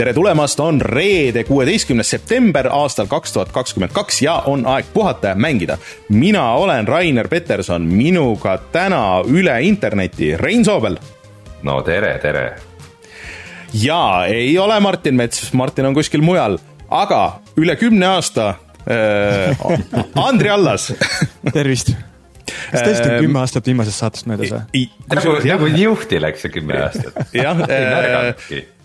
tere tulemast, on reede, kuueteistkümnes september aastal kaks tuhat kakskümmend kaks ja on aeg puhata ja mängida. mina olen Rainer Peterson, minuga täna üle interneti Rein Soobel. no tere, tere. ja ei ole Martin Mets, Martin on kuskil mujal, aga üle kümne aasta äh, Andri Allas tervist kas tõesti on kümme aastat viimasest saatest möödas või? nagu, nagu juhti läks see kümme aastat. jah,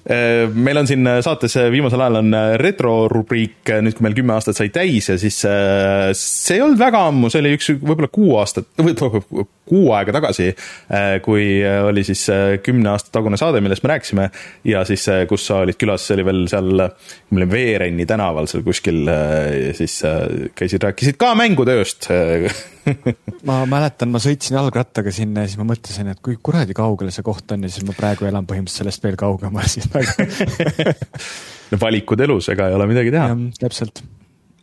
meil on siin saates viimasel ajal on retrorubriik, nüüd kui meil kümme aastat sai täis ja siis äh, see ei olnud väga ammu, see oli üks võib-olla kuu aastat, või kuu aega tagasi, äh, kui oli siis kümne aasta tagune saade, millest me rääkisime ja siis, kus sa olid külas, see oli veel seal, ma olin Veerenni tänaval seal kuskil, siis käisid, rääkisid ka mängutööst ma mäletan, ma sõitsin jalgrattaga sinna ja siis ma mõtlesin, et kui kuradi kaugel see koht on ja siis ma praegu elan põhimõtteliselt sellest veel kaugemal, siis no valikud elus, ega ei ole midagi teha. täpselt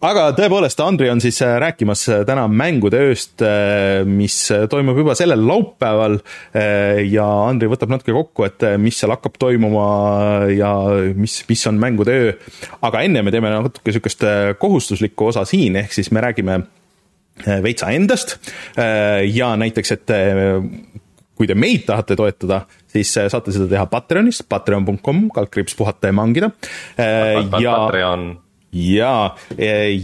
aga tõepoolest, Andri on siis äh, rääkimas äh, täna mängude ööst, äh, mis toimub juba sellel laupäeval ja Andri võtab natuke kokku, et mis seal hakkab toimuma ja mis, mis on mängude öö. aga enne me teeme natuke niisugust kohustuslikku osa siin, ehk siis me räägime veitsa endast ja näiteks, et kui te meid tahate toetada, siis äh, saate seda teha Patreonis, patreon.com, kaldkriips puhata ja mangida. ja Patreon ja,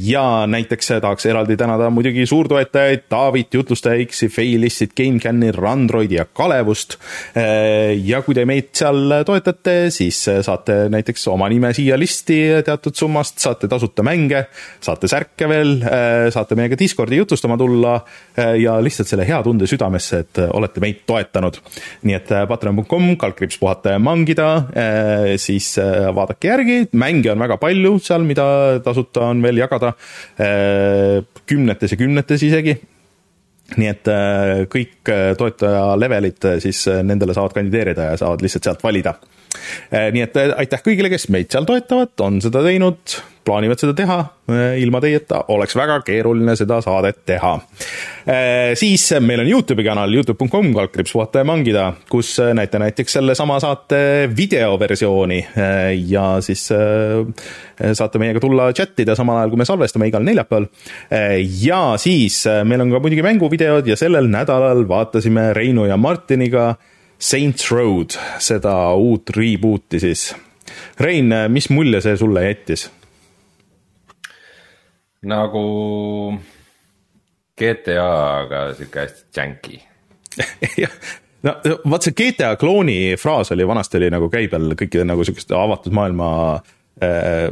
ja näiteks tahaks eraldi tänada muidugi suurtoetajaid Taavit, jutlustaja X-i, Failistit, GameCami, Randroidi ja Kalevust. ja kui te meid seal toetate, siis saate näiteks oma nime siia listi teatud summast, saate tasuta mänge, saate särke veel, saate meiega Discordi jutustama tulla ja lihtsalt selle hea tunde südamesse, et olete meid toetanud. nii et patreon.com, kaldkriips puhata ja mangida, siis vaadake järgi, mänge on väga palju seal, mida tasuta on veel jagada, äh, kümnetes ja kümnetes isegi nii et äh, kõik äh, toetaja levelid siis nendele saavad kandideerida ja saavad lihtsalt sealt valida. Nii et aitäh kõigile, kes meid seal toetavad, on seda teinud plaanivad seda teha, ilma teieta oleks väga keeruline seda saadet teha. siis meil on Youtube'i kanal, Youtube.com, kaldkriips puhata ja mangida, kus näete näiteks sellesama saate videoversiooni ja siis saate meiega tulla chat ida samal ajal, kui me salvestame igal neljapäeval. ja siis meil on ka muidugi mänguvideod ja sellel nädalal vaatasime Reinu ja Martiniga Saints Road, seda uut reboot'i siis. Rein, mis mulje see sulle jättis? nagu GTA-ga sihuke hästi janky no vaat see GTA klooni fraas oli vanasti oli nagu käibel kõikide nagu sihukeste avatud maailma äh,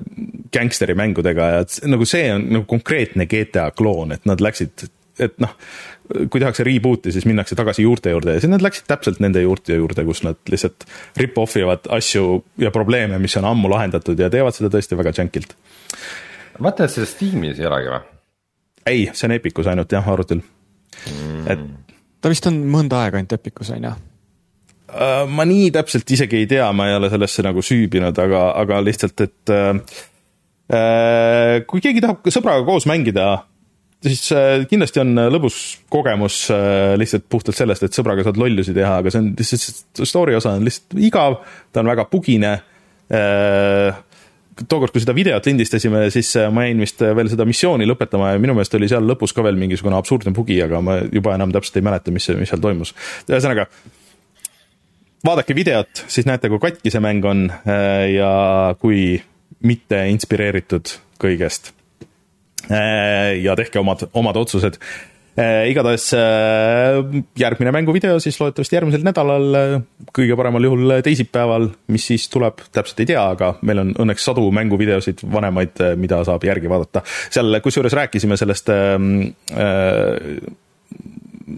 gängsteri mängudega ja nagu see on nagu konkreetne GTA kloon, et nad läksid, et noh, kui tehakse reboot'i, siis minnakse tagasi juurte juurde ja siis nad läksid täpselt nende juurte juurde, kus nad lihtsalt rip-off ivad asju ja probleeme, mis on ammu lahendatud ja teevad seda tõesti väga jankilt vaata, et seda Steamis ei olegi või? ei, see on Epicus ainult jah, arvutil mm., et. ta vist on mõnda aega ainult Epicus on ju? Äh, ma nii täpselt isegi ei tea, ma ei ole sellesse nagu süübinud, aga, aga lihtsalt, et äh, äh, kui keegi tahab sõbraga koos mängida, siis äh, kindlasti on lõbus kogemus äh, lihtsalt puhtalt sellest, et sõbraga saad lollusi teha, aga see on lihtsalt, story osa on lihtsalt igav, ta on väga pugine äh, tookord, kui seda videot lindistasime, siis äh, ma jäin vist äh, veel seda missiooni lõpetama ja minu meelest oli seal lõpus ka veel mingisugune absurdne bugi, aga ma juba enam täpselt ei mäleta, mis, mis seal toimus. ühesõnaga, vaadake videot, siis näete, kui katki see mäng on äh, ja kui mitte inspireeritud kõigest. Ja tehke omad, omad otsused. Äh, igatahes äh, järgmine mänguvideo siis loodetavasti järgmisel nädalal, äh, kõige paremal juhul teisipäeval, mis siis tuleb, täpselt ei tea, aga meil on õnneks sadu mänguvideosid vanemaid, mida saab järgi vaadata. seal kusjuures rääkisime sellest ähm, äh,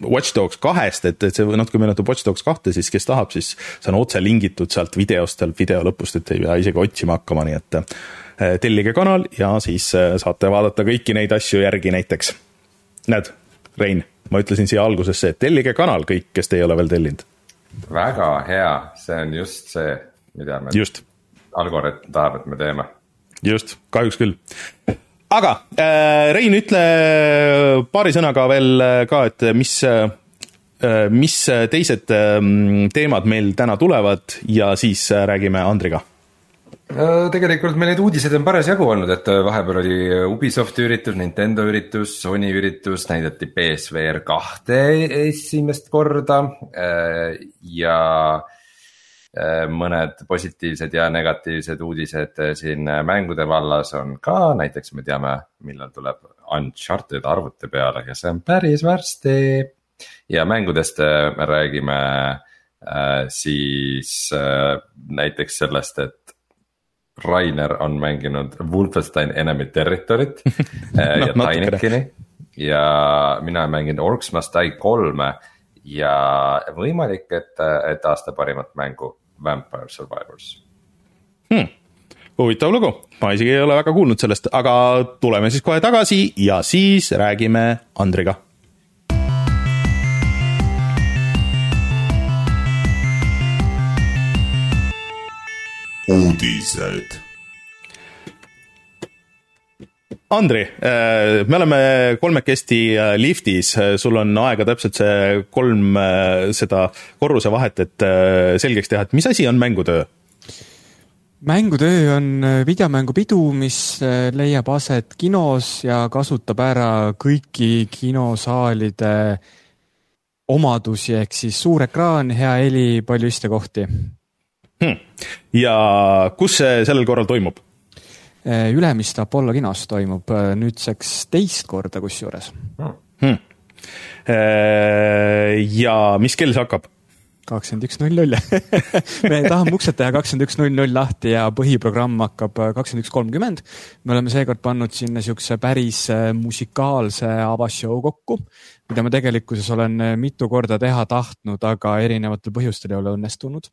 Watch Dogs kahest, et, et see natuke meenutab Watch Dogs kahte, siis kes tahab, siis see on otse lingitud sealt videost, sealt video lõpust, et ei pea isegi otsima hakkama, nii et tellige kanal ja siis saate vaadata kõiki neid asju järgi näiteks. näed, Rein, ma ütlesin siia algusesse, et tellige kanal kõik, kes te ei ole veel tellinud. väga hea, see on just see, mida me. just. algoritm tahab, et me teeme. just, kahjuks küll. aga äh, Rein, ütle paari sõnaga veel äh, ka, et mis äh, mis teised ähm, teemad meil täna tulevad ja siis äh, räägime Andriga. Tegelikult meil neid uudiseid on parasjagu olnud, et äh, vahepeal oli Ubisofti üritus, Nintendo üritus, Sony üritus, näidati BSVR kahte esimest korda äh, ja mõned positiivsed ja negatiivsed uudised siin mängude vallas on ka, näiteks me teame, millal tuleb Uncharted arvuti peale ja see on päris varsti. ja mängudest me räägime siis näiteks sellest, et Rainer on mänginud Wolfenstein Enemy Territory't no, ja Tinikini ja mina olen mänginud Orcs Must Die kolme ja võimalik, et, et aasta parimat mängu Vampire Survivors. Hmm.. huvitav lugu, ma isegi ei ole väga kuulnud sellest, aga tuleme siis kohe tagasi ja siis räägime Andriga uudised. Andri, äh, me oleme kolmekesti äh, liftis, sul on aega täpselt see kolm äh, seda korruse vahet, et selgeks teha, et mis asi on mängutöö? mängutöö on videomängupidu, mis leiab aset kinos ja kasutab ära kõiki kinosaalide omadusi, ehk siis suur ekraan, hea heli, palju istekohti hmm.. ja kus see sellel korral toimub? Äh, Ülemiste Apollo kinos toimub äh, nüüdseks teist korda kusjuures hmm.. Äh, ja mis kell see hakkab? Kakskümmend üks null null me tahame uksed teha kakskümmend üks null null lahti ja põhiprogramm hakkab kakskümmend üks kolmkümmend. me oleme seekord pannud sinna siukse päris musikaalse avasshow kokku, mida ma tegelikkuses olen äh, mitu korda teha tahtnud, aga erinevatel põhjustel ei ole õnnestunud.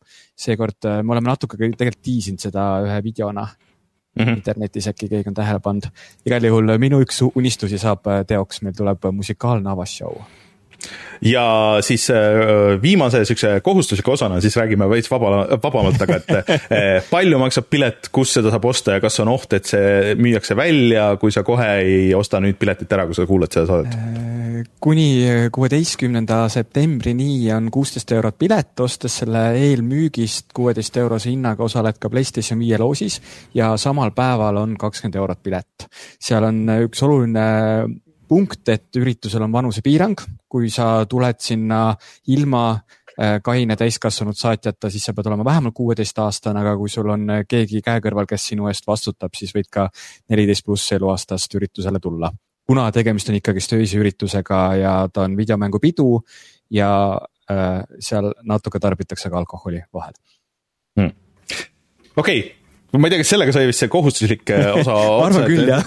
seekord äh, me oleme natuke tegelikult tiisinud seda ühe videona mm -hmm. internetis, äkki keegi on tähele pannud. igal juhul äh, minu üks unistusi saab teoks, meil tuleb musikaalne avasshow ja siis äh, viimase siukse kohustusliku osana siis räägime veits vaba, vabamalt, aga et äh, palju maksab pilet, kus seda saab osta ja kas on oht, et see müüakse välja, kui sa kohe ei osta nüüd piletit ära, kui sa kuulad seda saadet? Äh, kuni kuueteistkümnenda septembrini on kuusteist eurot pilet, ostes selle eelmüügist kuueteist eurose hinnaga osaled ka PlayStation viie loosis ja samal päeval on kakskümmend eurot pilet. seal on üks oluline punkt, et üritusel on vanusepiirang, kui sa tuled sinna ilma äh, kaine täiskasvanud saatjata, siis sa pead olema vähemalt kuueteistaastane, aga kui sul on äh, keegi käe kõrval, kes sinu eest vastutab, siis võid ka neliteist pluss eluaastast üritusele tulla. kuna tegemist on ikkagist öise üritusega ja ta on videomängupidu ja äh, seal natuke tarbitakse ka alkoholi vahel. Hmm.. okei. okay ma ei tea, kas sellega sai vist see kohustuslik äh, osa ma arvan küll, jah.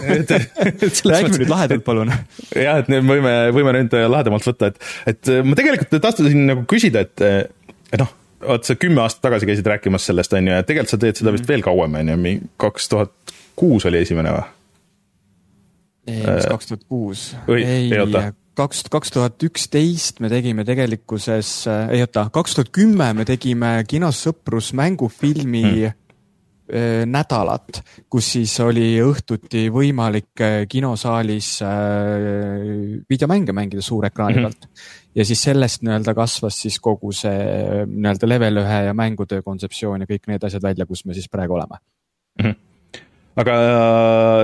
räägime nüüd lahedalt, palun. jah, et nüüd võime, võime nüüd äh, lahedamalt võtta, et, et äh, ma tegelikult tahtsin nagu küsida, et, et noh, vot sa kümme aastat tagasi käisid rääkimas sellest, on ju, ja tegelikult sa teed seda vist veel kauem, on ju, kaks tuhat kuus oli esimene või? ei, mis kaks tuhat kuus? ei, kaks, kaks tuhat üksteist me tegime tegelikkuses, ei oota, kaks tuhat kümme me tegime kinos Sõprus mängufilmi Äh, nädalat, kus siis oli õhtuti võimalik äh, kinosaalis äh, videomänge mängida suurekraani mhm. pealt mm. -hmm. ja siis sellest nii-öelda kasvas siis kogu see nii-öelda level ühe ja mängutöö kontseptsioon ja kõik need asjad välja, kus me siis praegu oleme mm. -hmm aga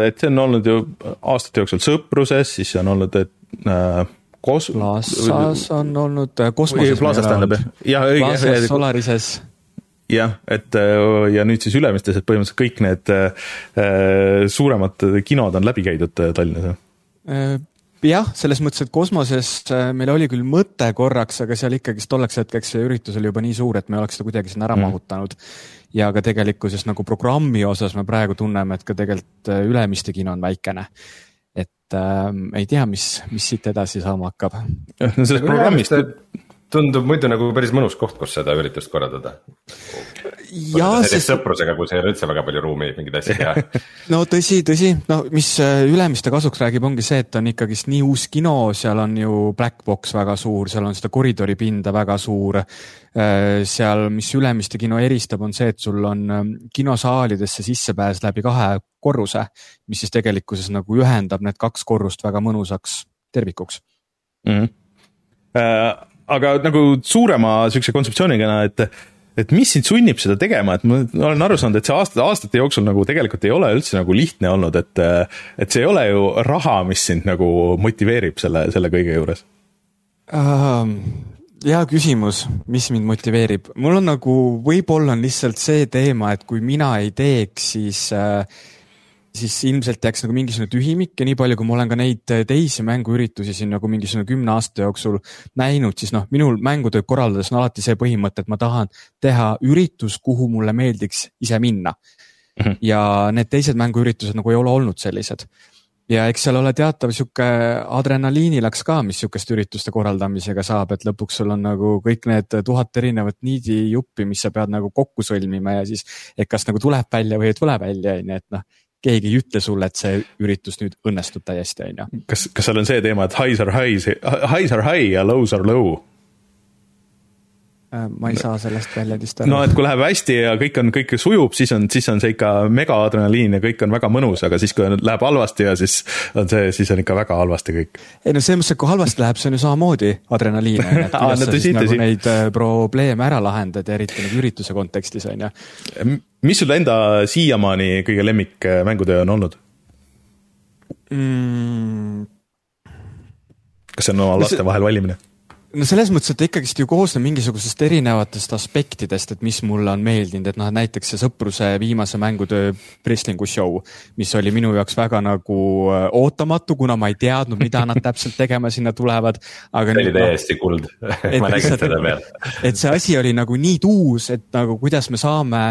et see on olnud ju aastate jooksul sõpruses, siis see on olnud, et äh, kos-. Plaza's on olnud, kosmoses. Plaza's tähendab jah. Plaza's, Solarises jah, et äh, ja nüüd siis Ülemistes, et põhimõtteliselt kõik need äh, suuremad kinod on läbi käidud äh, Tallinnas. jah, selles mõttes, et kosmoses meil oli küll mõte korraks, aga seal ikkagist tolleks hetkeks see üritus oli juba nii suur, et me oleks seda kuidagi sinna ära mm. mahutanud. ja ka tegelikkuses nagu programmi osas me praegu tunneme, et ka tegelikult Ülemiste kino on väikene et äh, ei tea, mis, mis siit edasi saama hakkab. jah, no sellest programmist tundub muidu nagu päris mõnus koht, kus seda üritust korraldada. sest... sõprusega, kus ei ole üldse väga palju ruumi mingeid asju teha no tõsi, tõsi, no mis äh, Ülemiste kasuks räägib, ongi see, et on ikkagist nii uus kino, seal on ju black box väga suur, seal on seda koridori pinda väga suur. Äh, seal, mis Ülemiste kino eristab, on see, et sul on ähm, kinosaalidesse sissepääs läbi kahe korruse, mis siis tegelikkuses nagu ühendab need kaks korrust väga mõnusaks tervikuks mm. -hmm. Uh aga nagu suurema siukse kontseptsiooniga, et et mis sind sunnib seda tegema, et ma olen aru saanud, et see aasta, aastate jooksul nagu tegelikult ei ole üldse nagu lihtne olnud, et et see ei ole ju raha, mis sind nagu motiveerib selle, selle kõige juures uh,? hea küsimus, mis mind motiveerib, mul on nagu, võib-olla on lihtsalt see teema, et kui mina ei teeks, siis äh, siis ilmselt jääks nagu mingisugune tühimik ja nii palju, kui ma olen ka neid teisi mänguüritusi siin nagu mingisugune kümne aasta jooksul näinud, siis noh, minul mängutööd korraldades on alati see põhimõte, et ma tahan teha üritus, kuhu mulle meeldiks ise minna. -hmm. ja need teised mänguüritused nagu ei ole olnud sellised. ja eks seal ole teatav sihuke adrenaliinilaks ka, mis sihukeste ürituste korraldamisega saab, et lõpuks sul on nagu kõik need tuhat erinevat niidijuppi, mis sa pead nagu kokku sõlmima ja siis, et kas nagu tuleb välja või ei tule välja, on ju, et noh keegi ei ütle sulle, et see üritus nüüd õnnestub täiesti, on ju. kas, kas seal on see teema, et highs are highs, highs are high ja lows are low? Äh, ma ei saa sellest väljendist aru. no et kui läheb hästi ja kõik on, kõik sujub, siis on, siis on see ikka megaadrenaliin ja kõik on väga mõnus, aga siis, kui läheb halvasti ja siis on see, siis on ikka väga halvasti kõik. ei no selles mõttes, et kui halvasti läheb, see on ju samamoodi adrenaliin, on ju, et kuidas sa siis nagu neid äh, probleeme ära lahendad ja eriti nagu ürituse kontekstis, on ju. mis sul enda siiamaani kõige lemmik mängutöö on olnud mm.? kas see on oma laste vahel valimine? No selles mõttes, et ta ikkagist ju koosneb mingisugusest erinevatest aspektidest, et mis mulle on meeldinud, et noh, näiteks see Sõpruse viimase mängutöö wrestling'u show, mis oli minu jaoks väga nagu äh, ootamatu, kuna ma ei teadnud, mida nad täpselt tegema sinna tulevad. see oli täiesti kuld ma nägin seda peal. et see asi oli nagu nii tuus, et nagu kuidas me saame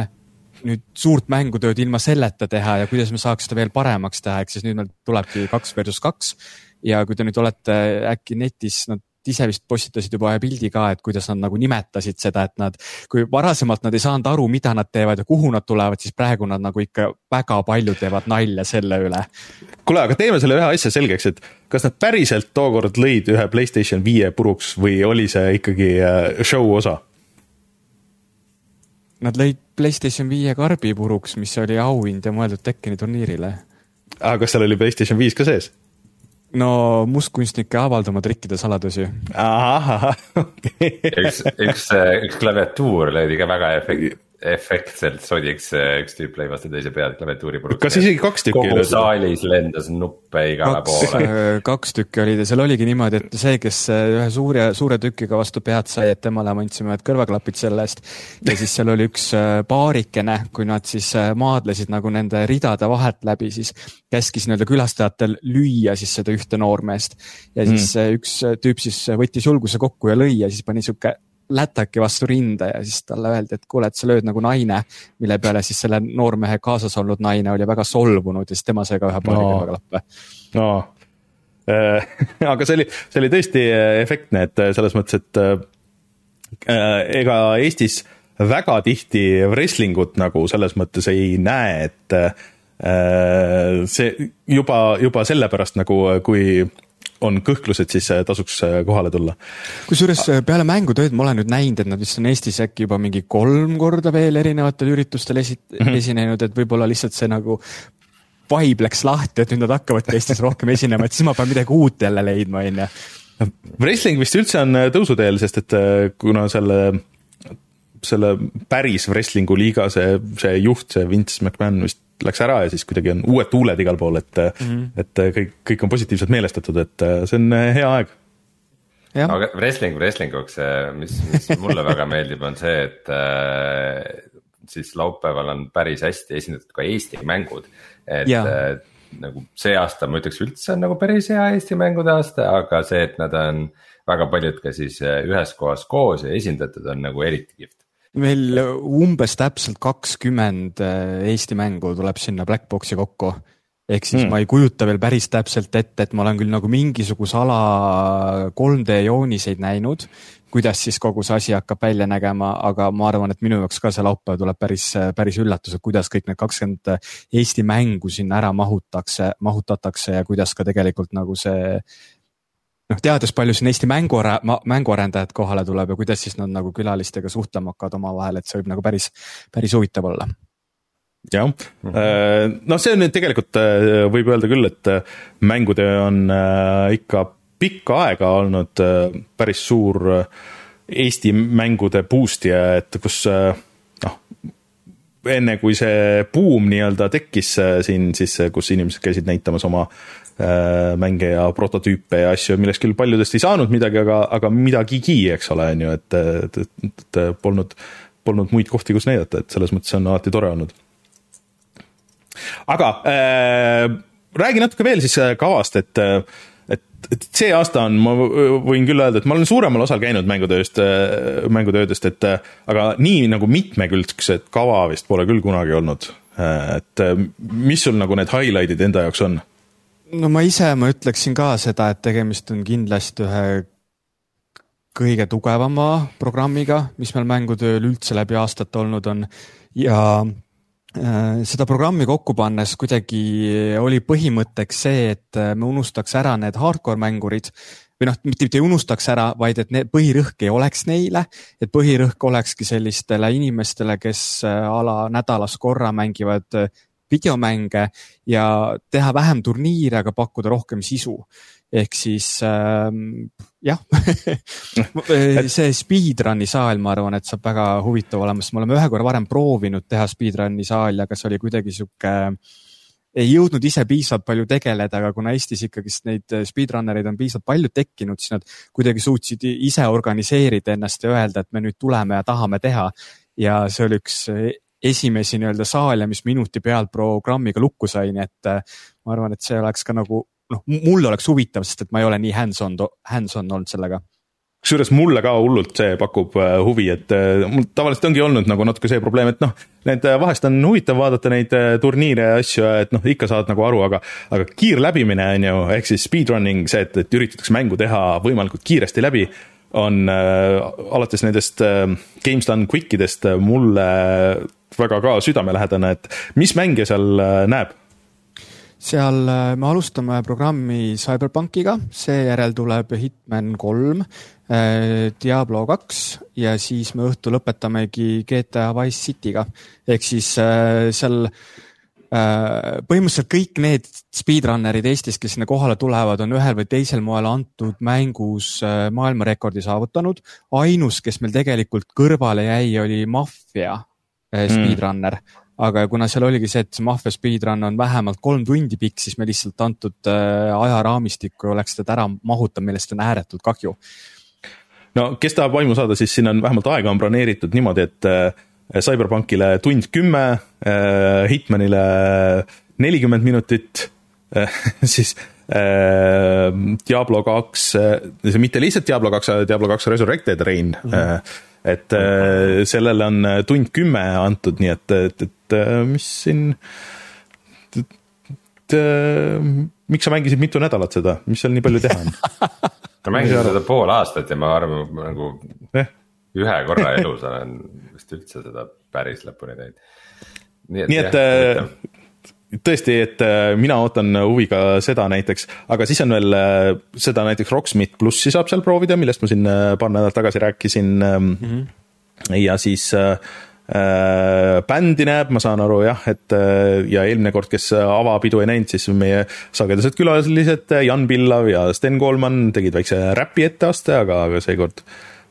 nüüd suurt mängutööd ilma selleta teha ja kuidas me saaks seda veel paremaks teha, ehk siis nüüd meil tulebki kaks versus kaks ja kui te nüüd olete äkki netis, nad ise vist postitasid juba ühe pildi ka, et kuidas nad nagu nimetasid seda, et nad, kui varasemalt nad ei saanud aru, mida nad teevad ja kuhu nad tulevad, siis praegu nad nagu ikka väga palju teevad nalja selle üle. kuule, aga teeme selle ühe asja selgeks, et kas nad päriselt tookord lõid ühe Playstation viie puruks või oli see ikkagi äh, show osa? Nad lõid Playstation viie karbi puruks, mis oli auhind ja mõeldud Tekkeni turniirile. aga kas seal oli Playstation viis ka sees? No mustkunstnike avaldama trikkide saladusi. ahah, okei. üks, üks, üks klaviatuur löödi ka väga efekt-, efektselt sodiks üks tüüp lõi vastu teise pead klaviatuuri puruks. kas isegi kaks tükki? kogu saalis lendas nuppe igale kaks, poole. äh, kaks tükki olid ja seal oligi niimoodi, et see, kes äh, ühe suure, suure tükiga vastu pead sai, et temale me andsime need kõrvaklapid selle eest. ja siis seal oli üks äh, paarikene, kui nad siis maadlesid nagu nende ridade vahelt läbi, siis käskis nii-öelda külastajatel lüüa siis seda ühte noormeest. ja siis mm. üks tüüp siis võttis julguse kokku ja lõi ja siis pani sihuke lätaki vastu rinda ja siis talle öeldi, et kuule, et sa lööd nagu naine. mille peale siis selle noormehe kaasas olnud naine oli väga solvunud ja siis tema sai ka ühe paari no. kõrvaklappe. no äh, aga see oli, see oli tõesti äh, efektne, et äh, selles mõttes, et ega Eestis väga tihti wrestling ut nagu selles mõttes ei näe, et see juba, juba sellepärast nagu, kui on kõhklused, siis tasuks äh, kohale tulla. kusjuures äh, peale mängutööd ma olen nüüd näinud, et nad vist on Eestis äkki juba mingi kolm korda veel erinevatel üritustel esi-, mm -hmm. esinenud, et võib-olla lihtsalt see nagu vibe läks lahti, et nüüd nad hakkavadki Eestis rohkem esinema, et siis ma pean midagi uut jälle leidma, on ju. Wrestling vist üldse on äh, tõusuteel, sest et kuna selle selle päris wrestling'u liiga see, see juht, see Vince McMahon vist läks ära ja siis kuidagi on uued tuuled igal pool, et mm, -hmm. et kõik, kõik on positiivselt meelestatud, et äh, see on äh, hea aeg. aga wrestling wrestling uks, mis, mis mulle väga meeldib, on see, et siis laupäeval on päris hästi esindatud ka Eesti mängud. et äh, nagu see aasta ma ütleks üldse on nagu päris hea Eesti mängude aasta, aga see, et nad on väga paljud ka siis ühes kohas koos ja esindatud on nagu eriti kihvt meil umbes täpselt kakskümmend äh, Eesti mängu tuleb sinna Black Box'i kokku. ehk siis mm. ma ei kujuta veel päris täpselt ette, et ma olen küll nagu mingisuguse ala 3D jooniseid näinud, kuidas siis kogu see asi hakkab välja nägema, aga ma arvan, et minu jaoks ka see laupäev tuleb päris, päris üllatus, et kuidas kõik need kakskümmend Eesti mängu sinna ära mahutakse, mahutatakse ja kuidas ka tegelikult nagu see noh, teades, palju siin Eesti mänguara-, mänguarendajad kohale tuleb ja kuidas siis nad nagu külalistega suhtlema hakkavad omavahel, et see võib nagu päris, päris huvitav olla jah mm -hmm., noh, see on nüüd tegelikult äh, võib öelda küll, et äh, mängutöö on ikka pikka aega olnud päris suur Eesti mängude boost'ija, et kus noh, enne kui see buum nii-öelda tekkis siin, siis kus inimesed käisid näitamas oma mänge ja prototüüpe ja asju, millest küll paljudest ei saanud midagi, aga, aga midagigi, eks ole, on ju, et, et, et, et polnud, polnud muid kohti, kus näidata, et selles mõttes on alati tore olnud. aga äh, räägi natuke veel siis äh, kavast, et et, et see aasta on, ma võin küll öelda, et ma olen suuremal osal käinud mängutööst, äh, mängutöödest, et aga nii nagu mitmekülgset kava vist pole küll kunagi olnud. et mis sul nagu need highlight'id enda jaoks on? No ma ise, ma ütleksin ka seda, et tegemist on kindlasti ühe kõige tugevama programmiga, mis meil mängutööl üldse läbi aastate olnud on. Ja Äh, seda programmi kokku pannes kuidagi oli põhimõtteks see, et äh, me unustaks ära need hardcore mängurid või noh, mitte, mitte ei unustaks ära, vaid et need põhirõhk ei oleks neile, et põhirõhk olekski sellistele inimestele, kes äh, a la nädalas korra mängivad videomänge ja teha vähem turniire, aga pakkuda rohkem sisu ehk siis äh, jah see speedrun'i saal, ma arvan, et saab väga huvitav olema, sest me oleme ühe korra varem proovinud teha speedrun'i saali, aga see oli kuidagi sihuke ei jõudnud ise piisavalt palju tegeleda, aga kuna Eestis ikkagist neid speedrunnereid on piisavalt palju tekkinud, siis nad kuidagi suutsid ise organiseerida ennast ja öelda, et me nüüd tuleme ja tahame teha. ja see oli üks esimesi nii-öelda saale, mis minuti pealt programmiga lukku sai, nii et ma arvan, et see oleks ka nagu noh, mulle oleks huvitav, sest et ma ei ole nii hands-on, hands-on olnud sellega. Kusjuures mulle ka hullult see pakub äh, huvi, et äh, mul tavaliselt ongi olnud nagu natuke see probleem, et noh, need äh, vahest on huvitav vaadata neid turniire ja asju, et noh, ikka saad nagu aru, aga, aga kiirläbimine on ju, ehk siis speedrunning, see, et, et üritatakse mängu teha võimalikult kiiresti läbi, on äh, alates nendest äh, Games Done Quick idest mulle väga ka südamelähedane, et mis mänge seal äh, näeb seal äh, me alustame programmi CyberPunkiga, seejärel tuleb Hitman kolm, äh, Diablo kaks ja siis me õhtu lõpetamegi GTA Wise City'ga. ehk siis seal põhimõtteliselt kõik need speedrunnerid Eestis, kes sinna kohale tulevad, on ühel või teisel moel antud mängus maailmarekordi saavutanud. ainus, kes meil tegelikult kõrvale jäi, oli Mafia. Speedrunner mm aga kuna seal oligi see, et see Mafia speedrun on vähemalt kolm tundi pikk, siis me lihtsalt antud äh, ajaraamistikku oleks teda ära mahutanud, millest on ääretult kahju. no kes tahab vaimu saada, siis siin on vähemalt aega on broneeritud niimoodi, et äh, CyberPunkile tund kümme, äh, Hitmanile nelikümmend minutit, siis Diablo kaks, mitte lihtsalt Diablo kaks, Diablo kaks Resurrected Reign mm. -hmm et äh, sellele on äh, tund kümme antud, nii et, et, et äh, mis siin, et miks sa mängisid mitu nädalat seda, mis seal nii palju teha on? ma mängisin seda pool aastat ja ma arvan, nagu eh? ühe korra elus olen vist üldse seda päris lõpuni teinud. nii et, nii et jah, tõesti, et äh, mina ootan huviga seda näiteks, aga siis on veel äh, seda näiteks Rocksmith plussi saab seal proovida, millest ma siin äh, paar nädalat tagasi rääkisin mm. -hmm. ja siis äh, bändi näeb, ma saan aru jah, et ja eelmine kord, kes avapidu ei näinud, siis meie sagedased külalised Jan Pillav ja Sten Koolman tegid väikse räpi etteaste, aga, aga seekord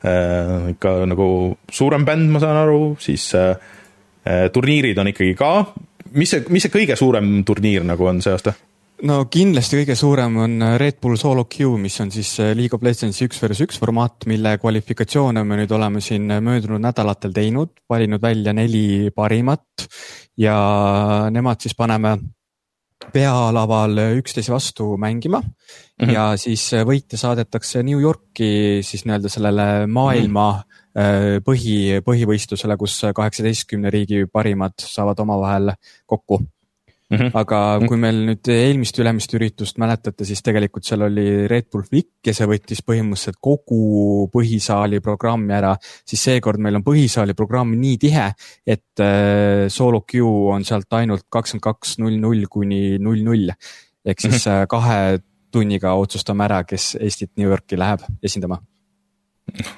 äh, ikka nagu suurem bänd, ma saan aru, siis äh, turniirid on ikkagi ka mis see, mis see kõige suurem turniir nagu on see aasta? no kindlasti kõige suurem on Red Bull Solo Q, mis on siis äh, League of Legends üks versus üks formaat, mille kvalifikatsioone me nüüd oleme siin möödunud nädalatel teinud, valinud välja neli parimat ja nemad siis paneme pealaval üksteise vastu mängima mm -hmm. ja siis võitja saadetakse New Yorki siis nii-öelda sellele maailma mm -hmm Äh, põhi, põhivõistlusele, kus kaheksateistkümne riigi parimad saavad omavahel kokku mm. -hmm. aga kui meil nüüd eelmist ülemist üritust mäletate, siis tegelikult seal oli Red Bull Flick ja see võttis põhimõtteliselt kogu põhisaali programmi ära, siis seekord meil on põhisaali programm nii tihe, et äh, solo queue on sealt ainult kakskümmend kaks null null kuni null null ehk siis mm -hmm. kahe tunniga otsustame ära, kes Eestit New Yorki läheb esindama.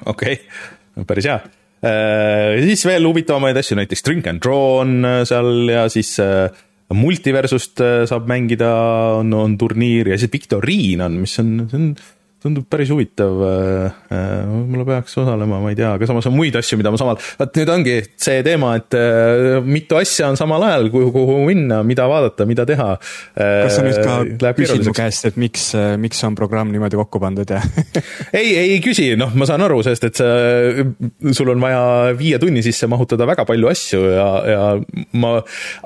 okei okay päris hea. Äh, siis veel huvitavamaid asju, näiteks Drink and Draw on äh, seal ja siis äh, Multiversust saab mängida, on, on turniir ja siis Victoriin on, mis on, see on tundub päris huvitav. võib-olla peaks osalema, ma ei tea, aga samas on muid asju, mida ma samal, vot nüüd ongi see teema, et mitu asja on samal ajal, kuhu, kuhu minna, mida vaadata, mida teha. kas sa nüüd ka küsid mu käest, et miks, miks on programm niimoodi kokku pandud ja ei, ei küsi, noh, ma saan aru, sest et sa, sul on vaja viie tunni sisse mahutada väga palju asju ja, ja ma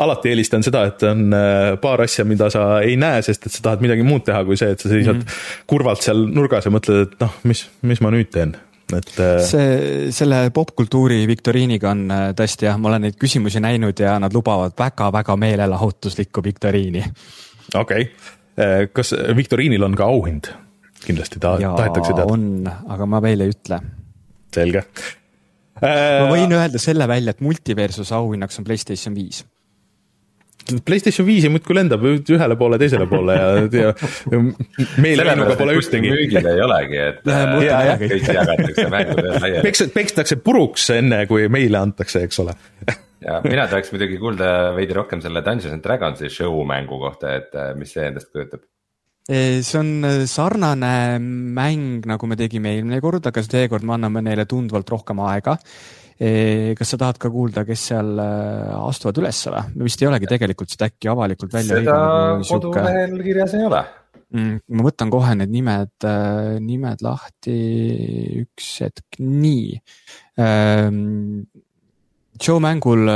alati eelistan seda, et on paar asja, mida sa ei näe, sest et sa tahad midagi muud teha, kui see, et sa seisad mm -hmm. kurvalt seal nurgas ja mõtled, et noh, mis, mis ma nüüd teen et. Äh, see, selle popkultuuri viktoriiniga on äh, tõesti jah, ma olen neid küsimusi näinud ja nad lubavad väga-väga meelelahutuslikku viktoriini. okei okay., äh, kas viktoriinil on ka auhind? kindlasti ta, tahetakse teada. on, aga ma veel ei ütle. selge. ma võin öelda selle välja, et multiversuse auhinnaks on Playstation viis Playstation viisi muudkui lendab ühele poole, teisele poole ja, ja meeleinnuga pole ühtegi. müügil ei olegi, et kõik jagatakse mängudele laiali. peks-, pekstakse puruks enne, kui meile antakse, eks ole ja mina tahaks muidugi kuulda veidi rohkem selle Dungeons and Dragonsi show mängu kohta, et äh, mis see endast kujutab see on äh, sarnane mäng, nagu me tegime eelmine kord, aga seekord me anname neile tunduvalt rohkem aega kas sa tahad ka kuulda, kes seal äh, astuvad ülesse või? vist ei olegi tegelikult seda äkki avalikult välja. seda kodulehel kirjas ei ole mm,. ma võtan kohe need nimed, äh, nimed lahti, üks hetk, nii ähm, showmängul,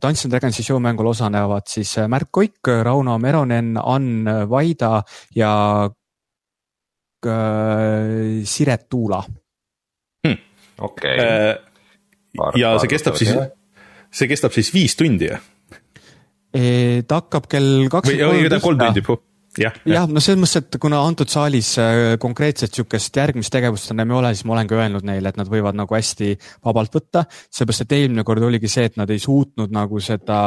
Dance and Dragonsi showmängul osanevad siis Märk Koik, Rauno Meronen, Ann Vaida ja Siret Tuula hmm.. okei okay ja see kestab siis, see kestab siis viis tundi, jah? ta hakkab kell kakskümmend kolm. või kolm tundi, puh jah, jah, no selles mõttes, et kuna antud saalis äh, konkreetset sihukest järgmist tegevust enam ei ole, siis ma olen ka öelnud neile, et nad võivad nagu hästi vabalt võtta. seepärast, et eelmine kord oligi see, et nad ei suutnud nagu seda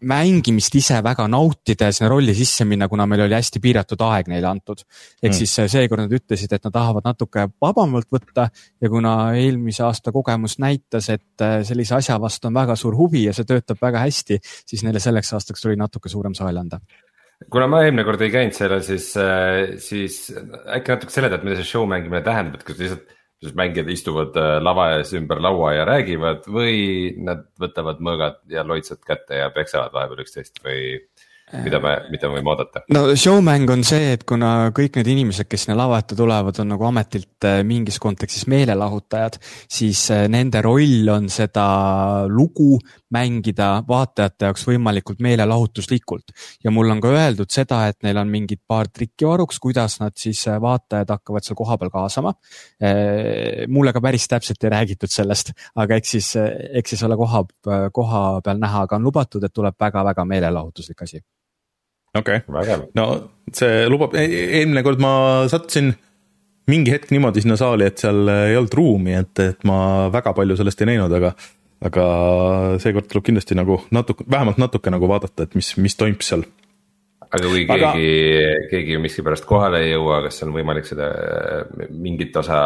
mängimist ise väga nautida ja sinna rolli sisse minna, kuna meil oli hästi piiratud aeg neile antud. ehk mm. siis äh, seekord nad ütlesid, et nad tahavad natuke vabamalt võtta ja kuna eelmise aasta kogemus näitas, et äh, sellise asja vastu on väga suur huvi ja see töötab väga hästi, siis neile selleks aastaks tuli natuke suurem saal anda kuna ma eelmine kord ei käinud sellel, siis, äh, siis äkki natuke seletad, mida see show mängimine tähendab, et kas lihtsalt siis mängijad istuvad äh, lava ees ümber laua ja räägivad või nad võtavad mõõgad ja loitsad kätte ja peksavad vahepeal üksteist või mida me, mida me võime oodata? no showmäng on see, et kuna kõik need inimesed, kes sinna lava ette tulevad, on nagu ametilt äh, mingis kontekstis meelelahutajad, siis äh, nende roll on seda lugu mängida vaatajate jaoks võimalikult meelelahutuslikult. ja mul on ka öeldud seda, et neil on mingid paar trikki varuks, kuidas nad siis äh, vaatajad hakkavad seal kohapeal kaasama. mulle ka päris täpselt ei räägitud sellest, aga eks siis, eks siis ole koha, koha peal näha, aga on lubatud, et tuleb väga-väga meelelahutuslik asi okei okay., no see lubab, e-, eelmine kord ma sattusin mingi hetk niimoodi sinna saali, et seal ei olnud ruumi, et, et ma väga palju sellest ei näinud, aga aga seekord tuleb kindlasti nagu natuke, vähemalt natuke nagu vaadata, et mis, mis toimub seal aga kui aga... keegi, keegi miskipärast kohale ei jõua, kas on võimalik seda mingit osa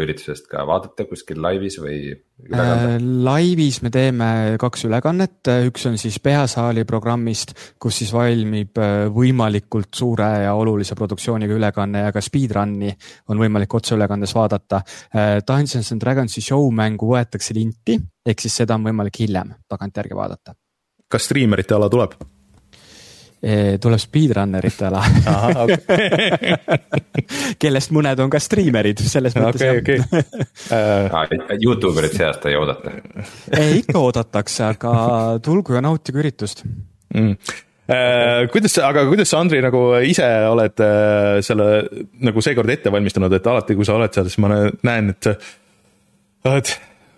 üritusest ka vaadata kuskil laivis või äh,? laivis me teeme kaks ülekannet, üks on siis peasaali programmist, kus siis valmib äh, võimalikult suure ja olulise produktsiooniga ülekanne ja ka speedrun'i on võimalik otseülekandes vaadata. Äh, Dungeons and Dragonsi show mängu võetakse linti, ehk siis seda on võimalik hiljem tagantjärgi vaadata. kas striimerite ala tuleb? Tuleb speedrunnerite ala kellest mõned on ka striimerid, selles mõttes okay,. Okay. Uh, Youtube erit see aasta ei oodata ikka oodatakse, aga tulgu ja nautige üritust mm. Uh, kuidas, aga kuidas sa, Andri, nagu ise oled uh, selle nagu seekord ette valmistanud, et alati, kui sa oled seal, siis ma näen, et oled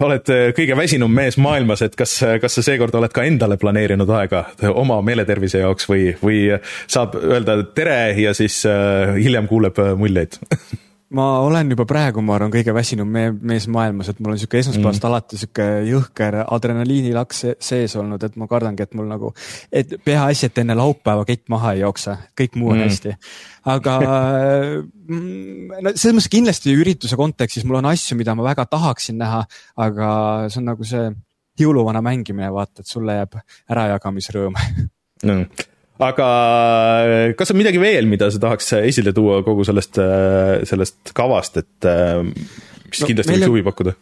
oled äh, kõige väsinum mees maailmas, et kas, kas sa seekord oled ka endale planeerinud aega oma meeletervise jaoks või, või saab öelda tere ja siis äh, hiljem kuuleb muljeid ma olen juba praegu, ma arvan, kõige väsinum me mees maailmas, et mul on sihuke esmaspäevast mm. alati sihuke jõhker adrenaliinilaks sees olnud, et ma kardangi, et mul nagu, et peaasi, et enne laupäeva kett maha ei jookse, kõik muu on mm. hästi. aga mm, no selles mõttes kindlasti ürituse kontekstis mul on asju, mida ma väga tahaksin näha, aga see on nagu see jõuluvana mängimine, vaata, et sulle jääb ärajagamisrõõm mm aga kas on midagi veel, mida sa tahaks esile tuua kogu sellest, sellest kavast, et mis no, kindlasti võiks huvi pakkuda?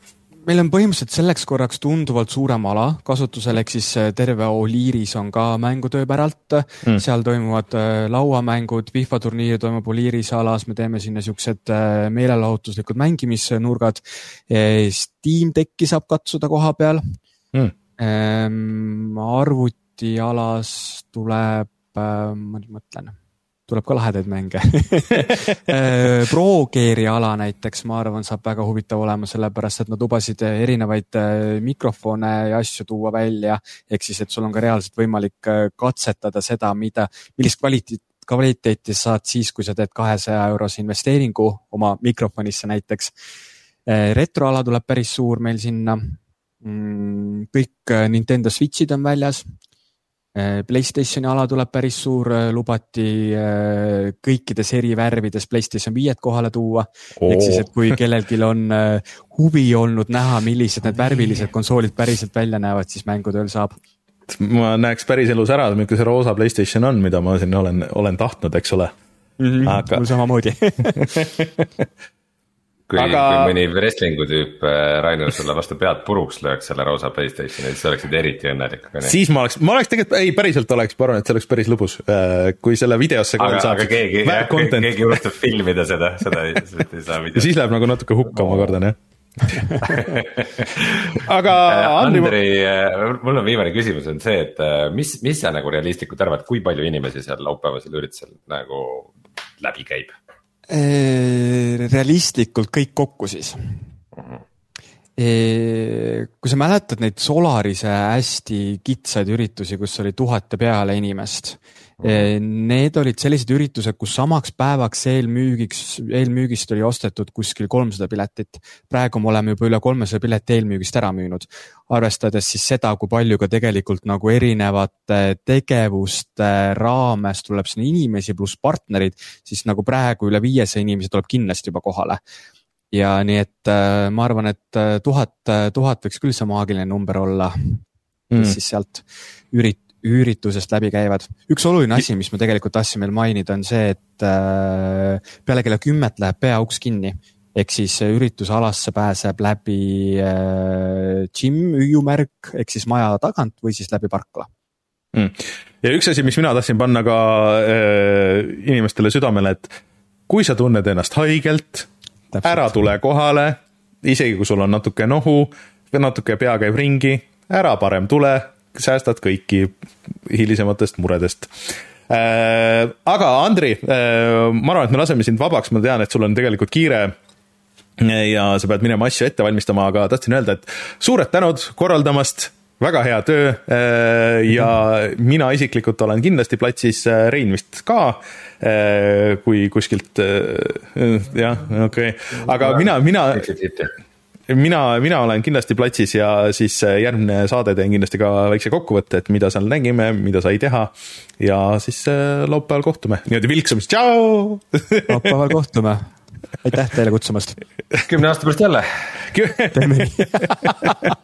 meil on põhimõtteliselt selleks korraks tunduvalt suurem ala kasutusel, ehk siis äh, terve Oliiris on ka mängutöö päralt mm.. seal toimuvad äh, lauamängud, FIFA turniir toimub Oliiris alas, me teeme sinna siuksed äh, meelelahutuslikud mängimisnurgad. Steam Decki saab katsuda koha peal mm.. arvutialas tuleb, ma nüüd mõtlen tuleb ka lahedaid mänge äh, Pro-Gear'i ala näiteks, ma arvan, saab väga huvitav olema, sellepärast et nad lubasid erinevaid äh, mikrofone ja asju tuua välja. ehk siis, et sul on ka reaalselt võimalik äh, katsetada seda, mida, millist kvaliteeti kvaliteeti saad siis, kui sa teed kahesaja eurose investeeringu oma mikrofonisse näiteks. retroala tuleb päris suur meil sinna. Mm, kõik Nintendo Switch'id on väljas, Äh, Playstationi ala tuleb päris suur, äh, lubati äh, kõikides eri värvides Playstation viied kohale tuua oh.. ehk siis, et kui kellelgi on huvi olnud näha, millised need värvilised konsoolid päriselt välja näevad, siis mängutööl saab. ma näeks päriselus ära, milline see roosa Playstation on, mida ma siin olen, olen tahtnud, eks ole mm. -hmm, Aga... mul samamoodi kui aga..., kui mõni wrestling'u tüüp äh, Rainer sulle vastu pead puruks lööks selle roosa Playstationi, siis oleksid eriti õnnelik. siis ma oleks, ma oleks tegelikult, ei päriselt oleks, ma arvan, et see oleks päris lõbus, äh, kui selle videosse saab. aga keegi, keegi unustab filmida seda, seda ei, seda ei saa videot. siis läheb nagu natuke hukka, ma kardan jah aga äh, Andri, Andri, mul on viimane küsimus on see, et mis, mis sa nagu realistlikult arvad, kui palju inimesi seal laupäevasel üritusel nagu läbi käib? Äh, realistlikult kõik kokku siis. Äh, kui sa mäletad neid Solarise hästi kitsaid üritusi, kus oli tuhat ja peale inimest Need olid sellised üritused, kus samaks päevaks eelmüügiks, eelmüügist oli ostetud kuskil kolmsada piletit. praegu me oleme juba üle kolmesaja pileti eelmüügist ära müünud. arvestades siis seda, kui palju ka tegelikult nagu erinevate tegevuste raames tuleb sinna inimesi pluss partnerid, siis nagu praegu üle viiesaja inimese tuleb kindlasti juba kohale ja nii et äh, ma arvan, et äh, tuhat, tuhat võiks küll see maagiline number olla, mm. siis sealt ürit-, üritusest läbi käivad. üks oluline asi, mis ma tegelikult tahtsin veel mainida, on see, et äh, peale kella kümmet läheb peauks kinni. ehk siis üritusalasse pääseb läbi äh, gym, hüüumärk ehk siis maja tagant või siis läbi parkla mm.. ja üks asi, mis mina tahtsin panna ka äh, inimestele südamele, et kui sa tunned ennast haigelt, ära tule kohale, isegi kui sul on natuke nohu, natuke pea käib ringi, ära parem tule säästad kõiki hilisematest muredest äh,. aga Andri äh,, ma arvan, et me laseme sind vabaks, ma tean, et sul on tegelikult kiire ja sa pead minema asju ette valmistama, aga tahtsin öelda, et suured tänud korraldamast, väga hea töö äh, ja mina isiklikult olen kindlasti platsis, äh, Rein vist ka, äh, kui kuskilt jah, okei okay., aga mina, mina mina, mina olen kindlasti platsis ja siis äh, järgmine saade teen kindlasti ka väikse kokkuvõtte, et mida seal nägime, mida sai teha. ja siis äh, laupäeval kohtume, niimoodi vilksamist, tšau laupäeval kohtume, aitäh teile kutsumast. kümne aasta pärast jälle. teeme nii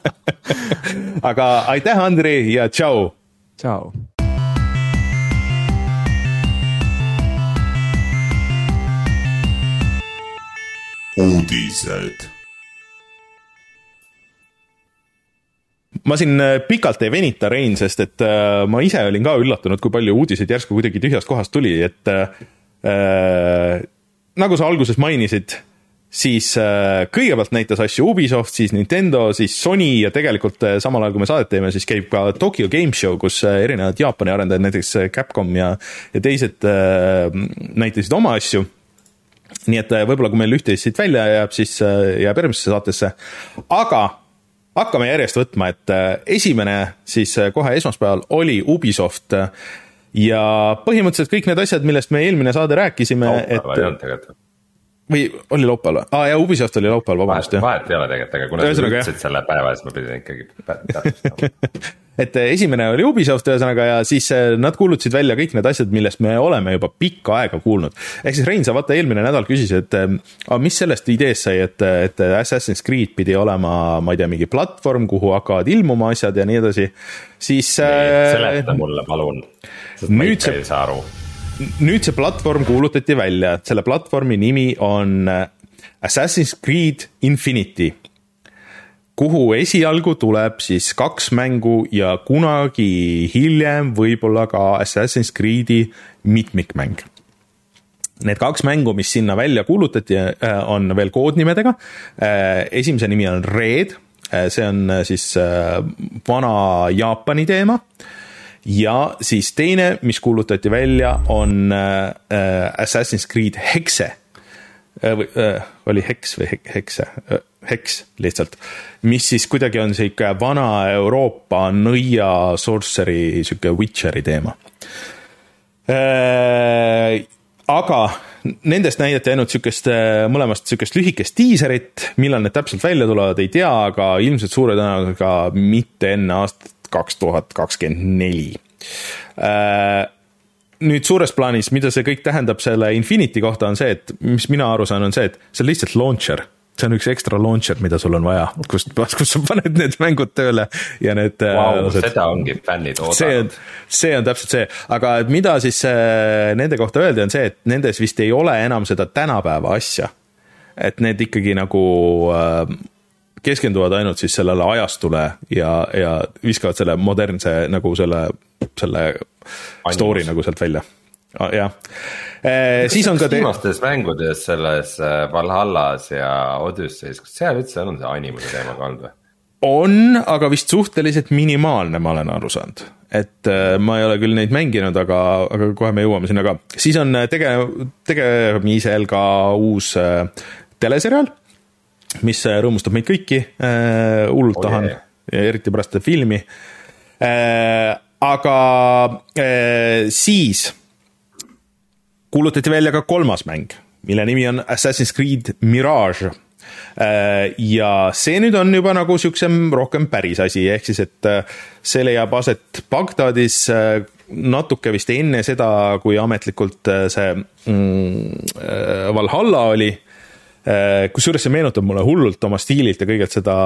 aga aitäh, Andri ja tšau. tšau. uudised ma siin äh, pikalt ei venita, Rein, sest et äh, ma ise olin ka üllatunud, kui palju uudiseid järsku kuidagi tühjast kohast tuli, et äh, äh, nagu sa alguses mainisid, siis äh, kõigepealt näitas asju Ubisoft, siis Nintendo, siis Sony ja tegelikult äh, samal ajal, kui me saadet teeme, siis käib ka Tokyo Game Show, kus äh, erinevad Jaapani arendajad, näiteks Capcom ja, ja teised äh, näitasid oma asju nii et võib-olla, kui meil üht-teist siit välja jääb, siis jääb järgmisesse saatesse. aga hakkame järjest võtma, et äh, esimene siis äh, kohe esmaspäeval oli Ubisoft ja põhimõtteliselt kõik need asjad, millest me eelmine saade rääkisime, et või oli laupäeval või? aa jaa, Ubisoft oli laupäeval, vabandust jah. vahet ei ole tegelikult, aga kuna sa ütlesid selle päeva, siis ma pidin ikkagi et esimene oli Ubisoft ühesõnaga ja siis äh, nad kuulutasid välja kõik need asjad, millest me oleme juba pikka aega kuulnud. ehk siis Rein, sa vaata eelmine nädal küsisid, et aga mis sellest ideest sai, et, et Assassin's Creed pidi olema, ma ei tea, mingi platvorm, kuhu hakkavad ilmuma asjad ja nii edasi, siis. seleta mulle palun, sest ma ikka ei saa aru nüüd see platvorm kuulutati välja, et selle platvormi nimi on Assassin's Creed Infinity kuhu esialgu tuleb siis kaks mängu ja kunagi hiljem võib-olla ka Assassin's Creed'i mitmikmäng. Need kaks mängu, mis sinna välja kuulutati, äh, on veel koodnimedega. Äh, esimese nimi on Red, äh, see on siis vana Jaapani teema ja siis teine, mis kuulutati välja, on Assassin's Creed Hexe või oli Hex või Hexe Hex lihtsalt, mis siis kuidagi on sihuke vana Euroopa nõia sorcery, sihuke Witcheri teema. Äh, aga nendest näidati ainult sihukest, mõlemast sihukest lühikest diiserit, millal need täpselt välja tulevad, ei tea, aga ilmselt suure tõenäosusega mitte enne aastat kaks tuhat kakskümmend neli. Äh, nüüd suures plaanis, mida see kõik tähendab selle Infinity kohta, on see, et mis mina aru saan, on see, et see on lihtsalt launcher see on üks ekstra launcher, mida sul on vaja, kust, kus sa paned need mängud tööle ja need wow,. Äh, seda ongi fännid oodanud. see on, see on täpselt see, aga mida siis äh, nende kohta öeldi, on see, et nendes vist ei ole enam seda tänapäeva asja. et need ikkagi nagu äh, keskenduvad ainult siis sellele ajastule ja, ja viskavad selle modernse nagu selle, selle Ainus. story nagu sealt välja, jah Eh, siis on ka te.... viimastes mängudes selles eh, Valhallas ja Odysseis, kas seal üldse on see animuse teema ka olnud või? on, aga vist suhteliselt minimaalne, ma olen aru saanud. et äh, ma ei ole küll neid mänginud, aga, aga kohe me jõuame sinna ka. siis on tege-, tegemisel ka uus teleseriaal, mis rõõmustab meid kõiki hullult oh, tahan, eriti pärast filmi aga siis kuulutati välja ka kolmas mäng, mille nimi on Assassin's Creed Mirage. Äh, ja see nüüd on juba nagu siuksem rohkem päris asi, ehk siis, et äh, see leiab aset Bagdadis äh, natuke vist enne seda, kui ametlikult see mm, Valhalla oli kusjuures see meenutab mulle hullult oma stiililt ja kõigelt seda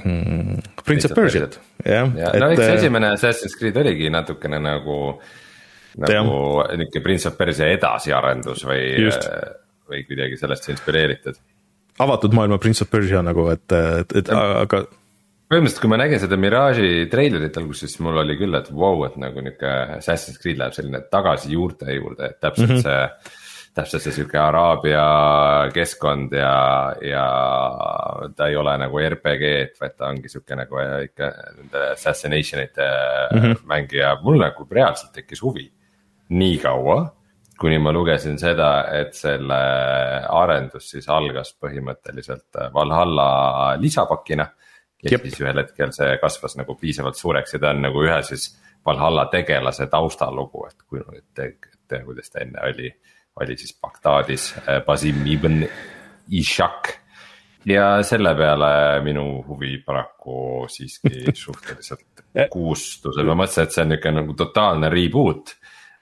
mm, Prince of Persia't, jah. no eks esimene Assassin's Creed oligi natukene nagu äh, nagu niisugune Prince of Persia edasiarendus või, või kuidagi sellest inspireeritud. avatud maailma Prince of Persia nagu, et, et, et aga. põhimõtteliselt, kui ma nägin seda Mirage'i treilerit alguses, siis mul oli küll, et vau wow,, et nagu nihuke Assassin's Creed läheb selline tagasi juurte juurde, et täpselt mm -hmm. see täpselt see sihuke Araabia keskkond ja, ja ta ei ole nagu RPG-d, vaid ta ongi sihuke nagu ikka nende assassination ite mm -hmm. mäng ja mul nagu reaalselt tekkis huvi nii kaua, kuni ma lugesin seda, et selle arendus siis algas põhimõtteliselt Valhalla lisapakina. ja Jep. siis ühel hetkel see kasvas nagu piisavalt suureks ja ta on nagu ühe siis Valhalla tegelase taustalugu, et kui nüüd te, te, kuidas ta enne oli, oli siis Bagdadis äh, Basim ibn Ishak ja selle peale minu huvi paraku siiski suhteliselt kuustus ja ma mõtlesin, et see on nihuke nagu totaalne reboot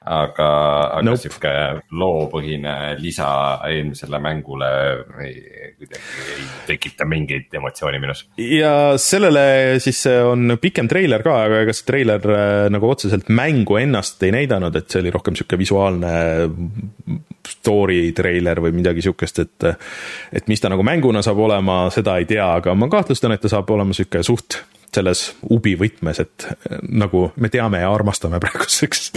aga, aga nope. sihuke loopõhine lisa eelmisele mängule ei, kuidagi ei tekita mingeid emotsiooni minus. ja sellele siis on pikem treiler ka, aga ega see treiler äh, nagu otseselt mängu ennast ei näidanud, et see oli rohkem sihuke visuaalne story treiler või midagi sihukest, et. et mis ta nagu mänguna saab olema, seda ei tea, aga ma kahtlustan, et ta saab olema sihuke suht selles ubi võtmes, et äh, nagu me teame ja armastame praeguseks.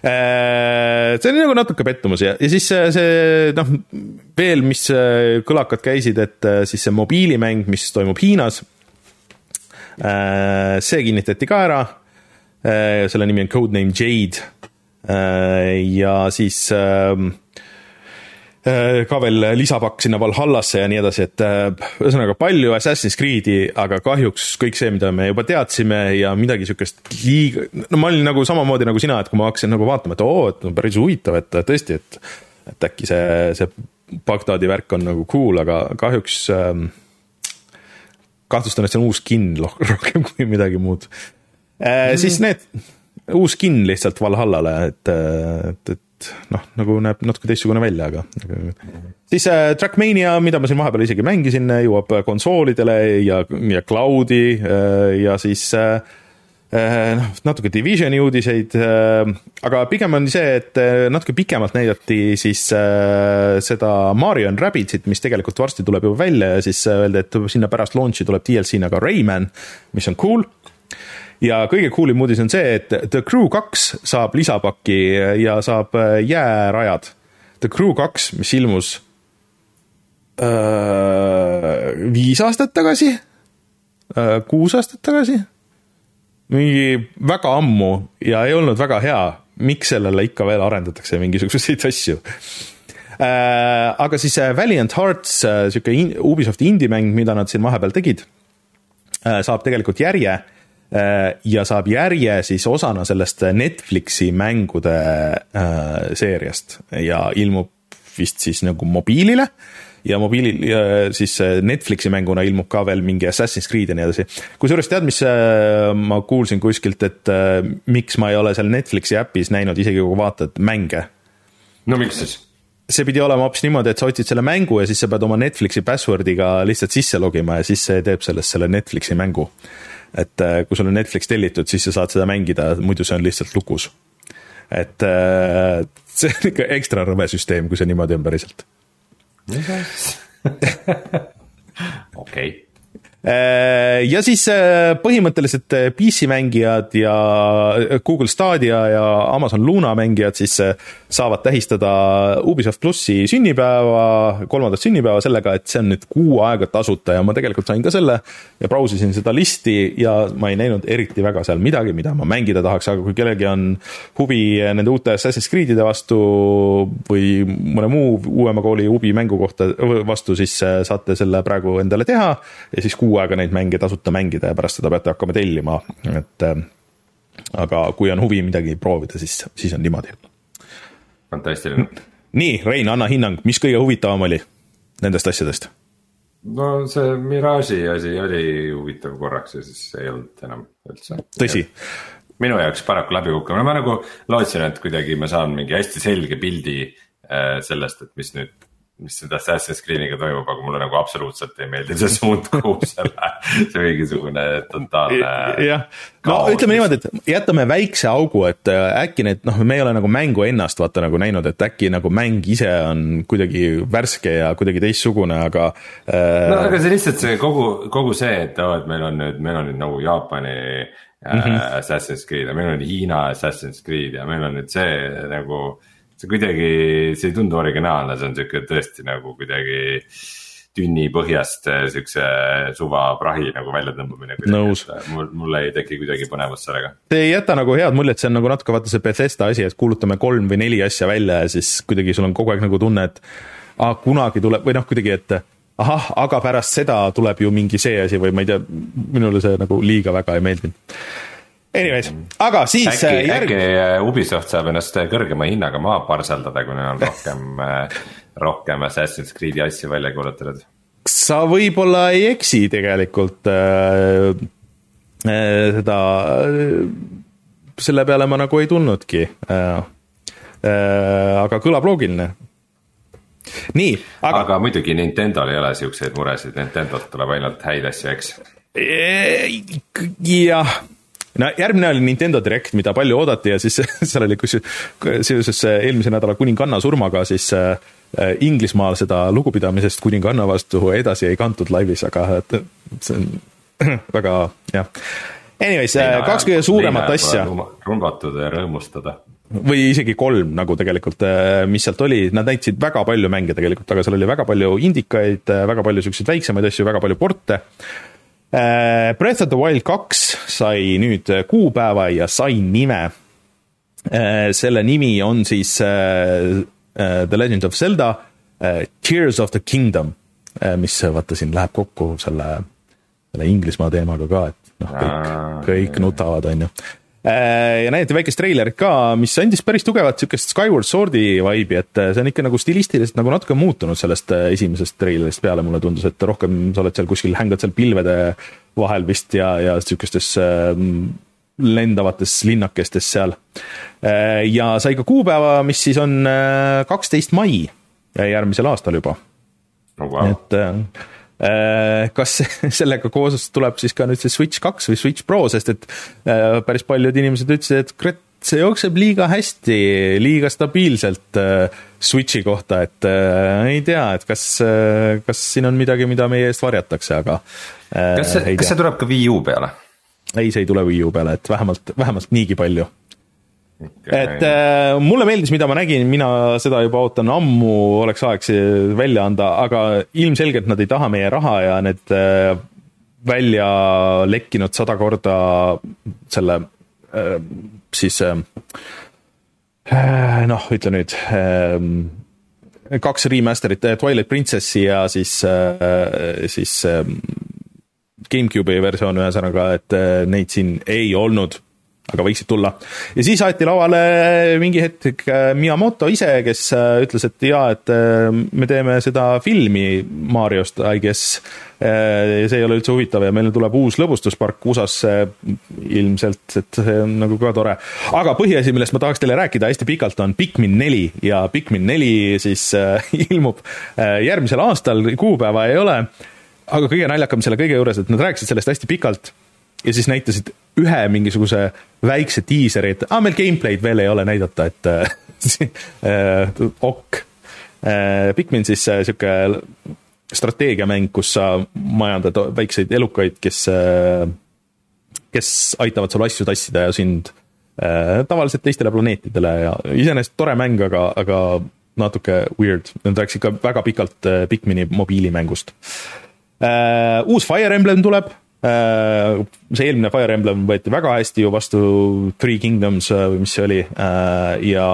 Äh, see oli nagu natuke pettumus ja, ja siis see, see noh, veel, mis äh, kõlakad käisid, et siis see mobiilimäng, mis toimub Hiinas. see kinnitati ka ära. selle nimi on Codename Jade. ja siis ähm, Äh, ka veel lisapakk sinna Valhallasse ja nii edasi, et äh, ühesõnaga palju Assassin's Creed'i, aga kahjuks kõik see, mida me juba teadsime ja midagi sihukest liiga, no ma olin nagu samamoodi nagu sina, et kui ma hakkasin nagu vaatama, et oo, et no päris huvitav, et tõesti, et et äkki see, see Bagdadi värk on nagu cool, aga kahjuks ähm, kahtlustan, et see on uus skin rohkem kui midagi muud mm. siis need, uus skin lihtsalt Valhallale, et, et, et noh, nagu näeb natuke teistsugune välja, aga, siis äh, Trackmania, mida ma siin vahepeal isegi mängisin, jõuab konsoolidele ja, ja cloud'i äh, ja siis äh, äh noh, natuke Divisioni uudiseid, äh, aga pigem on see, et äh, natuke pikemalt näidati siis seda Mario and Rabbitsit, mis tegelikult varsti tuleb juba välja ja siis öeldi, et sinna pärast launch'i tuleb DLC-na ka Rayman, mis on cool ja kõige cool im uudis on see, et The Crew kaks saab lisapaki ja saab äh, jäärajad. The Crew kaks, mis ilmus äh, viis aastat tagasi äh,, kuus aastat tagasi, mingi väga ammu ja ei olnud väga hea, miks sellele ikka veel arendatakse mingisuguseid asju aga siis Valiant Hearts sihuke Ubisofti indie-mäng, mida nad siin vahepeal tegid saab tegelikult järje ja saab järje siis osana sellest Netflixi mängude äh, seeriast ja ilmub vist siis nagu mobiilile ja mobiilil ja siis Netflixi mänguna ilmub ka veel mingi Assassin's Creed ja nii edasi. kusjuures tead, mis äh, ma kuulsin kuskilt, et miks ma ei ole seal Netflixi äpis näinud, isegi kui vaatad mänge? no miks siis? see pidi olema hoopis niimoodi, et sa otsid selle mängu ja siis sa pead oma Netflixi password'iga lihtsalt sisse logima ja siis see teeb sellest selle Netflixi mängu et äh, kui sul on Netflix tellitud, siis sa saad seda mängida, muidu see on lihtsalt lukus. et äh, see on ikka ekstra rõve süsteem, kui see niimoodi on päriselt. okei Äh, ja siis äh, põhimõtteliselt äh, PC mängijad ja Google Stadia ja Amazon Luna mängijad siis saavad tähistada Ubisoft plussi sünnipäeva, kolmandat sünnipäeva sellega, et see on nüüd kuu aega tasuta ja ma tegelikult sain ka selle ja brausisin seda listi ja ma ei näinud eriti väga seal midagi, mida ma mängida tahaks, aga kui kellelgi on huvi nende uute Assassin's Creed'ide vastu või mõne muu uuema kooli Ubi mängu kohta vastu, siis saate selle praegu endale teha ja siis kuu kuu aega neid mänge tasuta mängida ja pärast seda peate hakkama tellima, et äh, aga kui on huvi midagi proovida, siis, siis on niimoodi. fantastiline. nii, Rein, anna hinnang, mis kõige huvitavam oli nendest asjadest? no see Mirage'i asi oli huvitav korraks ja siis ei olnud enam üldse. tõsi? minu jaoks paraku läbikukkumine, ma nagu lootsin, et kuidagi ma saan mingi hästi selge pildi äh, sellest, et mis nüüd mis seda Assassin's Creed'iga toimub, aga mulle nagu absoluutselt ei meeldi see suund, kuhu see läheb. see mingisugune totaalne. jah, no ütleme niimoodi, et jätame väikse augu, et äh, äkki need noh, me ei ole nagu mängu ennast vaata nagu näinud, et äkki nagu mäng ise on kuidagi värske ja kuidagi teistsugune, aga äh.... no aga see lihtsalt see kogu, kogu see, et oo et meil on nüüd, meil on nüüd nagu Jaapani mm -hmm. Assassin's Creed ja meil on Hiina Assassin's Creed ja meil on nüüd see nagu see kuidagi, see ei tundu originaalne, see on sihuke tõesti nagu kuidagi tünni põhjast äh, siukse suva prahi nagu väljatõmbamine. nõus. Äh, mul, mul ei teki kuidagi põnevust sellega. see ei jäta nagu head muljet, see on nagu natuke vaata see Bethesda asi, et kuulutame kolm või neli asja välja ja siis kuidagi sul on kogu aeg nagu tunne, et ah, kunagi tuleb või noh, kuidagi, et ahah, aga pärast seda tuleb ju mingi see asi või ma ei tea, minule see nagu liiga väga ei meeldinud Anyways, aga siis äkki äh, järg..., äkki äh, Ubisoft saab ennast äh, kõrgema hinnaga maha parseldada, kui neil on rohkem rohkem Assassin's Creed'i asju välja kuulutatud. sa võib-olla ei eksi tegelikult äh, seda äh,, selle peale ma nagu ei tulnudki äh,. Äh, aga kõlab loogiline. nii, aga. aga muidugi Nintendo'l ei ole siukseid muresid, Nintendo'lt tuleb ainult häid asju, eks? jah no järgmine oli Nintendo Direct, mida palju oodati ja siis seal oli kus seoses eelmise nädala kuninganna surmaga siis äh, Inglismaal seda lugupidamisest kuninganna vastu edasi ei kantud laivis, aga et see on väga jah. Anyways, äh, kaks kõige suuremat asja. rumbatada ja rõõmustada või isegi kolm nagu tegelikult, äh, mis sealt oli, nad näitasid väga palju mänge tegelikult, aga seal oli väga palju indikaid, väga palju siukseid väiksemaid asju, väga palju porte Äh, Breath of the Wild kaks sai nüüd kuupäeva ja sai nime. Äh, selle nimi on siis äh, The Legend of Zelda Tears of the Kingdom, mis vaata siin läheb kokku selle, selle Inglismaa teemaga ka, et noh, kõik, kõik nutavad, on ju. Äh, ja näidati väikest treilerit ka, mis andis päris tugevat sihukest Skyward Swordi vibe'i, et äh, see on ikka nagu stilistiliselt nagu natuke muutunud sellest äh, esimesest treilerist peale, mulle tundus, et rohkem sa oled seal kuskil, hängad seal pilvede vahel vist ja, ja sihukestes lendavates linnakestes seal. ja sai ka kuupäeva, mis siis on kaksteist mai järgmisel aastal juba oh,. Wow. et kas sellega koos tuleb siis ka nüüd see Switch kaks või Switch Pro, sest et päris paljud inimesed ütlesid, et kurat, see jookseb liiga hästi, liiga stabiilselt äh, Switchi kohta, et äh, ei tea, et kas äh,, kas siin on midagi, mida meie eest varjatakse, aga äh,. kas see, kas see tuleb ka Wii U peale? ei, see ei tule Wii U peale, et vähemalt, vähemalt niigi palju. Et äh, mulle meeldis, mida ma nägin, mina seda juba ootan. Ammu, oleks aeg see välja anda, aga ilmselgelt nad ei taha meie raha ja need äh, välja lekkinud sada korda selle äh, siis äh, äh, noh, ütle nüüd äh, kaks remaster'it, Twilight Princessi ja siis, siis GameCube'i versioon, ühesõnaga, et neid siin ei olnud aga võiksid tulla. ja siis aeti lauale mingi hetk äh, Miyamoto ise, kes äh, ütles, et jaa, et äh, me teeme seda filmi Mariost, I guess. see ei ole üldse huvitav ja meil tuleb uus lõbustuspark USA-sse ilmselt, et see on nagu ka tore. aga põhiasi, millest ma tahaks teile rääkida hästi pikalt, on Pikmin neli ja Pikmin neli siis ilmub järgmisel aastal, kuupäeva ei ole aga kõige naljakam selle kõige juures, et nad rääkisid sellest hästi pikalt ja siis näitasid ühe mingisuguse väikse diiseri, et aa, meil gameplay'd veel ei ole näidata, et äh, ok äh,. Pikmin siis äh, sihuke strateegiamäng, kus sa majandad väikseid elukaid, kes äh,, kes aitavad sul asju tassida ja sind äh, tavaliselt teistele planeetidele ja iseenesest tore mäng, aga, aga natuke weird, nad rääkisid ka väga pikalt äh, Pikmini mobiilimängust äh,. uus Fire Emblem tuleb Äh, see eelmine Fire Emblem võeti väga hästi ju vastu Three Kingdoms äh, või mis see oli äh, ja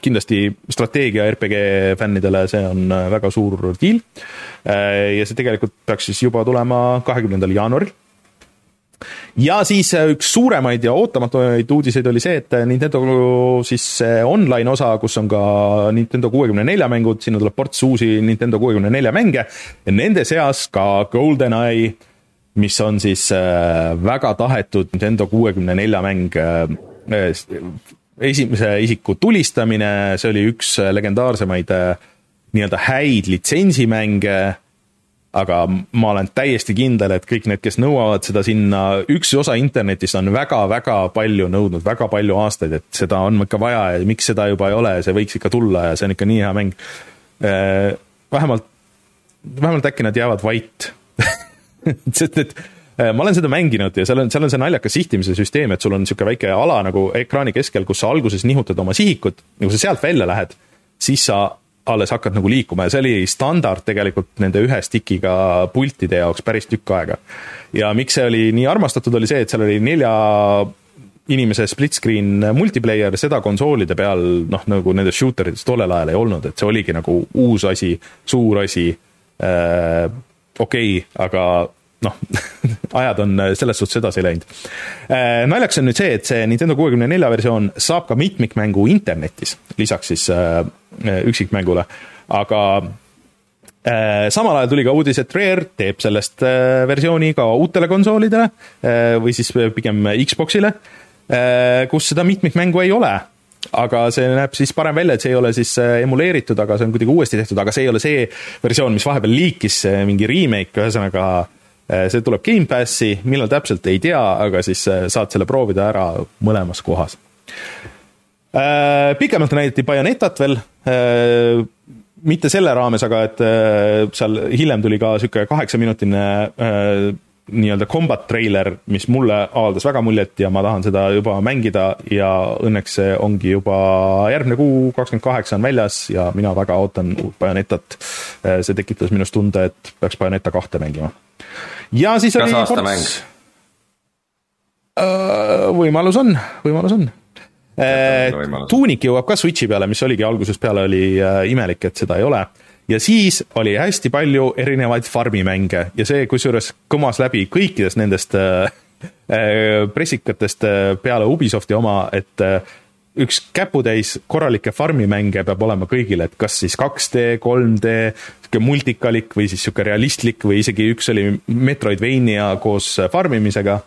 kindlasti strateegia RPG fännidele see on väga suur deal. ja see tegelikult peaks siis juba tulema kahekümnendal jaanuaril ja siis äh, üks suuremaid ja ootamatumaid uudiseid oli see, et äh, Nintendo siis online osa, kus on ka Nintendo kuuekümne nelja mängud, sinna tuleb ports uusi Nintendo kuuekümne nelja mänge. Ja nende seas ka GoldenEye, mis on siis äh, väga tahetud Nintendo kuuekümne nelja mäng, esimese isiku tulistamine, see oli üks legendaarsemaid nii-öelda häid litsensimänge aga ma olen täiesti kindel, et kõik need, kes nõuavad seda sinna, üks osa internetist on väga-väga palju nõudnud, väga palju aastaid, et seda on ikka vaja ja miks seda juba ei ole ja see võiks ikka tulla ja see on ikka nii hea mäng. Äh, vähemalt, vähemalt äkki nad jäävad vait sest et äh, ma olen seda mänginud ja seal on, seal on see naljakas sihtimise süsteem, et sul on niisugune väike ala nagu ekraani keskel, kus sa alguses nihutad oma sihikut ja kui sa sealt välja lähed, siis sa alles hakkad nagu liikuma ja see oli standard tegelikult nende ühe stick'iga pultide jaoks päris tükk aega. ja miks see oli nii armastatud, oli see, et seal oli nelja inimese split screen multiplayer, seda konsoolide peal noh, nagu nendes shooter ides tollel ajal ei olnud, et see oligi nagu uus asi, suur asi äh,, okei okay,, aga noh ajad on selles suhtes edasi läinud. Äh, naljakas on nüüd see, et see Nintendo kuuekümne nelja versioon saab ka mitmikmängu internetis, lisaks siis äh, üksikmängule, aga äh, samal ajal tuli ka uudis, et Rare teeb sellest versiooni ka uutele konsoolidele või siis pigem Xboxile, kus seda mitmikmängu ei ole aga see näeb siis parem välja, et see ei ole siis emuleeritud, aga see on kuidagi uuesti tehtud, aga see ei ole see versioon, mis vahepeal liikis, mingi remake, ühesõnaga Eh, see tuleb Gamepassi, millal täpselt ei tea, aga siis eh, saad selle proovida ära mõlemas kohas. Eh, pikemalt näidati Bayonetat veel, mitte selle raames, aga et seal hiljem tuli ka niisugune kaheksaminutine nii-öelda combat treiler, mis mulle avaldas väga muljet ja ma tahan seda juba mängida ja õnneks see ongi juba järgmine kuu, kakskümmend kaheksa on väljas ja mina väga ootan uut Bayonetat. see tekitas minus tunde, et peaks Bayoneta kahte mängima ja siis kas oli aastamäng? Äh, võimalus on, võimalus on. Äh, tuunik jõuab ka Switchi peale, mis oligi algusest peale oli äh, imelik, et seda ei ole. ja siis oli hästi palju erinevaid farmimänge ja see kusjuures kõmas läbi kõikidest nendest pressikatest peale Ubisofti oma, et üks käputäis korralikke farmimänge peab olema kõigile, et kas siis 2D, 3D, sihuke multikalik või siis sihuke realistlik või isegi üks oli Metroidvania koos farmimisega.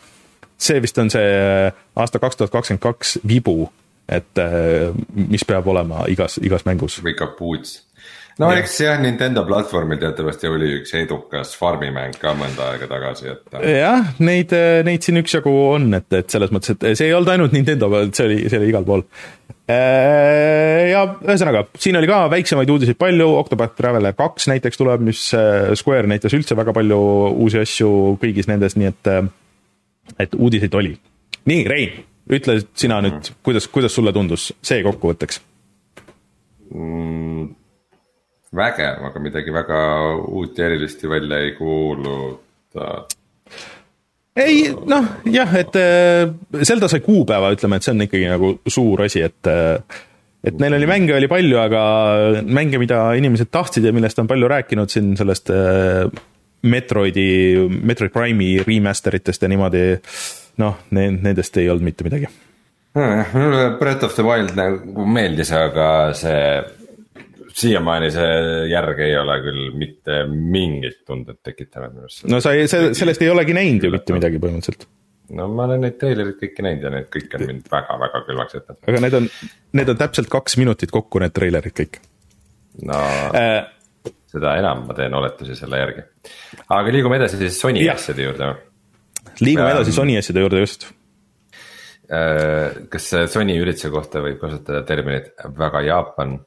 see vist on see aasta kaks tuhat kakskümmend kaks vibu, et mis peab olema igas, igas mängus. või kapuuts no ja. eks jah, Nintendo platvormil teatavasti oli üks edukas farmimäng ka mõnda aega tagasi, et. jah, neid, neid siin üksjagu on, et, et selles mõttes, et see ei olnud ainult Nintendo peal, et see oli, see oli igal pool. Äh, ja ühesõnaga, siin oli ka väiksemaid uudiseid palju, Octopath Traveler kaks näiteks tuleb, mis äh, Square näitas üldse väga palju uusi asju kõigis nendes, nii et, äh, et uudiseid oli. nii, Rein, ütle sina nüüd, kuidas, kuidas sulle tundus see kokkuvõtteks mm.? Vägev, aga midagi väga uut ja erilist ju välja ei kuuluta. ei noh, jah, et Zelda sai kuupäeva, ütleme, et see on ikkagi nagu suur asi, et et neil oli mänge oli palju, aga mänge, mida inimesed tahtsid ja millest on palju rääkinud siin sellest Metroidi, Metroid Prime'i remaster itest ja niimoodi, noh, nendest ei olnud mitte midagi. Breath of the Wild nagu meeldis, aga see siiamaani see järg ei ole küll mitte mingit tundet tekitanud minu arust. no sa ei, sellest ei olegi näinud ju mitte midagi põhimõtteliselt. no ma olen neid treilereid kõiki näinud ja need kõik on mind väga-väga külmaks jätnud. aga need on, need on täpselt kaks minutit kokku, need treilerid kõik. no äh, seda enam ma teen oletusi selle järgi. aga liigume edasi siis Sony asjade juurde. liigume ähm, edasi Sony asjade juurde, just äh, kas Sony ürituse kohta võib kasutada terminit väga Jaapan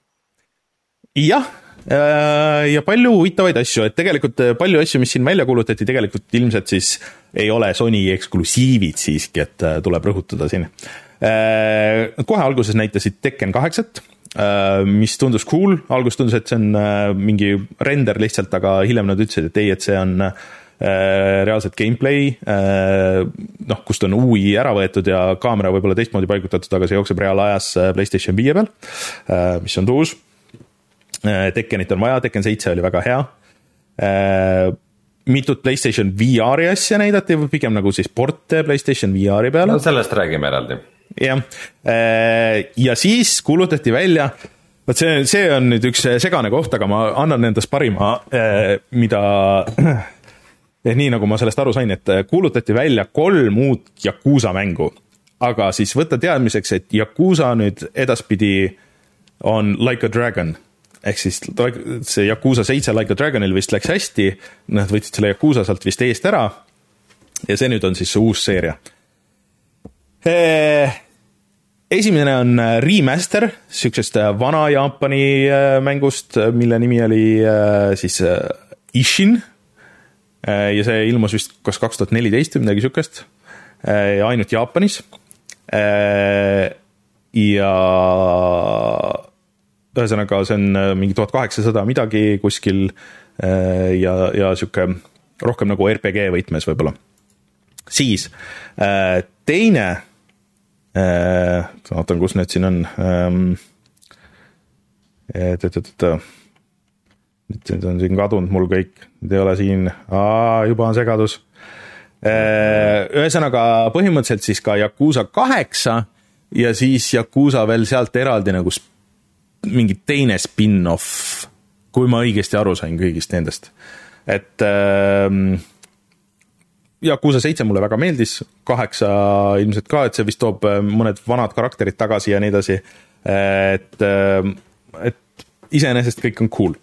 jah, äh, ja palju huvitavaid asju, et tegelikult äh, palju asju, mis siin välja kuulutati, tegelikult ilmselt siis ei ole Sony eksklusiivid siiski, et äh, tuleb rõhutada siin. kohe alguses näitasid Tekken kaheksat, mis tundus cool, alguses tundus, et see on mingi render lihtsalt, aga hiljem nad ütlesid, et ei, et see on reaalselt gameplay, noh, kust on UI ära võetud ja kaamera võib-olla teistmoodi paigutatud, aga see jookseb reaalajas PlayStation viie peal, mis on tuus. Äh, Tekkenit on vaja, Tekken seitse oli väga hea. Äh, mitut Playstation VR-i asja näidati, pigem nagu siis porte Playstation VR-i peale. no sellest räägime eraldi. jah, äh, ja siis kuulutati välja, vot see, see on nüüd üks segane koht, aga ma annan endast parima, mida nii nagu ma sellest aru sain, et kuulutati välja kolm uut Yakuusa mängu. aga siis võtta teadmiseks, et Yakuusa nüüd edaspidi on Like a Dragon ehk siis see Yakuusa seitse Like a Dragonil vist läks hästi, nad võtsid selle Yakuusa sealt vist eest ära. ja see nüüd on siis see uus seeria. esimene on äh, remaster sihukesest äh, vana Jaapani äh, mängust, mille nimi oli siis Ishin. ja see ilmus vist kas kaks tuhat neliteist või midagi sihukest, ainult Jaapanis. ja ühesõnaga, see on äh, mingi tuhat kaheksasada midagi kuskil äh, ja, ja sihuke rohkem nagu RPG võtmes võib-olla. siis äh, teine, vaatan, kus need siin on. Ähm, nüüd on siin kadunud mul kõik, need ei ole siin, juba on segadus. ühesõnaga põhimõtteliselt siis ka Yakuusa kaheksa ja siis Yakuusa veel sealt eraldi nagu mingi teine spin-off, kui ma õigesti aru sain kõigist nendest. et äh, Yakuusa seitse mulle väga meeldis, kaheksa ilmselt ka, et see vist toob äh, mõned vanad karakterid tagasi ja nii edasi. et, ähm, et iseenesest kõik on cool.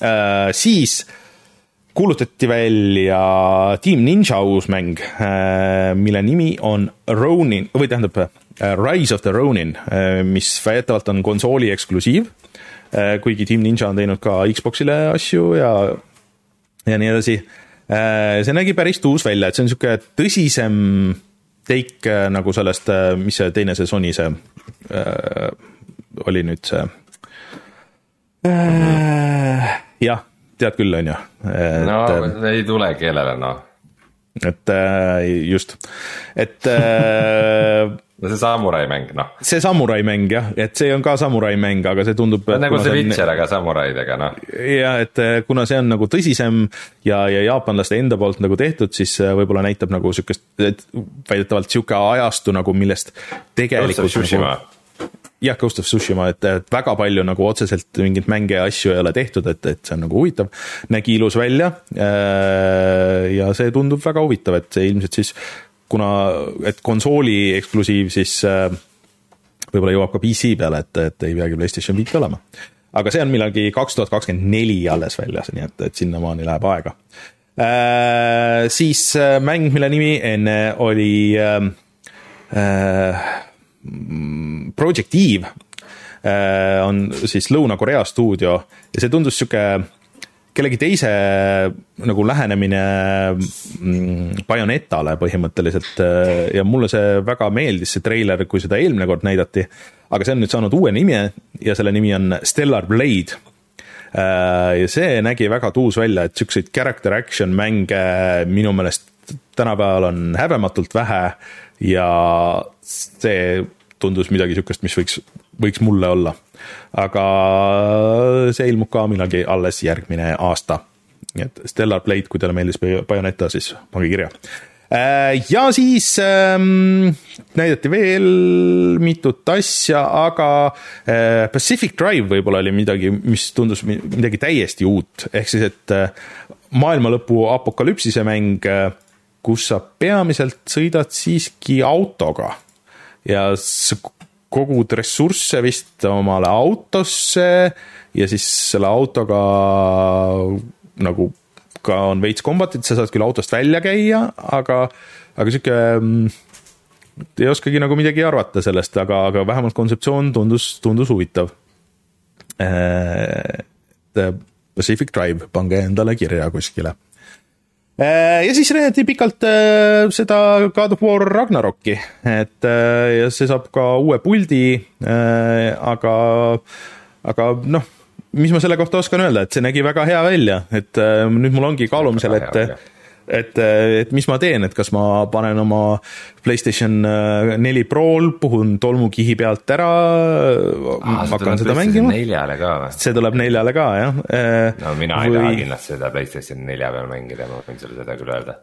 Äh, siis kuulutati välja Team Ninja uus mäng, äh, mille nimi on Ronin, või tähendab Äh, Rise of the Ronin, äh, mis väidetavalt on konsooli eksklusiiv. Äh, kuigi Team Ninja on teinud ka Xbox'ile asju ja, ja nii edasi. see nägi päris tuus välja, et see on sihuke tõsisem take nagu sellest, mis see teine see Sony see äh, oli nüüd see äh,. jah, tead küll, on ju. no ei tule keelele, noh. et äh, just, et äh, no see samurai mäng, noh. see samurai mäng jah, et see on ka samurai mäng, aga see tundub. nagu see Witcher, aga samuraidega, noh. ja et eh, kuna see on nagu tõsisem ja, ja jaapanlaste enda poolt nagu tehtud, siis eh, võib-olla näitab nagu sihukest, väidetavalt sihuke ajastu nagu, millest tegelikult. Nagu, jah, Ghost of Tsushima, et, et väga palju nagu otseselt mingeid mänge ja asju ei ole tehtud, et, et see on nagu huvitav. nägi ilus välja. Eh, ja see tundub väga huvitav, et see ilmselt siis kuna, et konsooli eksklusiiv, siis võib-olla jõuab ka PC peale, et, et ei peagi PlayStation viit olema. aga see on millalgi kaks tuhat kakskümmend neli alles väljas, nii et, et sinnamaani läheb aega äh,. siis mäng, mille nimi enne oli äh, Project Eve äh, on siis Lõuna-Korea stuudio ja see tundus sihuke kellegi teise nagu lähenemine mm, Bayonetale põhimõtteliselt ja mulle see väga meeldis, see treiler, kui seda eelmine kord näidati. aga see on nüüd saanud uue nime ja selle nimi on Stellar Blade. ja see nägi väga tuus välja, et siukseid character action mänge minu meelest tänapäeval on häbematult vähe ja see tundus midagi sihukest, mis võiks, võiks mulle olla aga see ilmub ka millalgi alles järgmine aasta. nii et Stellar Blade, kui teile meeldis Bayoneta, siis pange kirja. Äh, ja siis ähm, näidati veel mitut asja, aga äh, Pacific Drive võib-olla oli midagi, mis tundus midagi täiesti uut, ehk siis, et äh, maailmalõpu apokalüpsise mäng kus sa peamiselt sõidad siiski autoga. Ja kogud ressursse vist omale autosse ja siis selle autoga nagu ka on veits kombatit, sa saad küll autost välja käia, aga, aga sihuke mm, ei oskagi nagu midagi arvata sellest, aga, aga vähemalt kontseptsioon tundus, tundus huvitav. Pacific Drive, pange endale kirja kuskile Äh, ja siis räägiti pikalt äh, seda God of War Ragnaroki, et äh, ja see saab ka uue puldi, aga, aga noh, mis ma selle kohta oskan öelda, et see nägi väga hea välja, et nüüd mul ongi kaalumisel, et et, et mis ma teen, et kas ma panen oma Playstation äh, neli Prol, puhun tolmukihi pealt ära ah,, hakkan seda mängima. neljale ka või? see tuleb neljale ka, jah. Äh, no mina või... ei taha kindlasti seda Playstation nelja peal mängida, ma võin sulle seda küll öelda.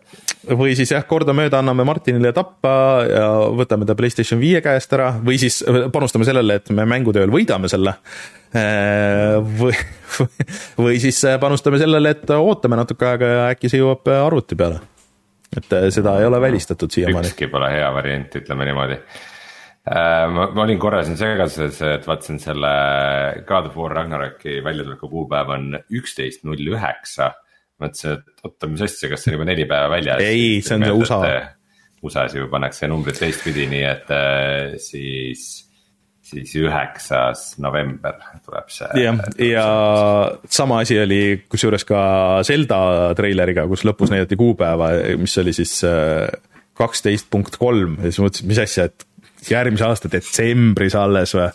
või siis jah, kordamööda anname Martinile tappa ja võtame ta Playstation viie käest ära või siis panustame sellele, et me mängutööl võidame selle või, või siis äh, panustame sellele, et ootame natuke aega ja äkki see jõuab äh, arvuti peale. et seda ei ole välistatud siiamaani. ükski pole hea variant, ütleme niimoodi. ma, ma olin korra siin segaduses, et vaatasin selle God of War Ragnaroki väljatuleku kuupäev on üksteist null üheksa. mõtlesin, et oota, mis asja, kas see on juba neli päeva väljas? ei, see on see USA. USA-s ju pannakse numbrid teistpidi, nii et siis siis üheksas november tuleb see. jah, ja sama asi oli kusjuures ka Zelda treileriga, kus lõpus näidati kuupäeva, mis oli siis äh, kaksteist punkt kolm ja siis mõtlesin, mis asja, et järgmise aasta detsembris alles või.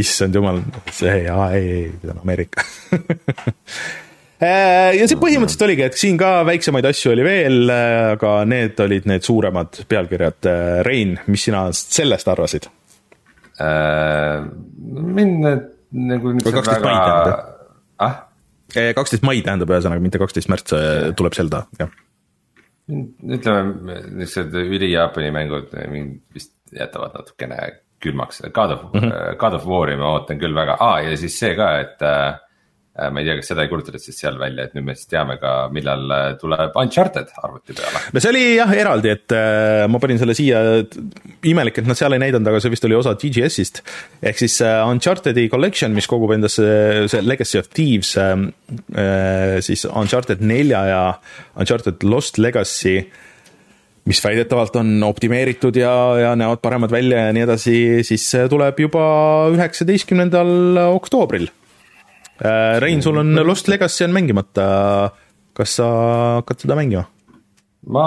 issand jumal, see, aa ei, ei, on Ameerika äh, ja see põhimõtteliselt oligi, et siin ka väiksemaid asju oli veel, aga need olid need suuremad pealkirjad. Rein, mis sina sellest arvasid? Äh,. mind need nagu. kaksteist mai tähendab ah?? kaksteist mai tähendab ühesõnaga, mitte kaksteist märts tuleb Zelda, jah. ütleme, niisugused üli-Jaapani mängud mind vist jätavad natukene külmaks, God of mm, -hmm. God of War'i ma ootan küll väga ah,, ja siis see ka, et äh, Äh, ma ei tea, kas seda ei kuulutatud siis seal välja, et nüüd me siis teame ka, millal äh, tuleb Uncharted arvuti peale. no see oli jah eraldi, et äh, ma panin selle siia, imelik, et nad seal ei näidanud, aga see vist oli osa TGS-ist. ehk siis äh, Uncharted'i collection, mis kogub endasse see Legacy of Thieves äh,, siis Uncharted nelja ja Uncharted Lost Legacy mis väidetavalt on optimeeritud ja, ja näevad paremad välja ja nii edasi, siis tuleb juba üheksateistkümnendal oktoobril Äh, Rein, sul on Lost Legacy on mängimata. kas sa hakkad seda mängima? ma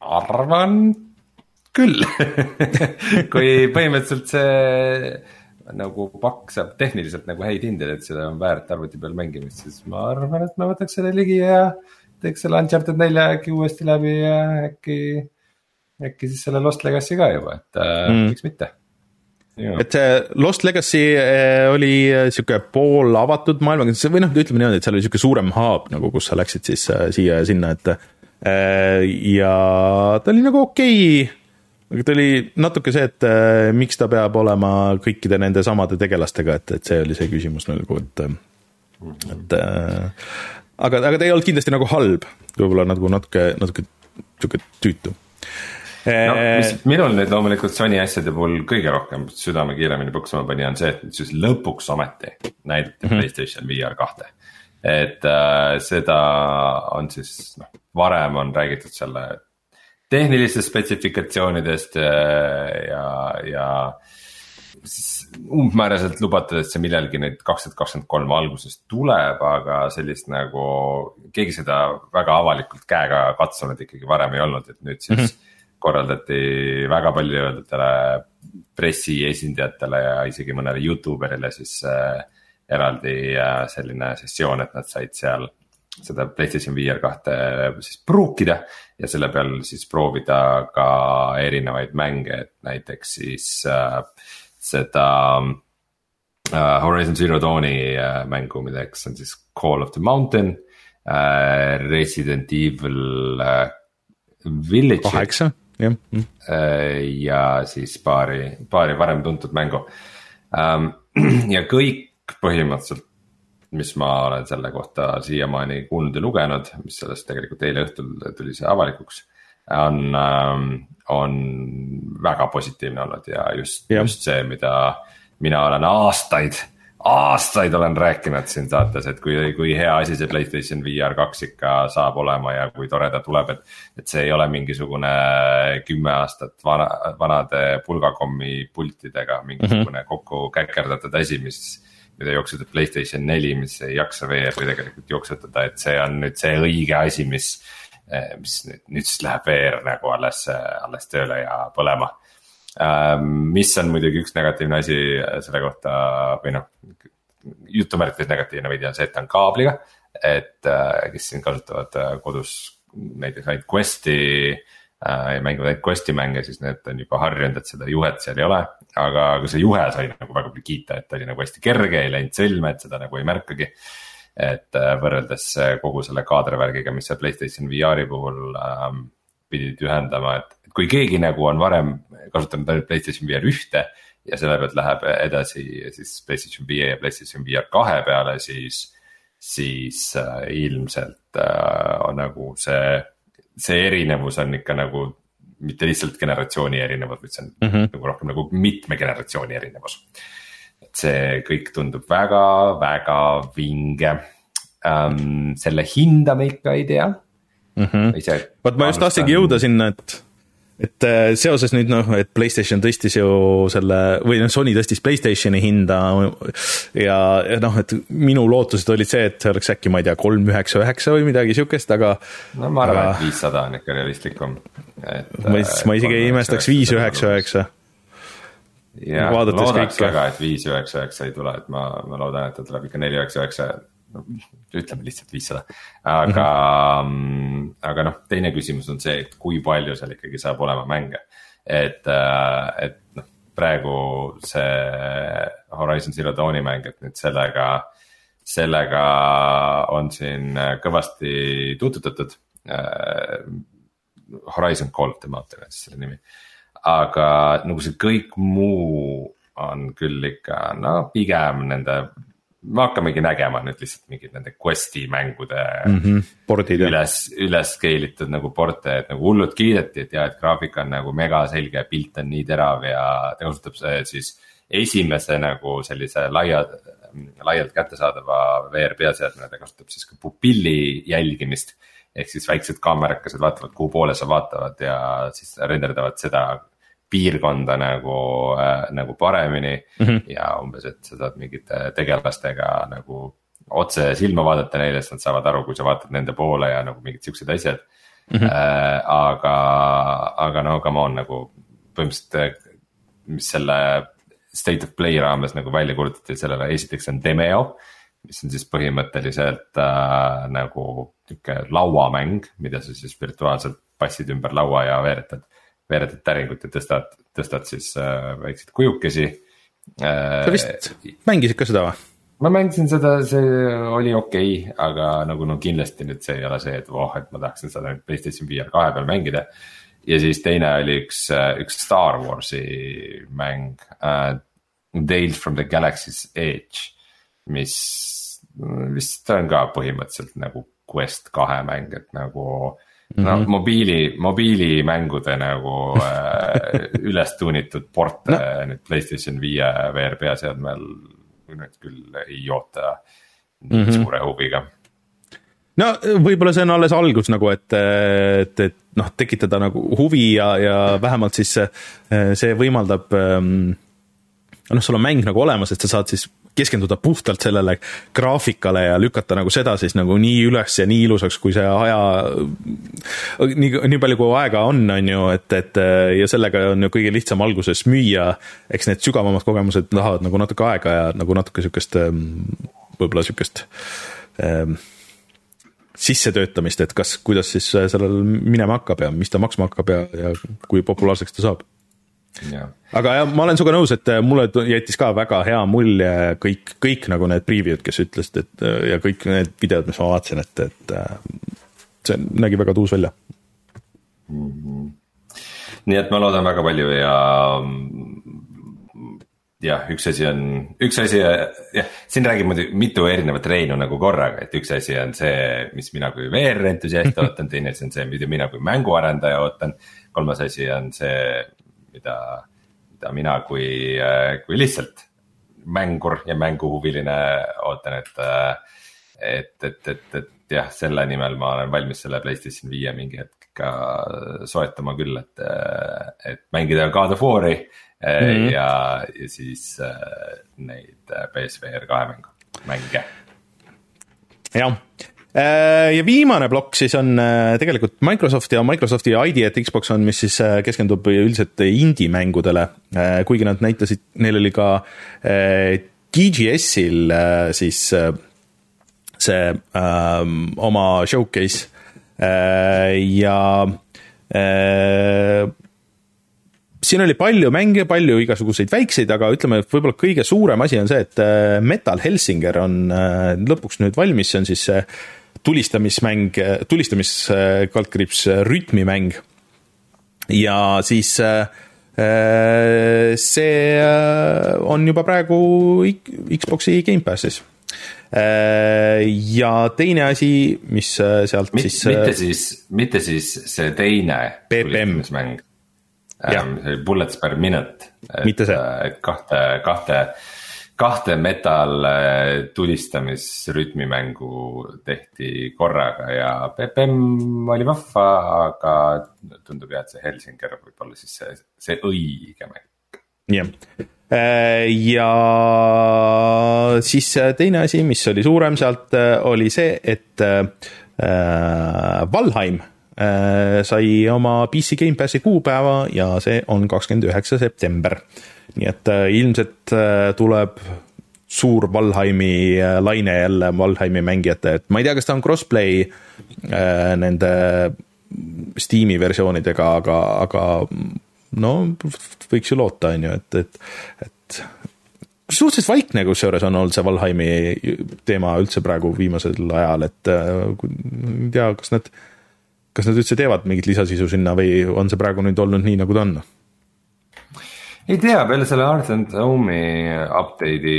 arvan küll kui põhimõtteliselt see nagu pakk saab tehniliselt nagu häid hindeid, et seda on väärt arvuti peal mängimist, siis ma arvan, et ma võtaks selle ligi ja teeks selle Uncharted nelja äkki uuesti läbi ja äkki, äkki siis selle Lost Legacy ka juba, et äh, mm. miks mitte et see Lost Legacy eh, oli eh, sihuke pool avatud maailmaga või noh, ütleme niimoodi, et seal oli sihuke suurem hub nagu, kus sa läksid siis siia ja sinna, et ja ta oli nagu okei. Okay aga ta oli natuke see, et äh, miks ta peab olema kõikide nende samade tegelastega, et, et see oli see küsimus nagu, et, et äh, aga, aga ta ei olnud kindlasti nagu halb, võib-olla nagu natuke, natuke sihuke tüütu no, mis minul nüüd loomulikult Sony asjade puhul kõige rohkem südame kiiremini puksuma pani, on see, et siis lõpuks ometi näidati mm -hmm. Playstation VR kahte. et äh, seda on siis noh, varem on räägitud selle tehnilistest spetsifikatsioonidest äh, ja, ja umbmääraselt lubatud, et see millalgi nüüd kaks tuhat kakskümmend kolm alguses tuleb, aga sellist nagu. keegi seda väga avalikult käega katsunud ikkagi varem ei olnud, et nüüd siis mm. -hmm korraldati väga paljudele pressiesindajatele ja isegi mõnele Youtube erile siis äh, eraldi äh, selline sessioon, et nad said seal seda PlayStation VR kahte siis pruukida ja selle peal siis proovida ka erinevaid mänge, et näiteks siis äh, seda äh, Horizon Zero Dawni äh, mängu, milleks on siis Call of the Mountain äh,, Resident Evil äh, Village. kaheksa jah. Äh, ja siis paari, paari varem tuntud mängu. Ähm, ja kõik põhimõtteliselt, mis ma olen selle kohta siiamaani kuulnud ja lugenud, mis sellest tegelikult eile õhtul tuli see avalikuks. on, ähm, on väga positiivne olnud ja just, just see, mida mina olen aastaid aastaid olen rääkinud siin saates, et kui, kui hea asi see Playstation VR kaks ikka saab olema ja kui tore ta tuleb, et. et see ei ole mingisugune kümme aastat vana, vanade pulgakommi pultidega mingisugune mm -hmm. kokku käkerdatud asi, mis. mida jooksutab Playstation neli, mis ei jaksa VR-i tegelikult jooksutada, et see on nüüd see õige asi, mis. mis nüüd, nüüd siis läheb VR nagu alles, alles tööle ja põlema mis on muidugi üks negatiivne asi selle kohta või noh, jutumärkides negatiivne veidi on see, et ta on kaabliga. et äh, kes siin kasutavad äh, kodus näiteks ainult Questi äh, ja mängivad ainult Questi mänge, siis need on juba harjunud, et seda juhet seal ei ole. aga, aga see juhe sai nagu väga palju kiita, et ta oli nagu hästi kerge, ei läinud sõlme, et seda nagu ei märkagi et võrreldes kogu selle kaadrivärgiga, mis seal Playstation VR-i puhul ähm, pidid ühendama, et kui keegi nagu on varem kasutanud ainult Playstation VR ühte ja selle pealt läheb edasi siis Playstation viie ja Playstation VR kahe peale, siis. siis äh, ilmselt äh, on nagu see, see erinevus on ikka nagu mitte lihtsalt generatsiooni erinevus, vaid see on mm -hmm. nagu rohkem nagu mitme generatsiooni erinevus. et see kõik tundub väga-väga vinge um,. selle hinda me ikka ei tea mm. -hmm. vot ma just tahtsingi jõuda sinna, et et äh, seoses nüüd noh, et Playstation tõstis ju selle või noh, Sony tõstis Playstationi hinda ja, ja noh, et minu lootused olid see, et see oleks äkki, ma ei tea, kolm üheksa üheksa või midagi siukest, aga. no ma arvan aga..., et viissada on ikka realistlikum. ma, ma isegi ei imestaks viis üheksa üheksa. jah, loodaks väga, et viis üheksa üheksa ei tule, et ma, ma loodan, et ta tuleb ikka neli üheksa üheksa no ütleme lihtsalt viissada, aga mm, -hmm. aga noh, teine küsimus on see, et kui palju seal ikkagi saab olema mänge. et, äh, et noh, praegu see Horizon Zero Dawni mäng, et nüüd sellega, sellega on siin kõvasti tututatud. Äh, Horizon Call of the Mountain on siis selle nimi, aga nagu see kõik muu on küll ikka no pigem nende me hakkamegi nägema nüüd lihtsalt mingeid nende quest'i mängude mm -hmm, pordid, üles, üles scale itud nagu porte, et nagu hullult kiideti, et ja, et graafik on nagu megaselge, pilt on nii terav ja ta kasutab see siis. esimese nagu sellise laia, laialt kättesaadava VR peaseadmena, ta kasutab siis ka pupilli jälgimist. ehk siis väiksed kaamerakesed vaatavad, kuhu poole sa vaatavad ja siis renderdavad seda piirkonda nagu äh,, nagu paremini mm. -hmm. ja umbes, et sa saad mingite tegelastega nagu otse silma vaadata neile, siis nad saavad aru, kui sa vaatad nende poole ja nagu mingid siuksed asjad mm. -hmm. Äh, aga, aga no come on nagu põhimõtteliselt, mis selle state of play raames nagu välja kuulutati, sellele esiteks on Demeo. mis on siis põhimõtteliselt äh, nagu sihuke lauamäng, mida sa siis virtuaalselt passid ümber laua ja veeretad veeretad täringut ja tõstad, tõstad siis äh, väikseid kujukesi äh,. sa vist mängisid ka seda või? ma mängisin seda, see oli okei okay,, aga nagu no kindlasti nüüd see ei ole see, et voh, et ma tahaksin seda nüüd PlayStation VR kahe peal mängida. ja siis teine oli üks, üks Star Warsi mäng uh,, Tales from the Galaxy's Edge, mis vist on ka põhimõtteliselt nagu Quest kahe mäng, et nagu Mm -hmm. no mobiili, mobiilimängude nagu äh, üles tuunitud port no. nüüd Playstation viie VR peaseadmel nüüd küll ei oota mm -hmm. suure huviga no võib-olla see on alles algus nagu, et, et, et noh, tekitada nagu huvi ja, ja vähemalt siis see, see võimaldab ähm, noh, sul on mäng nagu olemas, et sa saad siis keskenduda puhtalt sellele graafikale ja lükata nagu seda siis nagu nii üles ja nii ilusaks, kui see aja, nii, nii palju kui aega on, on ju, et, et ja sellega on ju kõige lihtsam alguses müüa. eks need sügavamad kogemused tahavad nagu natuke aega ja nagu natuke sihukest, võib-olla sihukest ähm, sissetöötamist, et kas, kuidas siis sellel minema hakkab ja mis ta maksma hakkab ja, ja kui populaarseks ta saab aga jah, ma olen sinuga nõus, et äh, mulle jättis ka väga hea mulje kõik, kõik nagu need preview'd, kes ütlesid, et äh, ja kõik need videod, mis ma vaatasin, et, et äh, see nägi väga tuus välja mm. -hmm. nii et ma loodan väga palju ja jah, üks asi on, üks asi jah, siin räägib muidugi mitu erinevat Reinu nagu korraga, et üks asi on see, mis mina kui VR entusiast ootan, teine asi on see, mida mina kui mänguarendaja ootan. kolmas asi on see, mida, mida mina kui, kui lihtsalt mängur ja mänguhuviline ootan, et. et, et, et, et jah, selle nimel ma olen valmis selle Playstation viie mingi hetk ka soetama küll, et, et mängida God of War'i mm -hmm. ja, ja siis neid PSVR kahe mängu, mänge. jah ja viimane plokk siis on äh, tegelikult Microsoft ja Microsofti ID et Xbox on, mis siis äh, keskendub üldiselt indie-mängudele, kuigi nad näitasid, neil oli ka TGS-il siis see ähm, oma showcase. Ja siin oli palju mänge, palju igasuguseid väikseid, aga ütleme, et võib-olla kõige suurem asi on see, et Metal Helsinger on lõpuks nüüd valmis, see on siis see tulistamismäng, tulistamiskaldkriips rütmimäng. ja siis äh, see äh, on juba praegu Xbox'i Gamepassis äh, ja teine asi, mis sealt Mit, siis. mitte siis, mitte siis see teine. BPM. Ähm, bullets per minute. mitte see. et kahte, kahte kahte metal äh, tulistamisrütmimängu tehti korraga ja BPM oli vahva, aga tundub jah, et see Helsinger võib olla siis see, see õige mäng. jah, äh, ja siis äh, teine asi, mis oli suurem sealt, oli see, et Valheim sai oma PC Gamepassi kuupäeva ja see on kakskümmend üheksa september nii et äh, ilmselt äh, tuleb suur Valheimi äh, laine jälle Valheimi mängijate, et ma ei tea, kas ta on crossplay nende Steam'i versioonidega, aga, aga no võiks ju loota, on ju, et, et, et suhteliselt vaikne kusjuures on olnud see Valheimi teema üldse praegu viimasel ajal, et ei tea, kas nad, kas nad üldse teevad mingit lisasisu sinna või on see praegu nüüd olnud nii, nagu ta on ei tea, peale selle Art and Home'i update'i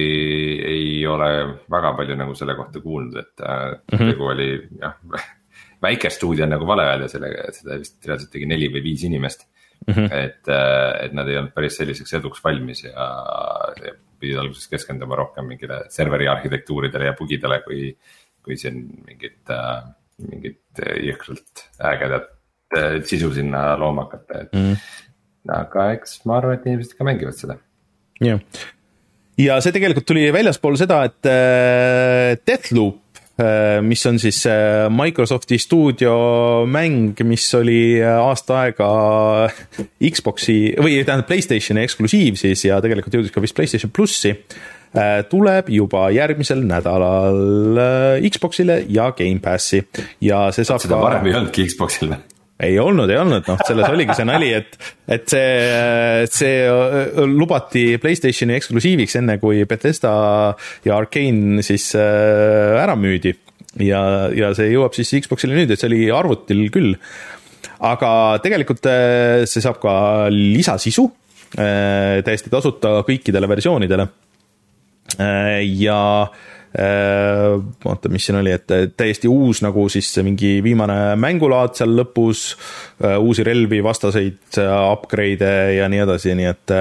ei ole väga palju nagu selle kohta kuulnud, et mm -hmm. tegu oli jah väike stuudio on nagu vale öelda, sellega, seda vist reaalselt tegi neli või viis inimest mm. -hmm. et, äh, et nad ei olnud päris selliseks eduks valmis ja, ja pidid alguses keskenduma rohkem mingile serveri arhitektuuridele ja bugidele, kui, kui siin mingit, äh, mingit jõhkralt ägedat sisu sinna looma hakata, et mm. -hmm aga eks ma arvan, et inimesed ikka mängivad seda. jah, ja see tegelikult tuli väljaspool seda, et äh, Deathloop äh, mis on siis äh, Microsofti stuudiomäng, mis oli aasta aega Xbox'i või tähendab Playstationi eksklusiiv siis ja tegelikult jõudis ka vist Playstation plussi, tuleb juba järgmisel nädalal Xbox'ile ja Gamepassi ja see saab seda ka... varem ei olnudki Xbox'il või? Ei olnud, ei olnud, noh, selles oligi see nali, et, et see, see äh, lubati Playstationi eksklusiiviks, enne kui Bethesda ja Arkane siis äh, ära müüdi. ja, ja see jõuab siis Xbox'ile nüüd, et see oli arvutil küll. aga tegelikult äh, see saab ka lisasisu täiesti tasuta kõikidele versioonidele. ja oota, mis siin oli, et täiesti uus nagu siis mingi viimane mängulaad seal lõpus, uusi relvi, vastaseid, upgrade'e ja nii edasi, nii et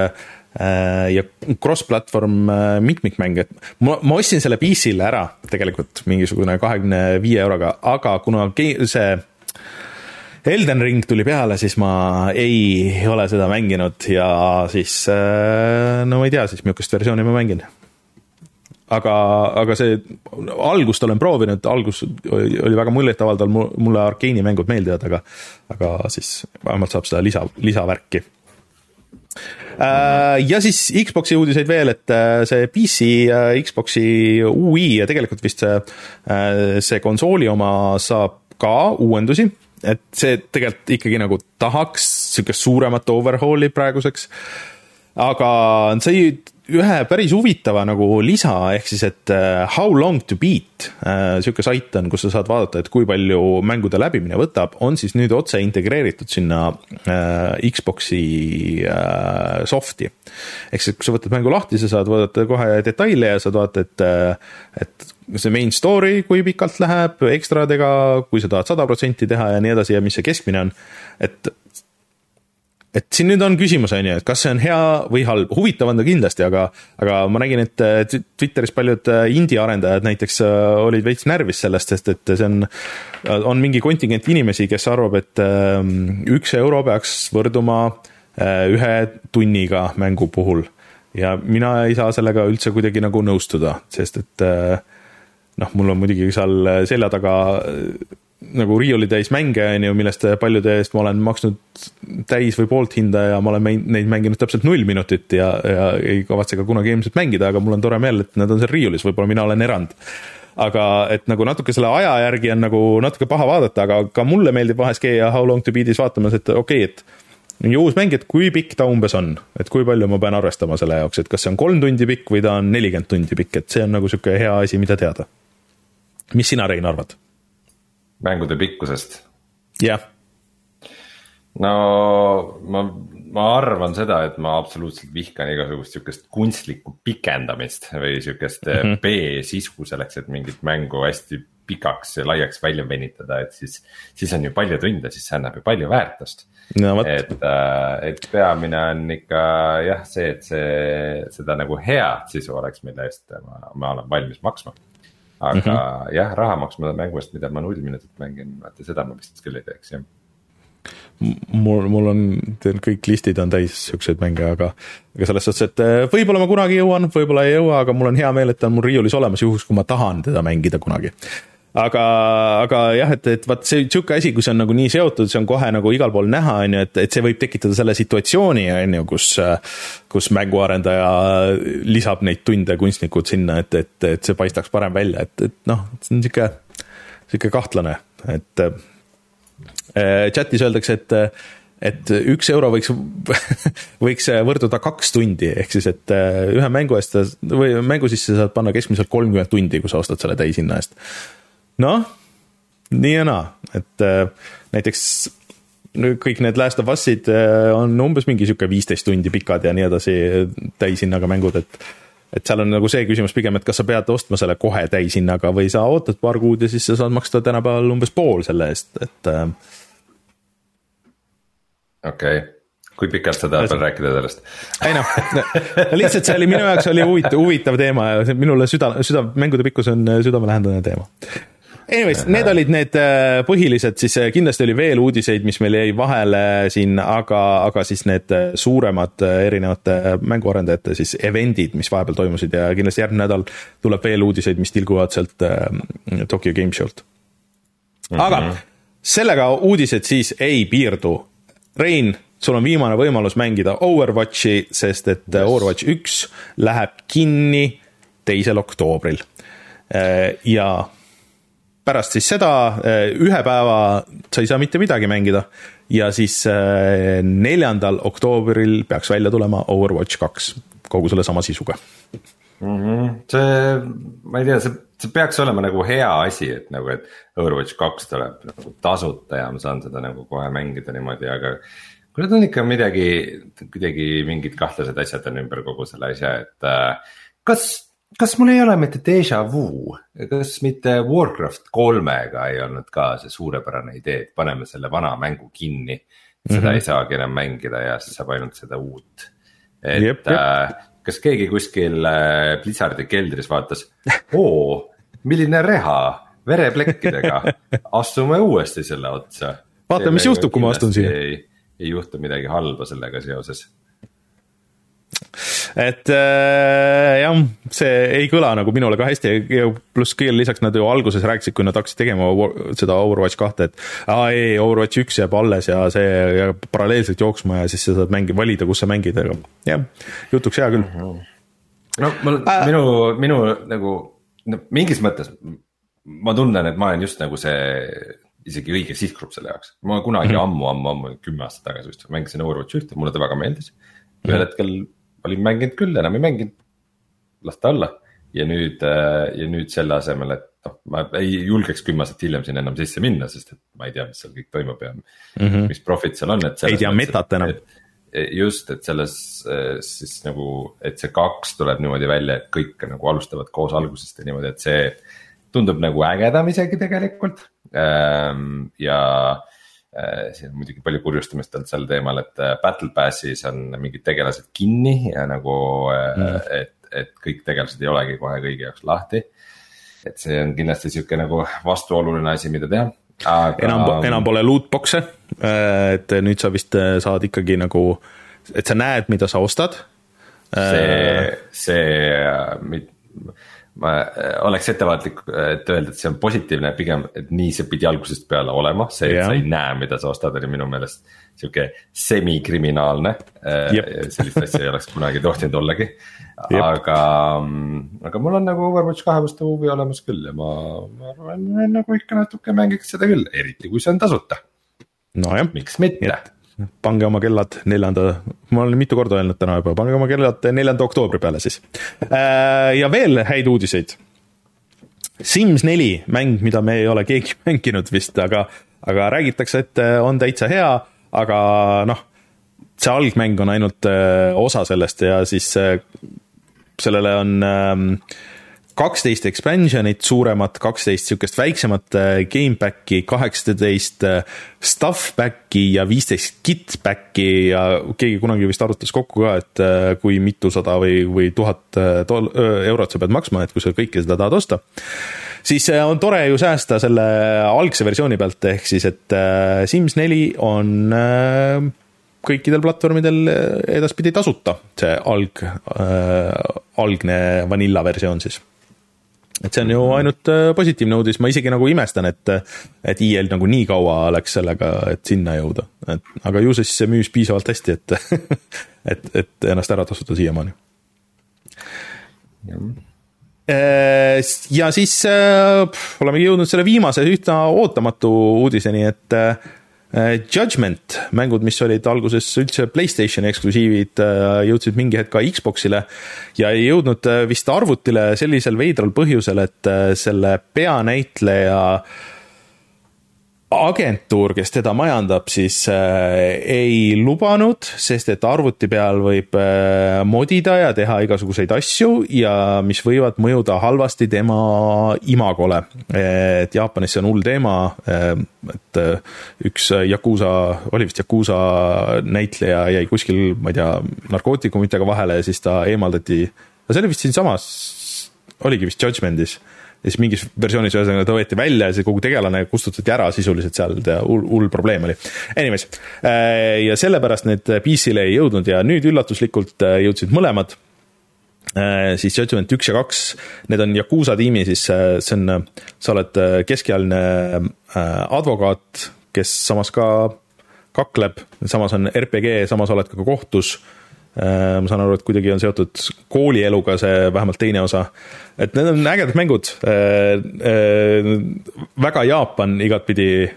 ja cross-platvorm mitmikmäng, et ma, ma ostsin selle PC-le ära tegelikult mingisugune kahekümne viie euroga, aga kuna see Elden Ring tuli peale, siis ma ei ole seda mänginud ja siis no ma ei tea siis, millist versiooni ma mängin aga, aga see, algust olen proovinud, algus oli, väga muljetavaldav, mulle Arkeeni mängud meeldivad, aga, aga siis vähemalt saab seda lisa, lisavärki. Äh, ja siis Xbox'i uudiseid veel, et äh, see PC, Xbox'i UI ja tegelikult vist see, äh, see konsooli oma saab ka uuendusi et see tegelikult ikkagi nagu tahaks sihukest suuremat overhaul'i praeguseks. aga see ühe päris huvitava nagu lisa, ehk siis, et uh, How long to beat uh,, sihuke sait on, kus sa saad vaadata, et kui palju mängude läbimine võtab, on siis nüüd otse integreeritud sinna uh, Xbox'i soft'i. ehk siis, kui sa võtad mängu lahti, sa saad vaadata kohe detaile ja saad vaadata, et et see main story, kui pikalt läheb, ekstradega, kui sa tahad sada protsenti teha ja nii edasi ja mis see keskmine on, et et siin nüüd on küsimus, on ju, et kas see on hea või halb, huvitav on ta kindlasti, aga, aga ma nägin, et äh, Twitteris paljud äh, indie arendajad näiteks äh, olid veits närvis sellest, sest et see on, on mingi kontingent inimesi, kes arvab, et üks euro peaks võrduma ühe tunniga mängu puhul. ja mina ei saa sellega üldse kuidagi nagu nõustuda, sest et noh, mul on muidugi seal selja taga nagu riiulitäis mänge, on ju, millest paljude eest ma olen maksnud täis või poolt hinda ja ma olen neid mänginud täpselt null minutit ja, ja ei kavatse ka kunagi ilmselt mängida, aga mul on tore meel, et nad on seal riiulis, võib-olla mina olen erand. aga et nagu natuke selle aja järgi on nagu natuke paha vaadata, aga ka mulle meeldib vahest käia How long to beat'is vaatamas, et okei okay,, et mingi uus mäng, et kui pikk ta umbes on, et kui palju ma pean arvestama selle jaoks, et kas see on kolm tundi pikk või ta on nelikümmend tundi pikk, et see on nagu sihuke hea asi, mida teada. mis sina, Rein, arvad? Mängude pikkusest. jah. no ma, ma arvan seda, et ma absoluutselt vihkan igasugust sihukest kunstlikku pikendamist või sihukest mm -hmm. B-sisu selleks, et mingit mängu hästi pikaks ja laiaks välja venitada, et siis, siis on ju palju tunde, siis see annab ju palju väärtust no,. et, äh, et peamine on ikka jah, see, et see, seda nagu head sisu oleks, mille eest ma, ma olen valmis maksma aga mm -hmm. jah, raha maksma mängu eest, mida ma null minutit mängin, vaata seda ma vist küll ei teeks jah mul, mul on, kõik listid on täis siukseid mänge, aga, aga selles suhtes, et eh, võib-olla ma kunagi jõuan, võib-olla ei jõua, aga mul on hea meel, et ta on mul riiulis olemas, juhuks kui ma tahan teda mängida kunagi aga, aga jah, et, et vaat see sihuke asi, kui see on nagu nii seotud, see on kohe nagu igal pool näha, on ju, et, et see võib tekitada selle situatsiooni, on ju, kus, kus mänguarendaja lisab neid tunde kunstnikud sinna, et, et, et see paistaks parem välja, et, et noh, see on sihuke, sihuke kahtlane, et äh, chat'is öeldakse, et et üks euro võiks võiks võrduda kaks tundi, ehk siis, et ühe mängu eest või mängu sisse saad panna keskmiselt kolmkümmend tundi, kui sa ostad selle täishinna eest noh, nii ja naa, et äh, näiteks kõik need Last of Us'id äh, on umbes mingi sihuke viisteist tundi pikad ja nii edasi täishinnaga mängud, et et seal on nagu see küsimus pigem, et kas sa pead ostma selle kohe täishinnaga või sa ootad paar kuud ja siis sa saad maksta tänapäeval umbes pool selle eest, et äh.... okei okay kui pikalt sa tahad veel rääkida sellest? ei noh, lihtsalt see oli minu jaoks oli huvitav, huvitav teema ja minule süda, süda, mängude pikkus on südamelähedane teema. Anyways, need olid need äh, põhilised, siis äh, kindlasti oli veel uudiseid, mis meil jäi vahele siin, aga, aga siis need äh, suuremad erinevate mänguarendajate siis event'id, mis vahepeal toimusid ja kindlasti järgmine nädal tuleb veel uudiseid, mis tilguvad sealt Tokyo Game Show'lt. aga mm -hmm. sellega uudised siis ei piirdu. Rein, sul on viimane võimalus mängida Overwatchi, sest et yes. Overwatch üks läheb kinni teisel oktoobril. ja pärast siis seda eh, ühe päeva sa ei saa mitte midagi mängida ja siis eh, neljandal oktoobril peaks välja tulema Overwatch kaks kogu selle sama sisuga mm. -hmm. see, ma ei tea, see, see peaks olema nagu hea asi, et nagu, et Overwatch kaks tuleb nagu tasuta ja ma saan seda nagu kohe mängida niimoodi, aga kuule, ta on ikka midagi, kuidagi mingid kahtlased asjad on ümber kogu selle asja, et äh, kas kas mul ei ole mitte déjà vu, kas mitte Warcraft kolmega ei olnud ka see suurepärane idee, et paneme selle vana mängu kinni. seda mm -hmm. ei saagi enam mängida ja siis saab ainult seda uut. et jep, jep. Äh, kas keegi kuskil äh, Blizzardi keldris vaatas, oo, milline reha vereplekkidega, astume uuesti selle otsa. vaatame, mis juhtub, kui ma astun siia. ei juhtu midagi halba sellega seoses et äh, jah, see ei kõla nagu minule ka hästi ja pluss kõigele lisaks nad ju alguses rääkisid, kui nad hakkasid tegema seda Overwatch kahte, et aa ei, Overwatch üks jääb alles ja see jääb paralleelselt jooksma ja siis sa saad mängi-, valida, kus sa mängid, aga jah, jutuks hea küll. no mul äh., minu, minu nagu no mingis mõttes ma tunnen, et ma olen just nagu see isegi õige sihtgrupp selle jaoks, ma kunagi mm -hmm. ammu, ammu, ammu kümme aastat tagasi vist mängisin Overwatch ühte, mulle ta väga meeldis. ühel mm -hmm. hetkel olin mänginud küll, enam ei mänginud, las ta olla. ja nüüd äh, ja nüüd selle asemel, et noh, ma ei julgeks kümme aastat hiljem sinna enam sisse minna, sest et ma ei tea, mis seal kõik toimub ja mm -hmm. mis profit seal on, et. ei tea metat enam. just, et selles äh, siis nagu, et see kaks tuleb niimoodi välja, et kõik nagu alustavad koos algusest ja niimoodi, et see tundub nagu ägedam isegi tegelikult ähm, ja Äh, siin on muidugi palju kurjustamist olnud sel teemal, et äh, Battle Pass'is on mingid tegelased kinni ja nagu äh, mm., et, et kõik tegelased ei olegi kohe kõigi jaoks lahti. et see on kindlasti sihuke nagu vastuoluline asi, mida teha. Aga... enam, enam pole lootbox'e, et nüüd sa vist saad ikkagi nagu, et sa näed, mida sa ostad. see, see ma äh, oleks ettevaatlik, et öelda, et see on positiivne, pigem, et nii see pidi algusest peale olema, see, et yeah. sa ei näe, mida sa ostad, oli minu meelest sihuke semikriminaalne. Äh, sellist asja ei oleks kunagi tohtinud ollagi aga, aga mul on nagu Overwatch kahe vastu huvi olemas küll ja ma, ma arvan, nagu ikka natuke mängiks seda küll, eriti kui see on tasuta. nojah. miks mitte pange oma kellad neljanda, ma olen mitu korda öelnud täna juba, pange oma kellad neljanda oktoobri peale siis. Äh, ja veel häid uudiseid. Sims neli, mäng, mida me ei ole keegi mänginud vist, aga, aga räägitakse, et äh, on täitsa hea, aga noh, see algmäng on ainult äh, osa sellest ja siis sellele on ähm, kaksteist expansion'it suuremat, kaksteist sihukest väiksemat äh, gameback'i, kaheksateist äh, stuff back'i ja viisteist kit back'i ja keegi kunagi vist arvutas kokku ka, et äh, kui mitusada või, või tuhat eurot sa pead maksma, et kui sa kõike seda tahad osta. siis on tore ju säästa selle algse versiooni pealt, ehk siis, et Sims neli on kõikidel platvormidel edaspidi tasuta, see alg äh,, algne vanilla versioon siis et see on ju ainult äh, positiivne uudis, ma isegi nagu imestan, et, et EL nagu nii kaua läks sellega, et sinna jõuda, et aga ju siis see müüs piisavalt hästi, et, et, et ennast ära tasuda siiamaani. Äh, ja siis äh, olemegi jõudnud selle viimase üsna ootamatu uudiseni, et Judgment, mängud, mis olid alguses üldse Playstationi eksklusiivid, äh, jõudsid mingi hetk ka Xbox'ile ja ei jõudnud äh, vist arvutile sellisel veidral põhjusel, et selle peanäitleja äh, agentuur, kes teda majandab, siis äh, ei lubanud, sest et arvuti peal võib äh, modida ja teha igasuguseid asju ja mis võivad mõjuda halvasti tema imagole. et Jaapanis see on hull teema, äh, et äh, üks Yakuusa, oli vist Yakuusa näitleja jäi kuskil, ma ei tea, narkootikumitega vahele ja siis ta eemaldati, see oli vist siinsamas, oligi vist Judgmentis ja siis mingis versioonis ühesõnaga ta võeti välja ja see kogu tegelane kustutati ära sisuliselt seal hull, hull probleem oli. Anyways, äh, ja sellepärast need PC-le ei jõudnud ja nüüd üllatuslikult äh, jõudsid mõlemad äh, siis Judgment üks ja kaks, need on Yakuusa tiimi, siis see on, sa oled keskealine advokaat, kes samas ka kakleb, samas on RPG, samas oled ka kohtus ma saan aru, et kuidagi on seotud koolieluga see vähemalt teine osa. et need on ägedad mängud. Äh, äh, väga Jaapan igatpidi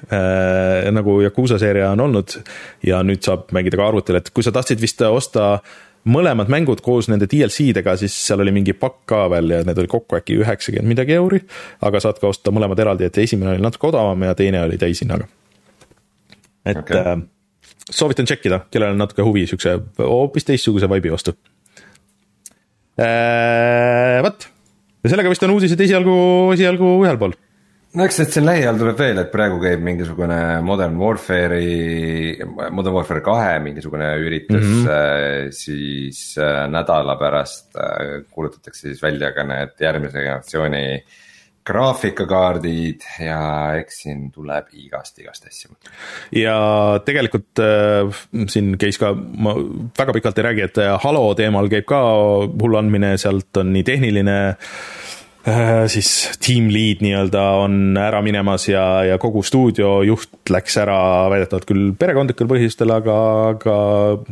nagu Yakuusa seeria on olnud ja nüüd saab mängida ka arvutil, et kui sa tahtsid vist osta mõlemad mängud koos nende DLC-dega, siis seal oli mingi pakk ka veel ja need oli kokku äkki üheksakümmend midagi euri. aga saad ka osta mõlemad eraldi, et esimene oli natuke odavam ja teine oli täishinnaga. et okay soovitan tšekkida, kellel on natuke huvi siukse hoopis teistsuguse vibe'i vastu. Äh, vot, ja sellega vist on uudised esialgu, esialgu ühel pool no eks nüüd siin lähiajal tuleb veel, et praegu käib mingisugune Modern Warfare'i, Modern Warfare kahe mingisugune üritus mm, -hmm. siis äh, nädala pärast äh, kuulutatakse siis välja ka need järgmise generatsiooni graafikakaardid ja eks siin tuleb igast, igast asju. ja tegelikult äh, siin käis ka, ma väga pikalt ei räägi, et Halo teemal käib ka hull andmine, sealt on nii tehniline äh, Äh, siis team lead nii-öelda on ära minemas ja, ja kogu stuudiojuht läks ära väidetavalt küll perekondlikel põhjustel, aga, aga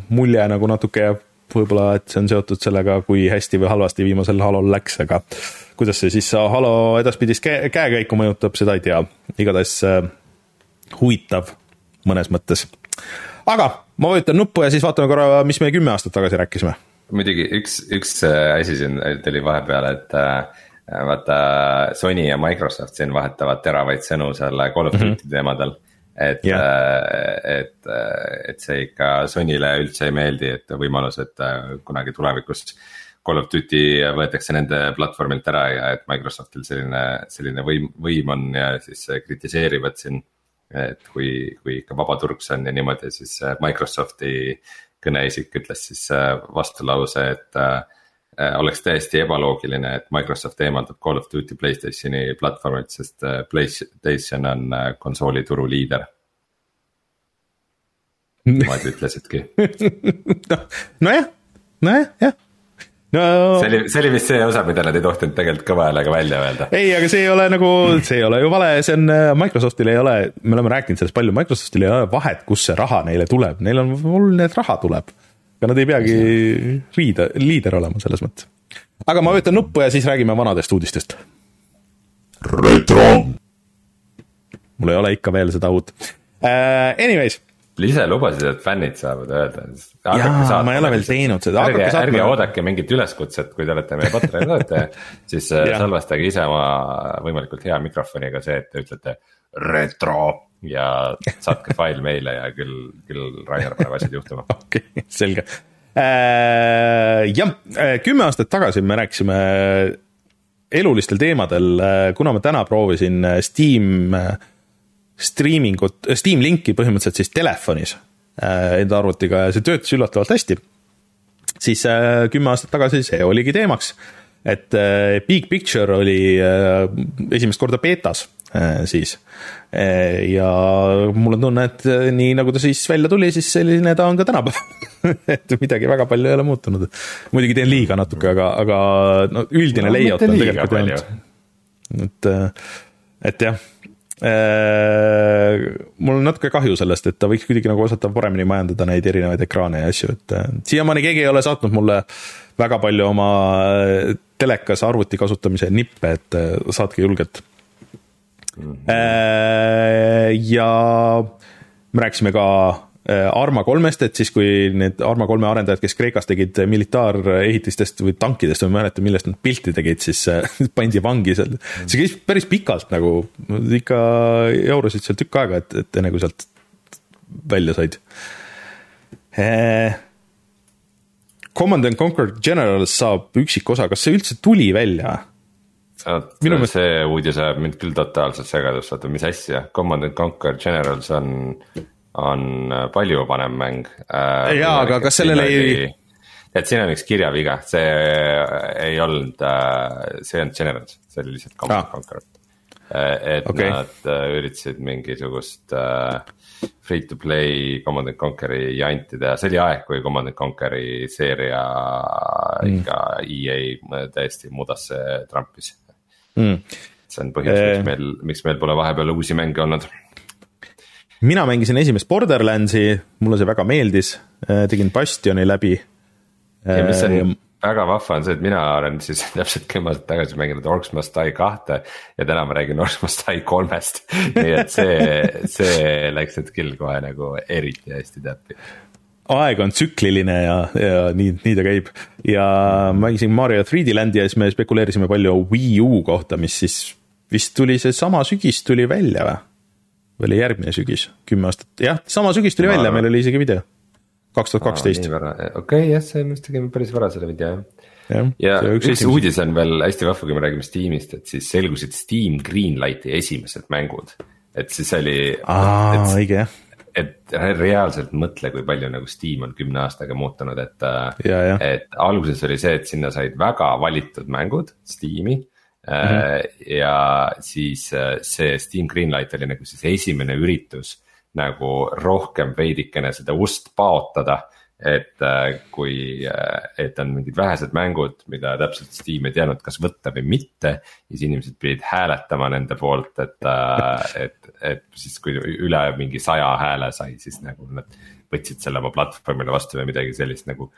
mulje nagu natuke jääb võib-olla, et see on seotud sellega, kui hästi või halvasti viimasel Halol läks, aga kuidas see siis Halo edaspidist käe, käekäiku mõjutab, seda ei tea. igatahes äh, huvitav mõnes mõttes. aga ma vajutan nuppu ja siis vaatame korra, mis me kümme aastat tagasi rääkisime. muidugi üks, üks äh, asi siin tuli vahepeal, et äh, vaata Sony ja Microsoft siin vahetavad teravaid sõnu selle Call of Duty mm -hmm. teemadel. et yeah., et, et see ikka Sonyle üldse ei meeldi, et võimalus, et kunagi tulevikus. Call of Duty võetakse nende platvormilt ära ja et Microsoftil selline, selline võim, võim on ja siis kritiseerivad siin. et kui, kui ikka vaba turg see on ja niimoodi, siis Microsofti kõneisik ütles siis vastulause, et Äh, oleks täiesti ebaloogiline, et Microsoft eemaldab Call of Duty Playstationi platvormilt, sest äh, Playstation on äh, konsoolituru liider. Nemad ütlesidki nojah, nojah, jah no see oli, see oli vist see osa, mida nad ei tohtinud tegelikult kõva häälega välja öelda. ei, aga see ei ole nagu, see ei ole ju vale, see on, Microsoftil ei ole, me oleme rääkinud sellest palju, Microsoftil ei ole vahet, kust see raha neile tuleb, neil on oluline, et raha tuleb aga nad ei peagi riida, liider olema selles mõttes. aga ma vajutan nuppu ja siis räägime vanadest uudistest. retro. mul ei ole ikka veel seda uut uh,. Anyways ise lubasid, et fännid saavad öelda. Jaa, ma ei ole veel teinud seda. ärge, ärge oodake mingit üleskutset, kui te olete meie Patreoni toetaja siis äh, salvestage ise oma võimalikult hea mikrofoniga see, et te ütlete retro ja saatke fail meile ja küll, küll Rainer paneb asjad juhtuma. okei okay,, selge äh,. jah, äh, kümme aastat tagasi me rääkisime elulistel teemadel, kuna ma täna proovisin Steam striimingut, Steam Linki põhimõtteliselt siis telefonis enda arvutiga ja see töötas üllatavalt hästi. siis kümme aastat tagasi see oligi teemaks, et Big Picture oli esimest korda beetas siis ja mul on tunne, et nii nagu ta siis välja tuli, siis selline ta on ka tänapäeval et midagi väga palju ei ole muutunud. muidugi teen liiga natuke, aga, aga no üldine no, layout on tegelikult jäänud. et, et jah mul on natuke kahju sellest, et ta võiks kuidagi nagu osata paremini majandada neid erinevaid ekraane ja asju, et siiamaani keegi ei ole saatnud mulle väga palju oma telekas arvuti kasutamise nippe, et saatke julgelt mm. -hmm. ja me rääkisime ka äh, Arma kolmest, et siis, kui need Arma kolme arendajad, kes Kreekas tegid militaarehitistest või tankidest, ma ei mäleta, millest nad pilti tegid, siis äh, pandi vangi seal. see käis päris pikalt nagu, ikka jaurasid seal tükk aega, et, et enne kui sealt välja said. Command and Conquer Generals saab üksikosa, kas see üldse tuli välja? minu meelest see uudis ajab mind küll totaalselt segadusse, oota, mis asja, Command and Conquer Generals on, on palju vanem mäng äh,. jaa, aga kas sellel ei. et siin on üks kirjaviga, see ei olnud äh,, see ei olnud Generals, see oli lihtsalt Command ah. Conquer. Äh, et okay. nad äh, üritasid mingisugust äh, free to play Command and Conquer'i janti teha, see oli aeg, kui Command and Conquer'i seeria mm. ikka EA täiesti mudasse trampis mm.. see on põhjus, miks meil, miks meil pole vahepeal uusi mänge olnud. Mina mängisin esimest Borderlandsi, mulle see väga meeldis, tegin Bastioni läbi. ja mis on väga vahva on see, et mina olen siis täpselt kümme aastat tagasi mänginud Orcs Must Die kahte ja täna ma räägin Orcs Must Die kolmest nii et see, see läks nüüd küll kohe nagu eriti hästi täppi aeg on tsükliline ja, ja nii, nii ta käib. ja mängisin Mario 3D Landi ja siis me spekuleerisime palju Wii U kohta, mis siis vist tuli seesama sügis tuli välja või? Või oli järgmine sügis, kümme aastat, jah, sama sügis tuli ma välja, meil oli isegi video. kaks tuhat kaksteist. okei jah, see me vist tegime päris vara selle video jah ja üks, üks uudis on veel hästi vahva, kui me räägime Steamist, et siis selgusid Steam Greenlighti esimesed mängud. et siis oli. aa, õige jah et reaalselt mõtle, kui palju nagu Steam on kümne aastaga muutunud, et. Äh, et alguses oli see, et sinna said väga valitud mängud Steam'i mm. -hmm. ja siis äh, see Steam Greenlight oli nagu siis esimene üritus nagu rohkem veidikene seda ust paotada et äh, kui, et on mingid vähesed mängud, mida täpselt Steam ei teadnud, kas võtta või mitte. ja siis inimesed pidid hääletama nende poolt, et, et, et siis kui üle mingi saja hääle sai, siis nagu nad võtsid selle oma platvormile vastu või midagi sellist nagu.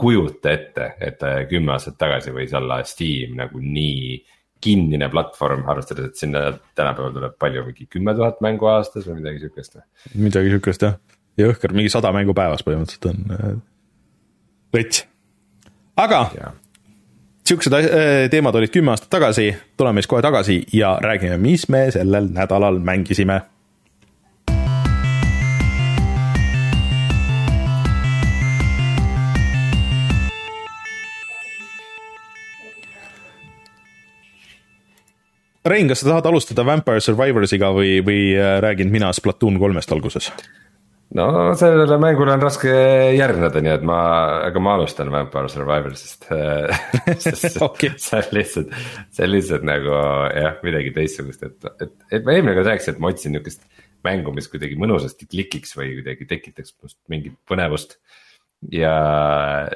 kujuta ette, et kümme aastat tagasi võis olla Steam nagu nii kinnine platvorm, arvestades, et sinna tänapäeval tuleb palju, mingi kümme tuhat mängu aastas või midagi sihukest või? midagi sihukest jah jõhker, mingi sada mängu päevas põhimõtteliselt on äh, rets. aga yeah. siuksed äh, teemad olid kümme aastat tagasi, tuleme siis kohe tagasi ja räägime, mis me sellel nädalal mängisime Rein, kas sa tahad alustada Vampire Survivorsiga või, või äh, räägin mina Splatoon kolmest alguses? no sellele mängule on raske järgneda, nii et ma, aga ma alustan Vampire Survivorsist okay. see on lihtsalt, see on lihtsalt nagu jah, midagi teistsugust, et, et, et ma eelmine kord rääkisin, et ma otsin niukest mängu, mis kuidagi mõnusasti klikiks või kuidagi tekitaks must mingit põnevust. Ja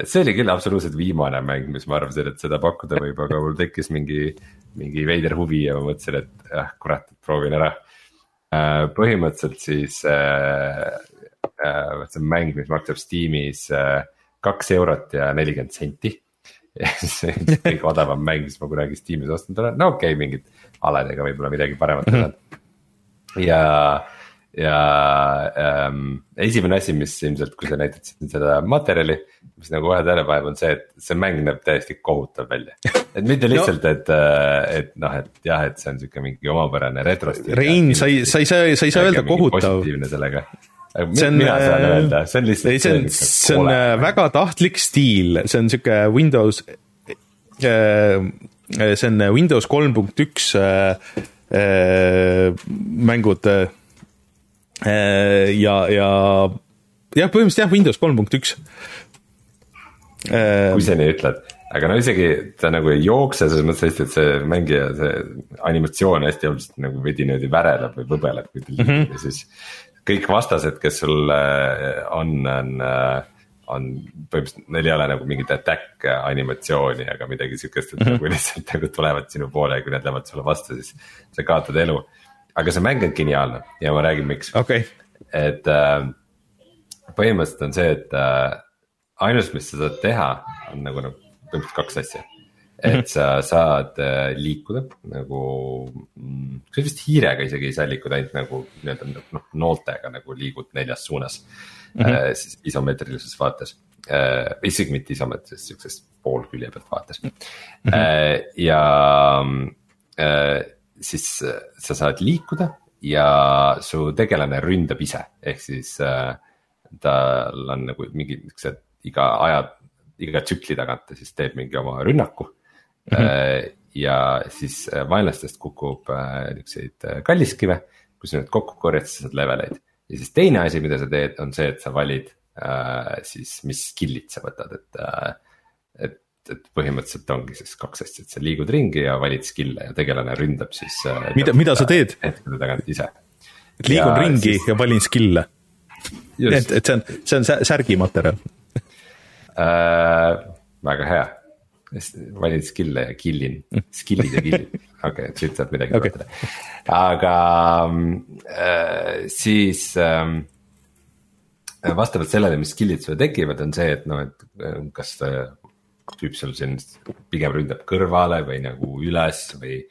see oli küll absoluutselt viimane mäng, mis ma arvasin, et seda pakkuda võib, aga mul tekkis mingi, mingi veider huvi ja ma mõtlesin, et ah kurat, et proovin ära äh, põhimõtteliselt siis äh, Äh, see on mäng, mis maksab Steamis äh, kaks eurot ja nelikümmend senti. see on kõige odavam mäng, mis ma kunagi Steamis ostnud olen, no okei okay,, mingid aledega võib-olla midagi paremat mm -hmm. ja, ja ähm, esimene asi, mis ilmselt, kui sa näitasid seda materjali, mis nagu kohe tähele paneb, on see, et see mäng näeb täiesti kohutav välja. et mitte lihtsalt no., et, äh, et noh, et jah, et see on sihuke mingi omapärane retrostiil. Rein, sa ei, sa ei saa, sa ei saa öelda kohutav. positiivne sellega see on, mina saan äh, öelda, see on lihtsalt. see on, see on äh, väga tahtlik stiil, see on sihuke Windows see on Windows kolm punkt üks mängud ja, ja jah, põhimõtteliselt jah, Windows kolm punkt üks. kui sa nii ütled, aga no isegi ta nagu ei jookse selles mõttes hästi, et see mängija, see animatsioon hästi õudselt nagu veidi niimoodi väreleb või võbeleb või mm -hmm. ja siis kõik vastased, kes sul on, on, on põhimõtteliselt, neil ei ole nagu mingit attack animatsiooni, aga midagi sihukest, et mm -hmm. nagu lihtsalt nagu tulevad sinu poole ja kui nad lähevad sulle vastu, siis sa kaotad elu. Aga see mäng on geniaalne ja ma räägin, miks okay.. et äh, põhimõtteliselt on see, et äh, ainus, mis sa saad teha, on nagu, nagu põhimõtteliselt kaks asja et mhm. sa saad äh, liikuda nagu, mm, sa vist hiirega isegi ei saa liikuda, ainult nagu nii-öelda noh nooltega nagu liigud neljas suunas mm. -hmm. siis isomeetrilises vaates äh,, isegi mitte isomeetrilises, sihukeses poolkülje pealt vaates mm. -hmm. Äh, ja äh, siis sa saad liikuda ja su tegelane ründab ise, ehk siis äh, tal on nagu mingi siuksed iga aja, iga tsükli tagant ta siis teeb mingi oma rünnaku Mm -hmm. ja siis äh, vaenlastest kukub äh, niukseid kalliskive, kui sa need kokku korjad, siis saad leveleid. ja siis teine asi, mida sa teed, on see, et sa valid siis, mis skill'id sa võtad, et, et et põhimõtteliselt ongi siis kaks asja, et sa liigud ringi ja valid skill'e ja tegelane ründab siis. mida, mida sa teed? hetkede tagant ise. et liigun ja ringi siis... ja valin skill'e. et, et see on, see on särgimaterjal äh, väga hea valin skill'e ja kill'in, skill'id ja kill'id, okei okay,, siit saab midagi okay. õpetada. aga äh, siis äh, vastavalt sellele, mis skill'id sulle tekivad, on see, et noh, et äh, kas tüüp sul siin pigem ründab kõrvale või nagu üles või.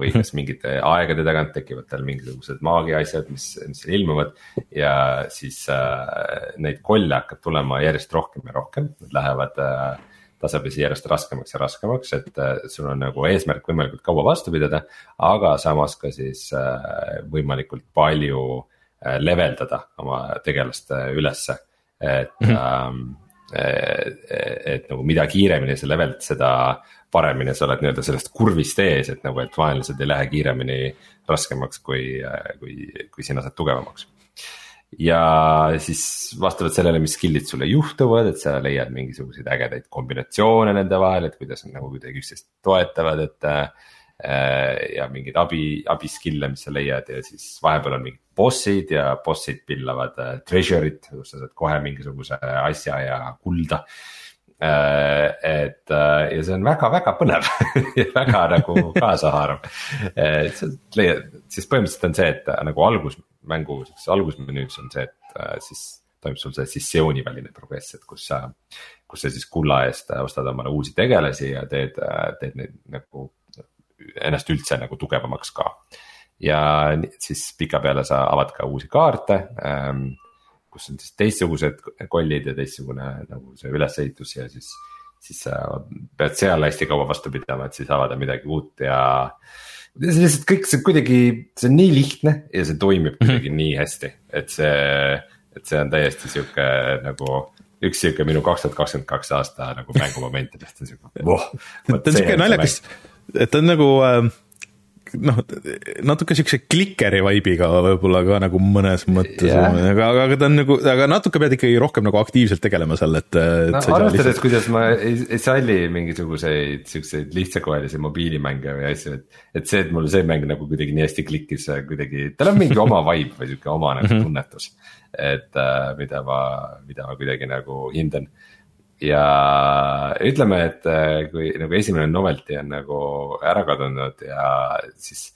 või kas mingite aegade tagant tekivad tal mingisugused maagia asjad, mis, mis ilmuvad ja siis äh, neid kolle hakkab tulema järjest rohkem ja rohkem, nad lähevad äh, tasapisi järjest raskemaks ja raskemaks, et äh, sul on nagu eesmärk võimalikult kaua vastu pidada. aga samas ka siis äh, võimalikult palju äh, level dada oma tegelast ülesse, et mm -hmm. Et nagu mida kiiremini sa level'd, seda paremini sa oled nii-öelda sellest kurvist ees, et nagu, et vaenlased ei lähe kiiremini raskemaks, kui, kui, kui sina saad tugevamaks ja siis vastavalt sellele, mis skill'id sulle juhtuvad, et sa leiad mingisuguseid ägedaid kombinatsioone nende vahel, et kuidas nad nagu kuidagi üksteist toetavad, et. Ja mingeid abi, abi skill'e, mis sa leiad ja siis vahepeal on mingid bossid ja bossid pillavad äh, treasure'it, kus sa saad kohe mingisuguse asja ja kulda äh,. et äh, ja see on väga-väga põnev ja väga nagu kaasahaarav. siis põhimõtteliselt on see, et nagu algus mängu siukses algusmenüüs on see, et äh, siis toimub sul see sessiooniväline progress, et kus sa, kus sa siis kulla eest ostad omale uusi tegelasi ja teed, äh, teed neid nagu ennast üldse nagu tugevamaks ka. ja siis pikapeale sa avad ka uusi kaarte ähm,, kus on siis teistsugused kollid ja teistsugune nagu see ülesehitus ja siis, siis sa pead seal hästi kaua vastu pidama, et siis avada midagi uut ja see lihtsalt kõik see kuidagi, see on nii lihtne ja see toimib mhm. kuidagi mm -hmm. nii hästi, et see, et see on täiesti sihuke nagu üks sihuke minu kaks tuhat kakskümmend kaks aasta nagu mängumomentidest on sihuke voh. ta on sihuke naljakas, et ta on nagu äh noh, natuke siukse klikeri vibe'iga võib-olla ka nagu mõnes mõttes yeah., aga, aga, ta on nagu, aga natuke pead ikkagi rohkem nagu aktiivselt tegelema seal, et. no arvestades lihtsalt..., kuidas ma ei, ei salli mingisuguseid siukseid lihtsakoelisi mobiilimänge või asju, et. et see, et mul see mäng nagu kuidagi nii hästi klikkis, kuidagi, tal on mingi oma vibe või sihuke oma nagu mhm. tunnetus. et äh, mida ma, mida ma kuidagi nagu hindan ja ütleme, et äh, kui nagu esimene novelty on nagu ära kadunud ja siis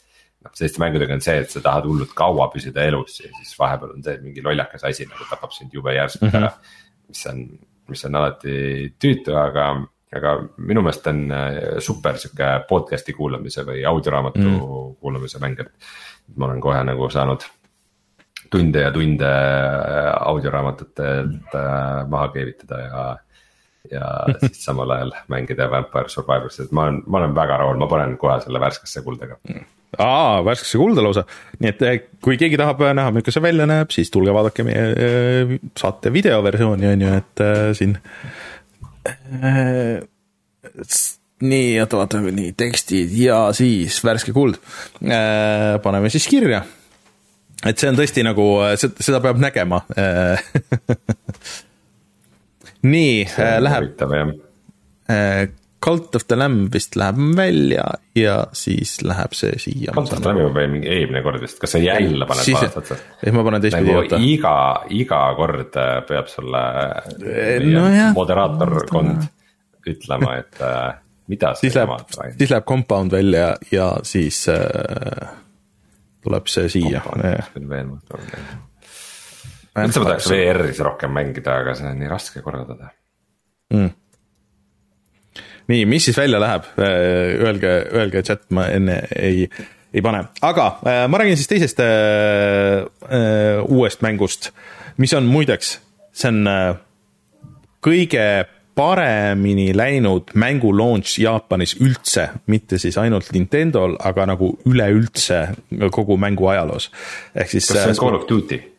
noh, selliste mängudega on see, et sa tahad hullult kaua püsida elus ja siis vahepeal on see, mingi lollakas asi nagu tapab sind jube järsult ära mm. -hmm. mis on, mis on alati tüütu, aga, aga minu meelest on äh, super sihuke podcast'i kuulamise või audioraamatu mm -hmm. kuulamise mäng, et. ma olen kohe nagu saanud tunde ja tunde äh, audioraamatutelt maha keevitada ja ja siis samal ajal mängida Vampire Survivorsit, ma olen, ma olen väga rahul, ma panen kohe selle värskesse kulda ka. aa, värskesse kulda lausa, nii et eh, kui keegi tahab näha, milline see välja näeb, siis tulge vaadake meie eh, saate videoversiooni, on ju, et äh, siin äh,. nii, oota, vaata, nii tekstid ja siis värske kuld paneme siis kirja. et see on tõesti nagu, seda peab nägema nii äh,, läheb. Äh, Cult of the Lamb vist läheb välja ja siis läheb see siia. Cult of the Lamb'i ma panin mingi eelmine kord vist, kas sa jälle paned valest otsast? ehk ma panen teistpidi nagu iga, iga kord äh, peab sulle no moderaatorkond ütlema, et mida siis läheb, siis läheb compound välja ja siis äh, tuleb see siia. Üldse ma tahaks VR-is rohkem mängida, aga see on nii raske korraldada mm.. nii, mis siis välja läheb, äh, öelge, öelge chat, ma enne ei, ei pane, aga äh, ma räägin siis teisest äh, äh, uuest mängust, mis on muideks, see on kõige paremini läinud mängu launch Jaapanis üldse, mitte siis ainult Nintendo'l, aga nagu üleüldse kogu mängu ajaloos. ehk siis. kas see on Call of Duty?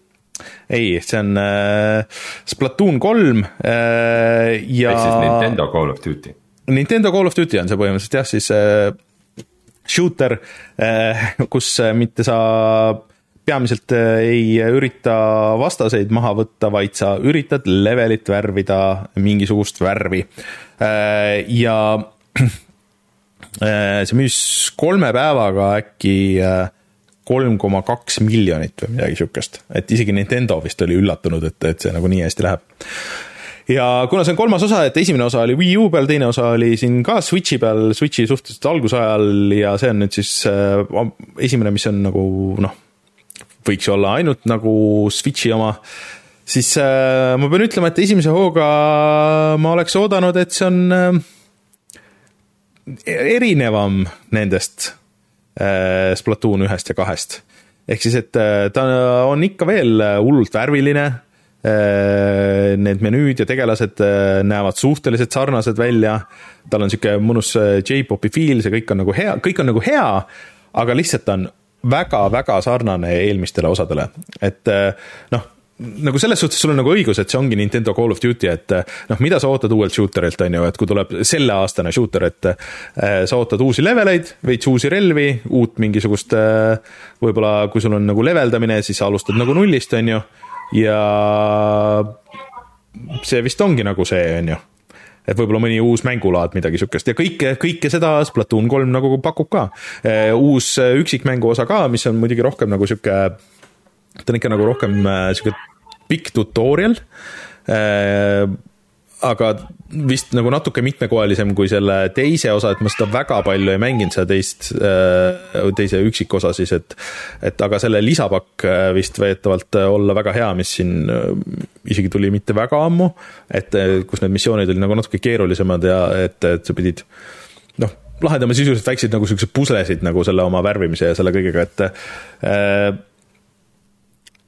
Ei, see on äh, Splatoon kolm äh, ja. ehk siis Nintendo Call of Duty. Nintendo Call of Duty on see põhimõtteliselt jah, siis äh, shooter äh,, kus äh, mitte sa peamiselt äh, ei ürita vastaseid maha võtta, vaid sa üritad levelit värvida mingisugust värvi äh,. ja äh, see müüs kolme päevaga äkki äh, kolm koma kaks miljonit või midagi sihukest, et isegi Nintendo vist oli üllatunud, et, et see nagu nii hästi läheb. ja kuna see on kolmas osa, et esimene osa oli Wii U peal, teine osa oli siin ka Switchi peal, Switchi suhteliselt algusajal ja see on nüüd siis äh, esimene, mis on nagu noh, võiks ju olla ainult nagu Switchi oma siis äh, ma pean ütlema, et esimese hooga ma oleks oodanud, et see on äh, erinevam nendest Splatoon ühest ja kahest. ehk siis, et äh, ta on ikka veel hullult värviline. Äh, need menüüd ja tegelased näevad suhteliselt sarnased välja. tal on sihuke mõnus J-popi feel, see kõik on nagu hea, kõik on nagu hea, aga lihtsalt on väga-väga sarnane eelmistele osadele, et noh nagu selles suhtes sul on nagu õigus, et see ongi Nintendo Call of Duty, et noh, mida sa ootad uuelt shooterilt, on ju, et kui tuleb selleaastane shooter, et äh, sa ootad uusi leveleid, veits uusi relvi, uut mingisugust äh, võib-olla, kui sul on nagu leveldamine, siis sa alustad nagu nullist, on ju, ja see vist ongi nagu see, on ju et võib-olla mõni uus mängulaad, midagi sihukest ja kõike, kõike seda Splatoon kolm nagu pakub ka. Uus üksikmängu osa ka, mis on muidugi rohkem nagu sihuke ta on ikka nagu rohkem äh, sihuke pikk tutorial. Äh, aga vist nagu natuke mitmekoelisem kui selle teise osa, et ma seda väga palju ei mänginud, seda teist, äh, teise üksikosa siis, et et aga selle lisapakk vist väidetavalt olla väga hea, mis siin isegi tuli mitte väga ammu, et kus need missioonid olid nagu natuke keerulisemad ja et, et sa pidid noh, lahendama sisuliselt väikseid nagu siukseid puslesid nagu selle oma värvimise ja selle kõigega, et äh,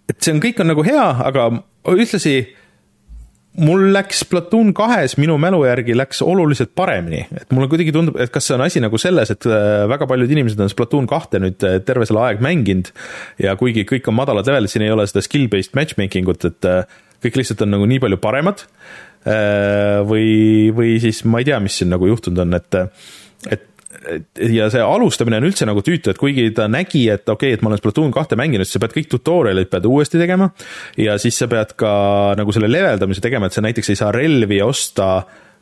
et see on, kõik on nagu hea, aga ühtlasi mul läks Platoon kahes minu mälu järgi läks oluliselt paremini, et mulle kuidagi tundub, et kas see on asi nagu selles, et äh, väga paljud inimesed on Splatoon kahte nüüd äh, terve selle aeg mänginud ja kuigi kõik on madalad levelid, siin ei ole seda skill-based matchmaking ut, et äh, kõik lihtsalt on nagu nii palju paremad. või, või siis ma ei tea, mis siin nagu juhtunud on, et, et ja see alustamine on üldse nagu tüütu, et kuigi ta nägi, et okei okay,, et ma olen Splatoon kahte mänginud, siis sa pead kõik tutorial'id pead uuesti tegema. ja siis sa pead ka nagu selle leveldamise tegema, et sa näiteks ei saa relvi osta,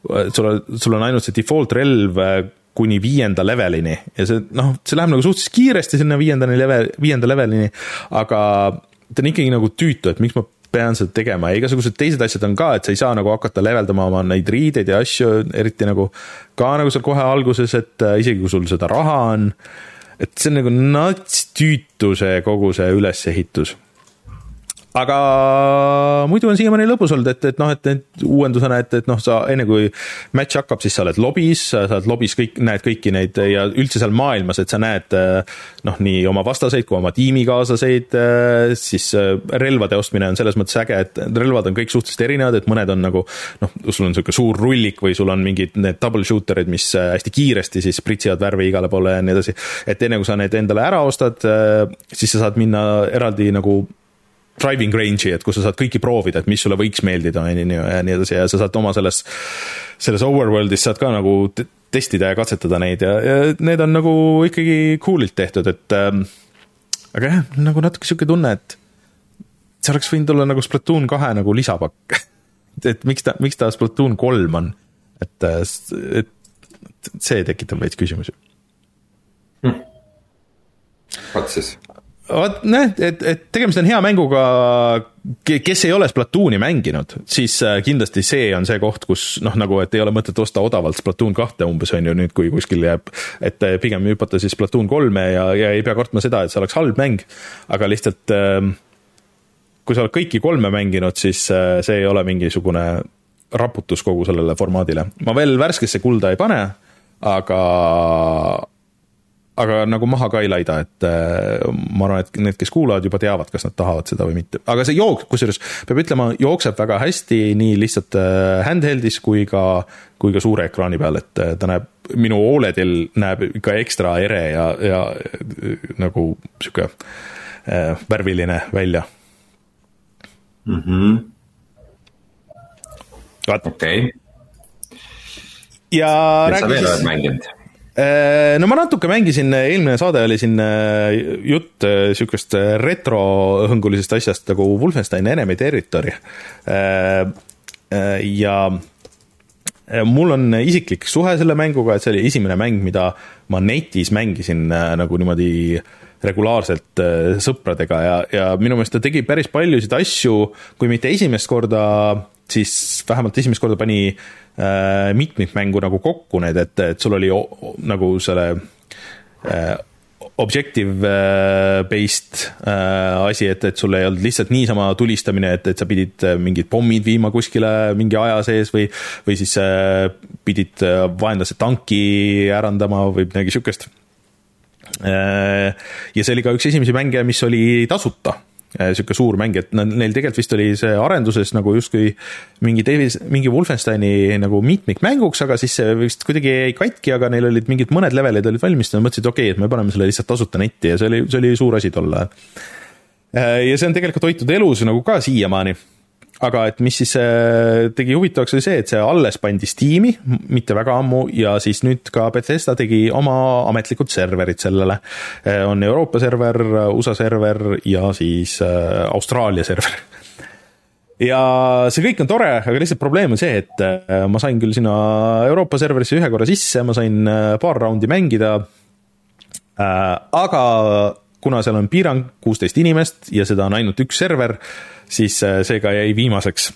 sul on, sul on ainult see default relv äh, kuni viienda levelini ja see noh, see läheb nagu suhteliselt kiiresti sinna viiendani level, viienda levelini, aga ta on ikkagi nagu tüütu, et miks ma pean seda tegema. Ja igasugused teised asjad on ka, et sa ei saa nagu hakata leveldama oma neid riideid ja asju, eriti nagu ka nagu seal kohe alguses, et äh, isegi kui sul seda raha on, et see on nagu nats tüütu see kogu see ülesehitus aga muidu on siiamaani lõbus olnud, et, et noh, et, et uuendusena, et, et noh, sa enne kui match hakkab, siis sa oled lobis, sa oled lobis kõik, näed kõiki neid ja üldse seal maailmas, et sa näed noh, nii oma vastaseid kui oma tiimikaaslaseid, siis relvade ostmine on selles mõttes äge, et relvad on kõik suhteliselt erinevad, et mõned on nagu noh, sul on niisugune suur rullik või sul on mingid need double shooter'id, mis hästi kiiresti siis pritsivad värvi igale poole ja nii edasi. et enne kui sa need endale ära ostad, siis sa saad minna eraldi nagu driving range'i, et kus sa saad kõiki proovida, et mis sulle võiks meeldida, on ju, ja nii edasi ja sa saad oma selles, selles overworld'is saad ka nagu testida ja katsetada neid ja, ja need on nagu ikkagi cool'ilt tehtud, et ähm, aga jah, nagu natuke sihuke tunne, et see oleks võinud olla nagu Splatoon kahe nagu lisapakk. Et miks ta, miks ta Splatoon kolm on, et, et see tekitab veits küsimusi. Hm.. vot siis vot noh, et, et tegemist on hea mänguga, kes ei ole Splatooni mänginud, siis äh, kindlasti see on see koht, kus noh, nagu et ei ole mõtet osta odavalt Splatoon kahte umbes on ju nüüd, kui kuskil jääb, et äh, pigem hüpata siis Splatoon kolme ja, ja ei pea kartma seda, et see oleks halb mäng, aga lihtsalt ähm, kui sa oled kõiki kolme mänginud, siis äh, see ei ole mingisugune raputus kogu sellele formaadile. ma veel värskesse kulda ei pane, aga aga nagu maha ka ei laida, et äh, ma arvan, et need, kes kuulavad, juba teavad, kas nad tahavad seda või mitte, aga see jook, kusjuures peab ütlema, jookseb väga hästi nii lihtsalt äh, handheld'is kui ka, kui ka suure ekraani peal, et äh, ta näeb, minu Oledil näeb ikka ekstra ere ja, ja nagu sihuke värviline välja mm. -hmm. okei okay.. ja. mis sa Äh, no ma natuke mängisin, eelmine saade oli siin äh, jutt äh, sihukest retrohõngulisest asjast nagu Wolfenstein Enemy Territory. ja mul on isiklik suhe selle mänguga, et see oli esimene mäng, mida ma netis mängisin nagu niimoodi regulaarselt sõpradega ja, ja minu meelest ta tegi päris paljusid asju, kui mitte esimest korda, siis vähemalt esimest korda pani äh, mitmikmängu nagu kokku need, et, et sul oli nagu selle äh, objective äh, äh, asi, et, et sul ei olnud lihtsalt niisama tulistamine, et, et sa pidid äh, mingid pommid viima kuskile mingi aja sees või, või siis äh, pidid äh, vaenlase tanki ärandama või midagi sihukest äh,. ja see oli ka üks esimesi mänge, mis oli tasuta Äh, sihuke suur mäng, et neil tegelikult vist oli see arenduses nagu justkui mingi Davis, mingi Wolfensteini nagu mitmikmänguks, aga siis see vist kuidagi jäi katki, aga neil olid mingid mõned levelid olid valmis nad mõtlesid, okei okay,, et me paneme selle lihtsalt tasuta netti ja see oli, see oli suur asi tol ajal. ja see on tegelikult hoitud elus nagu ka siiamaani aga et mis siis äh, tegi huvitavaks, oli see, et see alles pandi Steam'i mitte väga ammu ja siis nüüd ka Bethesda tegi oma ametlikud serverid sellele. Äh, on Euroopa server, USA server ja siis äh, Austraalia server ja see kõik on tore, aga lihtsalt probleem on see, et ma sain küll sinna Euroopa serverisse ühe korra sisse, ma sain paar raundi mängida. aga kuna seal on piirang, kuusteist inimest ja seda on ainult üks server siis äh, see ka jäi viimaseks.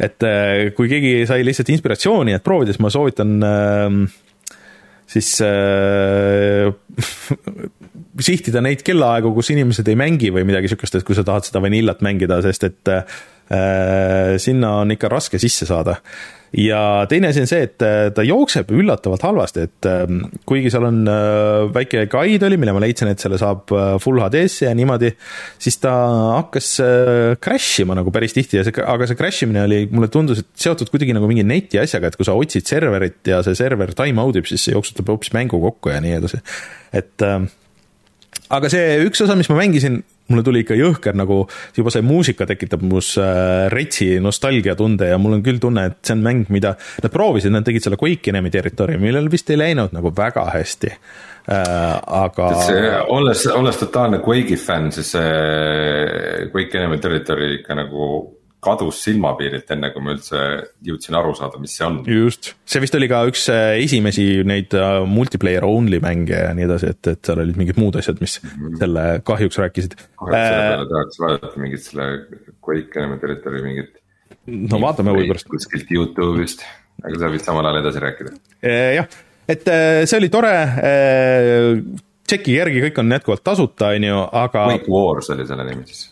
et äh, kui keegi sai lihtsalt inspiratsiooni, et proovida, siis ma soovitan ähm, siis äh, sihtida neid kellaaegu, kus inimesed ei mängi või midagi sihukest, et kui sa tahad seda vanillat mängida, sest et äh, sinna on ikka raske sisse saada ja teine asi on see, et äh, ta jookseb üllatavalt halvasti, et ähm, kuigi seal on äh, väike guide oli, mille ma leidsin, et selle saab äh, full HD-sse ja niimoodi, siis ta hakkas crash ima nagu päris tihti ja see, aga see crash imine oli, mulle tundus, et seotud kuidagi nagu mingi neti asjaga, et kui sa otsid serverit ja see server time out ib, siis see jooksutab hoopis mängu kokku ja nii edasi. et ähm, aga see üks osa, mis ma mängisin, mulle tuli ikka jõhker nagu, juba see muusika tekitab mus äh, retsi nostalgiatunde ja mul on küll tunne, et see on mäng, mida nad proovisid, nad tegid selle Quake Enemy territory, millel vist ei läinud nagu väga hästi äh,, aga. olles, olles totaalne Quake'i fänn, siis see Quake Enemy territory ikka nagu kadus silmapiirilt, enne kui ma üldse jõudsin aru saada, mis see on. just, see vist oli ka üks äh, esimesi neid äh, multiplayer only mänge ja nii edasi, et, et seal olid mingid muud asjad, mis mm -hmm. selle kahjuks rääkisid. selle äh, peale tahaks vaadata mingit selle Quake Enemy Territory mingit. no vaatame huvi pärast. kuskilt Youtube'ist, aga sa võid samal ajal edasi rääkida. jah, et see oli tore tšeki järgi kõik on jätkuvalt tasuta, on ju, aga. Quake Wars oli selle nimi siis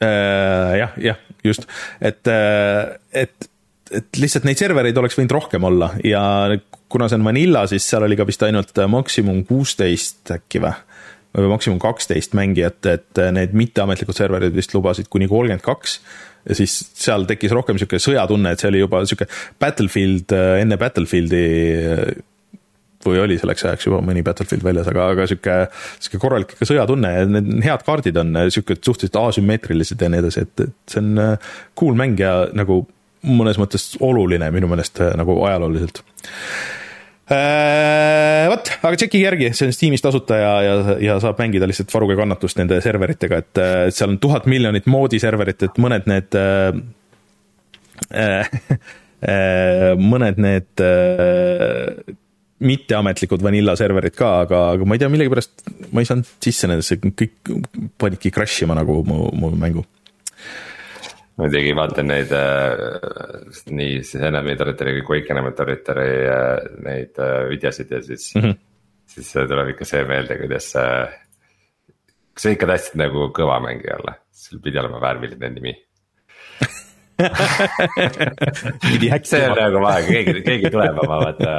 jah, jah, just, et, äh, et, et lihtsalt neid servereid oleks võinud rohkem olla ja kuna see on Vanilla, siis seal oli ka vist ainult äh, maksimum kuusteist äkki või? või maksimum kaksteist mängijat, et äh, need mitteametlikud serverid vist lubasid kuni kolmkümmend kaks ja siis seal tekkis rohkem niisugune sõjatunne, et see oli juba niisugune Battlefield enne Battlefieldi või oli selleks ajaks juba mõni Battlefield väljas, aga, aga sihuke, sihuke korralik ikka sõjatunne ja need head kaardid on sihuke suhteliselt asümmeetrilised ja nii edasi, et, et see on äh, cool mäng ja nagu mõnes mõttes oluline minu meelest äh, nagu ajalooliselt. Äh, vot, aga tšeki järgi, see on Steamis tasuta ja, ja, ja saab mängida lihtsalt varuge kannatust nende serveritega, et, et seal on tuhat miljonit moodi serverit, et mõned need äh, äh, mõned need äh, mitteametlikud Vanilla serverid ka, aga, aga ma ei tea, millegipärast ma ei saanud sisse nendesse, kõik panidki crash ima nagu mu, mu mängu. muidugi vaatan neid äh, nii siis Enemy Territory kui Quake Enemy Territory äh, neid äh, videosid ja siis mm, -hmm. siis tuleb ikka see meelde, kuidas äh,. kas sa ikka tahtsid nagu kõva mängija olla, sul pidi olema värviline nimi pidi häkkima. see on nagu vahe, keegi, keegi tuleb oma vaata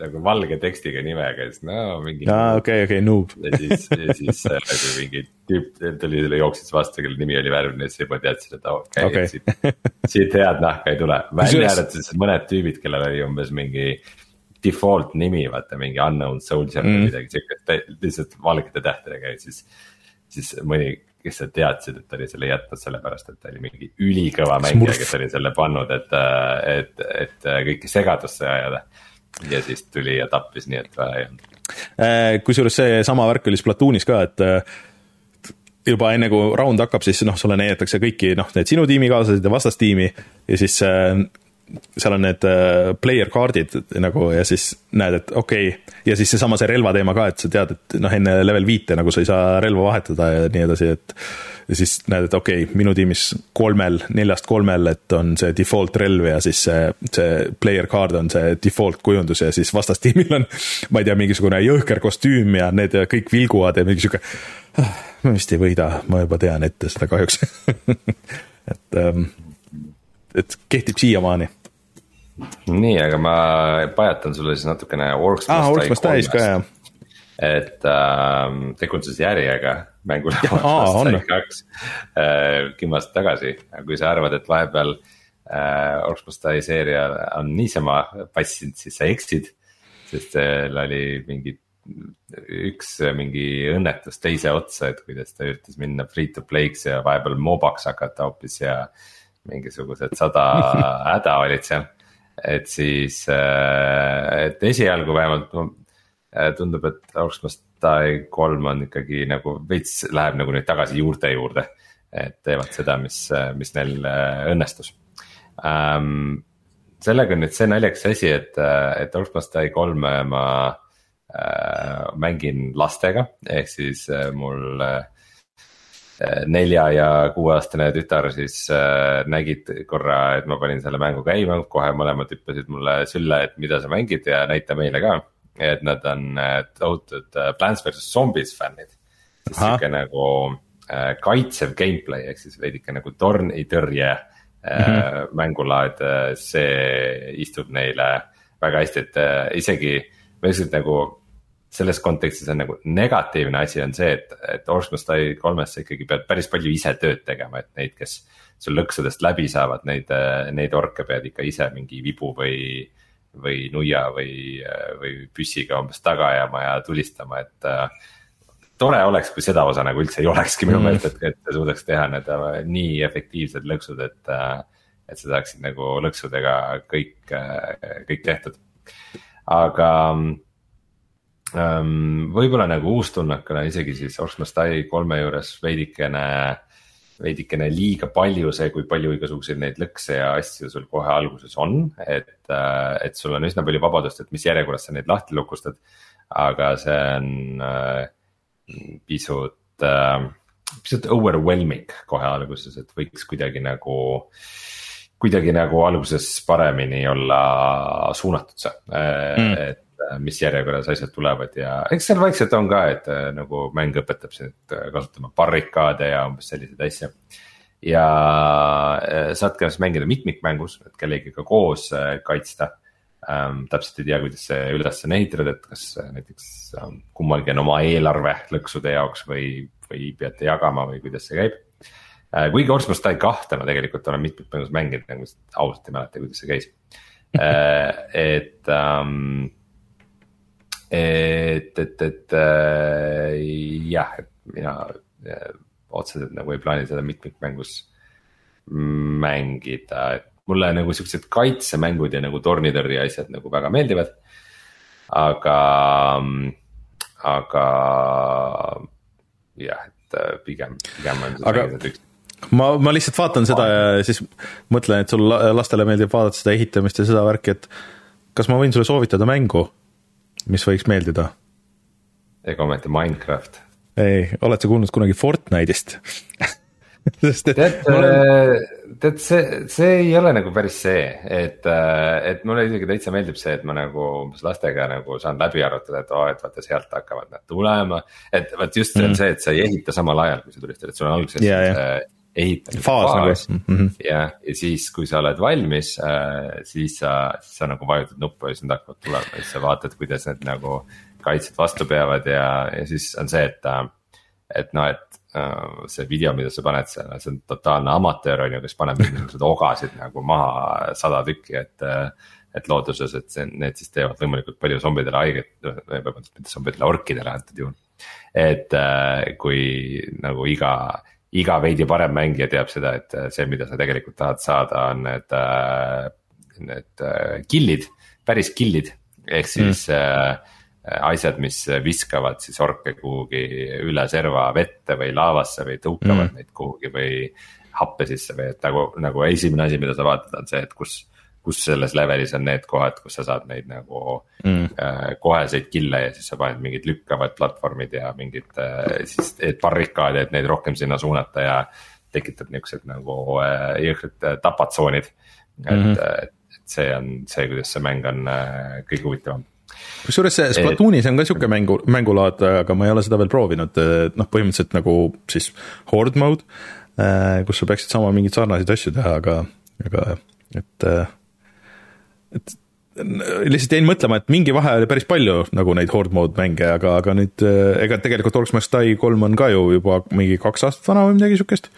nagu valge tekstiga nimega, siis no mingi. aa, okei, okei, noob. ja siis, ja siis nagu mingi tüüp tuli, jooksis vastu, kelle nimi oli värviline, siis juba teadsid, et okei okay, okay. siit, siit head nahka ei tule. välja arvatud mõned tüübid, kellel oli umbes mingi default nimi, vaata mingi unknown soldier mm. või midagi siukest, lihtsalt valgete tähtedega ja siis, siis mõni kes teadsid, et ta oli selle jätnud sellepärast, et ta oli mingi ülikõva mängija, kes oli selle pannud, et, et, et kõike segadusse ajada. ja siis tuli ja tappis, nii et vaja ei olnud. Äh, kusjuures seesama värk oli Splatoonis ka, et äh, juba enne kui round hakkab, siis noh, sulle näidatakse kõiki noh, need sinu tiimikaaslased ja vastastiimi ja siis äh, seal on need player kaardid nagu ja siis näed, et okei okay. ja siis seesama see relva teema ka, et sa tead, et noh, enne level viite nagu sa ei saa relva vahetada ja nii edasi, et ja siis näed, et okei okay,, minu tiimis kolmel, neljast kolmel, et on see default relv ja siis see, see player card on see default kujundus ja siis vastastiimil on, ma ei tea, mingisugune jõhker kostüüm ja need kõik vilguvad ja mingi sihuke, ah, ma vist ei võida, ma juba tean ette seda kahjuks et ähm, et kehtib siiamaani. nii, aga ma pajatan sulle siis natukene Orcs ah, Must ka jah. et äh, tegutsuse järjega Die kaks äh, kümme aastat tagasi, kui sa arvad, et vahepeal äh, Orcs Must Die seeria on niisama passinud, siis sa eksid. sest seal oli mingi üks mingi õnnetus teise otsa, et kuidas ta üritas minna free to play'ks ja vahepeal mobaks hakata hoopis ja mingisugused sada häda olid seal. et siis, äh, et esialgu vähemalt äh, tundub, et Augsburg Die kolm on ikkagi nagu veits läheb nagu nüüd tagasi juurte juurde. et teevad seda, mis, mis neil äh, õnnestus um,. sellega on nüüd see naljakas asi, et, et Augsburg Die kolme ma äh, mängin lastega, ehk siis äh, mul äh, nelja ja kuueaastane tütar siis äh, nägid korra, et ma panin selle mängu käima, kohe mõlemad hüppasid mulle sülle, et mida sa mängid ja näita meile ka. et nad on äh, tohutud äh, Plants versus Zombies fännid. siis sihuke nagu äh, kaitsev gameplay ehk siis veidike nagu tornitõrje mm -hmm. mängulaad, see istub neile väga hästi, et isegi. ma lihtsalt nagu selles kontekstis on nagu negatiivne asi on see, et, et Orsmostai kolmes sa ikkagi pead päris palju ise tööd tegema, et neid, kes sul lõksudest läbi saavad, neid, neid orke pead ikka ise mingi vibu või. või nuia või, või püssiga umbes taga ajama ja tulistama, et äh, tore oleks, kui seda osa nagu üldse ei olekski minu mm. meelest, et, et suudaks teha need äh, nii efektiivsed lõksud, et. Äh, et sa saaksid nagu lõksudega kõik, kõik tehtud, aga Ehm, võib-olla nagu uustunnakana isegi siis Oxmas Tai kolme juures veidikene, veidikene liiga palju see, kui palju igasuguseid neid lõkse ja asju sul kohe alguses on, et, äh, et sul on üsna palju vabadust, et mis järjekorras sa neid lahti lukustad. aga see on äh, pisut äh,, pisut overwhelming kohe alguses, et võiks kuidagi nagu kuidagi nagu alguses paremini olla suunatud see mm., et mis järjekorras asjad tulevad ja eks seal vaikselt on ka, et äh, nagu mäng õpetab sind äh, kasutama barrikaade ja umbes selliseid asju. ja saad ka siis mängida mitmikmängus, et kellegiga koos kaitsta ähm,. täpselt ei tea, kuidas see üles on ehitatud, et kas näiteks ähm, kummalgi on oma eelarve lõksude jaoks või, või peate jagama või kuidas see käib äh,. kuigi Orsmos Tai kahte ma tegelikult olen mitmikmängus mänginud, nagu ausalt ei mäleta, kuidas see käis äh, et ähm, et, et, et äh, jah, et mina äh, otseselt nagu ei plaani seda mitmikmängus mängida, et mulle nagu siuksed kaitsemängud ja nagu tornitõrje asjad nagu väga meeldivad. aga, aga jah, et äh, pigem, pigem on siis aga... üks ma, ma lihtsalt vaatan seda ja siis mõtlen, et sul lastele meeldib vaadata seda ehitamist ja seda värki, et kas ma võin sulle soovitada mängu mis võiks meeldida? ega ometi Minecraft? ei, oled sa kuulnud kunagi Fortnite'ist sest et tead olen..., äh, tead see, see ei ole nagu päris see, et, äh, et mulle isegi täitsa meeldib see, et ma nagu umbes lastega nagu saan läbi arutada, et oo oh,, et vaata sealt hakkavad nad tulema. et vot just see on mm. see, et sa ei ehita samal ajal, kui sa tulistad, et sul on alguses yeah, yeah ehitamise faas, faas nagu mm -hmm. ja, ja siis, kui sa oled valmis äh,, siis sa, siis sa nagu vajutad nuppu ja siis nad hakkavad tulema ja siis sa vaatad, kuidas need nagu kaitsjad vastu peavad ja, ja siis on see, et. Äh, et noh, et äh, see video, mida sa paned seal, see on totaalne amatöör on ju, kes paneb mingisuguseid ogasid nagu maha sada tükki, et äh, et looduses, et see, need siis teevad võimalikult palju zombidele haiget, vabandust, mitte zombidele, orkidele antud juhul. et kui nagu iga iga veidi parem mängija teab seda, et äh, see, mida sa tegelikult tahad saada, on need, äh, need äh, kill'id, päris kill'id. ehk siis mm. äh, asjad, mis viskavad siis orke kuhugi üle serva vette või laavasse või tõukavad mm. neid kuhugi või happe sisse või et nagu, nagu esimene asi, mida sa vaatad, on see, et kus kus selles levelis on need kohad, kus sa saad neid nagu mm. äh, koheseid kill'e ja siis sa paned mingid lükkavad platvormid ja mingid äh, siis barrikaade, et neid rohkem sinna suunata ja. tekitab niuksed nagu äh, jõhkrad äh, tapatsoonid mm, -hmm. et, äh, et see on see, kuidas see mäng on äh, kõige huvitavam kusjuures see Splatoonis on ka sihuke mängu, mängulaad, aga ma ei ole seda veel proovinud, noh, põhimõtteliselt nagu siis horde mode. Äh, kus sa peaksid sama mingeid sarnaseid asju teha, aga, aga et et lihtsalt jäin mõtlema, et mingi vahe oli päris palju nagu neid horde mode mänge, aga, aga nüüd ega tegelikult Orcs Must Die kolm on ka ju juba mingi kaks aastat vana või midagi siukest.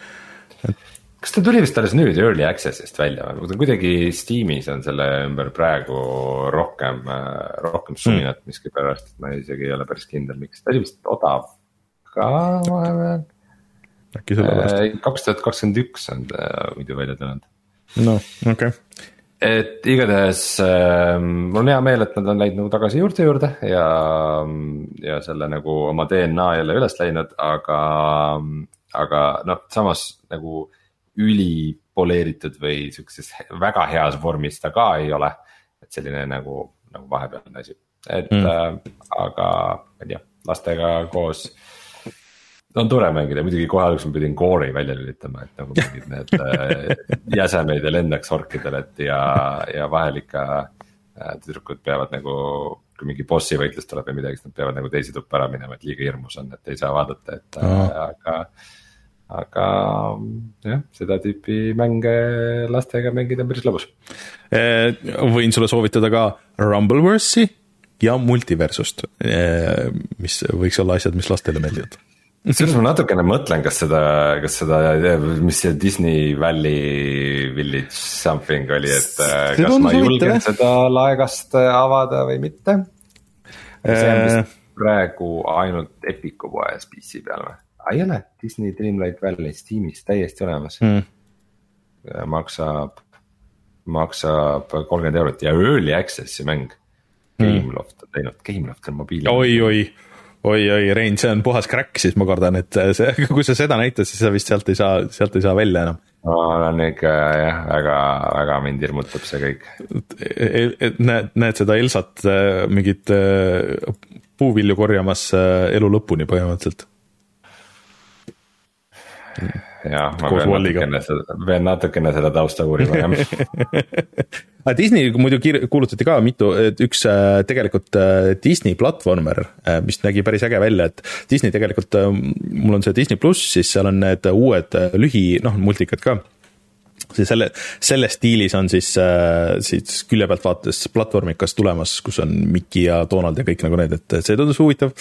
kas ta tuli vist alles nüüd early access'ist välja või, kuidagi Steamis on selle ümber praegu rohkem, rohkem hmm. suminat mm. miskipärast, ma isegi ei ole päris kindel, miks, ta oli vist odav ka vahepeal. äkki sellepärast. kaks tuhat kakskümmend üks on ta muidu välja tulnud. noh, okei okay et igatahes äh, mul on hea meel, et nad on läinud nagu tagasi juurte juurde ja, ja selle nagu oma DNA jälle üles leidnud, aga, aga noh, samas nagu ülipoleeritud või sihukeses väga heas vormis ta ka ei ole. et selline nagu, nagu vahepealne asi, et mm. äh, aga ma ei tea, lastega koos on tore mängida, muidugi kohe alguses ma pidin core'i välja lülitama, et nagu mingid need äh, jäsemeid ei lendaks orkidel, et ja, ja vahel ikka äh, tüdrukud peavad nagu. kui mingi bossi võitlus tuleb või midagi, siis nad peavad nagu teise tuppa ära minema, et liiga hirmus on, et ei saa vaadata, et oh. aga. aga jah, seda tüüpi mänge lastega mängida on päris lõbus. Äh, võin sulle soovitada ka Rumbleverse'i ja Multiversust, mis võiks olla asjad, mis lastele meeldivad kusjuures ma natukene mõtlen, kas seda, kas seda, mis see Disney Valley Village something oli, et äh, see kas ma julgen huvitav, seda laegast äh, avada või mitte. see on vist äh. praegu ainult Epiku poes PC peal või? ei ole, Disney Dreamlight Valley Steamis täiesti olemas mm.. maksab, maksab kolmkümmend eurot ja early access'i mäng. Hmm. Gameloft on teinud, Gameloft on mobiil. oi, oi oi-oi, Rein, see on puhas crack, siis ma kardan, et see, kui sa seda näitad, siis sa vist sealt ei saa, sealt ei saa välja enam. ma olen ikka jah, väga, väga mind hirmutab see kõik. Näed, näed seda Elsat äh, mingit äh, puuvilju korjamas äh, elu lõpuni põhimõtteliselt jah, ma pean natukene seda, pean natukene seda tausta uurima jah aga Disney muidu kuulutati ka mitu, et üks äh, tegelikult äh, Disney platvormer, äh, mis nägi päris äge välja, et Disney tegelikult, mul on see Disney pluss, siis seal on need uued lühi, noh, multikad ka. See selle, selles stiilis on siis, siis külje pealt vaadates platvormikas tulemas, kus on Mickey ja Donald ja kõik nagu need, et see tundus huvitav.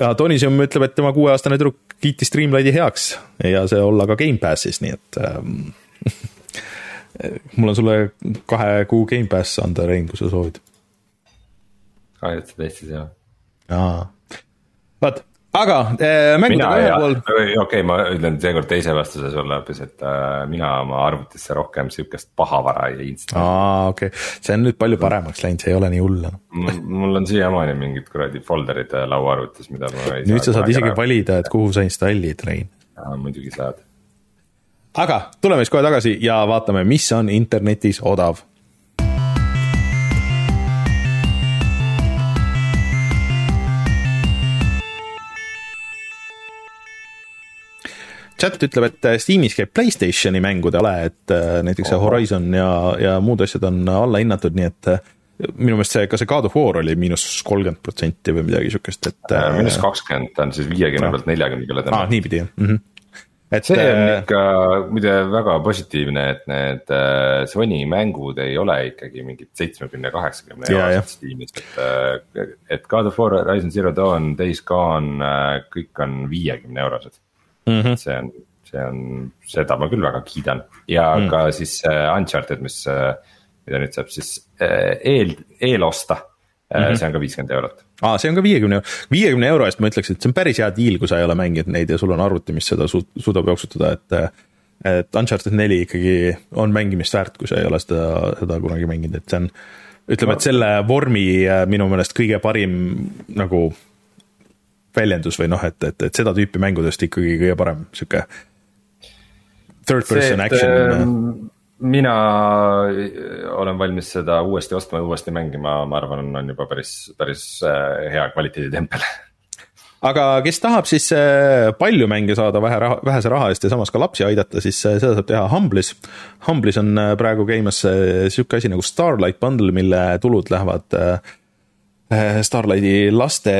Ja Tonisum ütleb, et tema kuueaastane tüdruk kiitis Streamlighti heaks ja see olla ka Gamepassis, nii et ähm, mul on sulle kahe kuu Gamepass anda, Rein, kui sa soovid. et sa Eestis ei ole. jaa, vot, aga äh, mängudega ühel pool. okei okay,, ma ütlen seekord teise vastuse sulle hoopis, et äh, mina oma arvutisse rohkem sihukest pahavara ei installi. aa, okei okay., see on nüüd palju paremaks läinud, see ei ole nii hull enam mul on siiamaani mingid kuradi folder'id äh, lauaarvutis, mida ma ei nüüd sa saad isegi valida, et kuhu sa installid, Rein. muidugi saad. Aga tuleme siis kohe tagasi ja vaatame, mis on internetis odav chat ütleb, et äh, Steamis käib Playstationi mängude ale, et äh, näiteks see Horizon ja, ja muud asjad on allahinnatud, nii et äh, minu meelest see, ka see God of War oli miinus kolmkümmend protsenti või midagi sihukest, et. miinus kakskümmend, ta on siis viiekümne pealt neljakümne peale täna. aa, niipidi jah mm. -hmm et see on ikka muide väga positiivne, et need Sony mängud ei ole ikkagi mingid seitsmekümne, kaheksakümne eurosed Steamis, et. et God of War, Horizon Zero Dawn, Days Gone, kõik on viiekümne eurosed mm. -hmm. see on, see on, seda ma küll väga kiidan ja mm. ka siis Uncharted, mis mida nüüd saab siis eel, eelosta mm. -hmm. see on ka viiskümmend eurot. aa, see on ka viiekümne, viiekümne euro eest ma ütleks, et see on päris hea deal, kui sa ei ole mänginud neid ja sul on arvuti, mis seda su suudab jooksutada, et. et Uncharted neli ikkagi on mängimist väärt, kui sa ei ole seda, seda kunagi mänginud, et see on ütleme, et selle vormi minu meelest kõige parim nagu väljendus või noh, et, et, et seda tüüpi mängudest ikkagi kõige parem sihuke. Third person See, action. Mina olen valmis seda uuesti ostma ja uuesti mängima, ma arvan, on juba päris, päris äh, hea kvaliteeditempel aga kes tahab siis äh, palju mänge saada vähe raha, vähese raha eest ja samas ka lapsi aidata, siis äh, seda saab teha Humble'is. Humble'is on praegu käimas sihuke asi nagu Starlight Bundle, mille tulud lähevad äh, Äh, Starlighti laste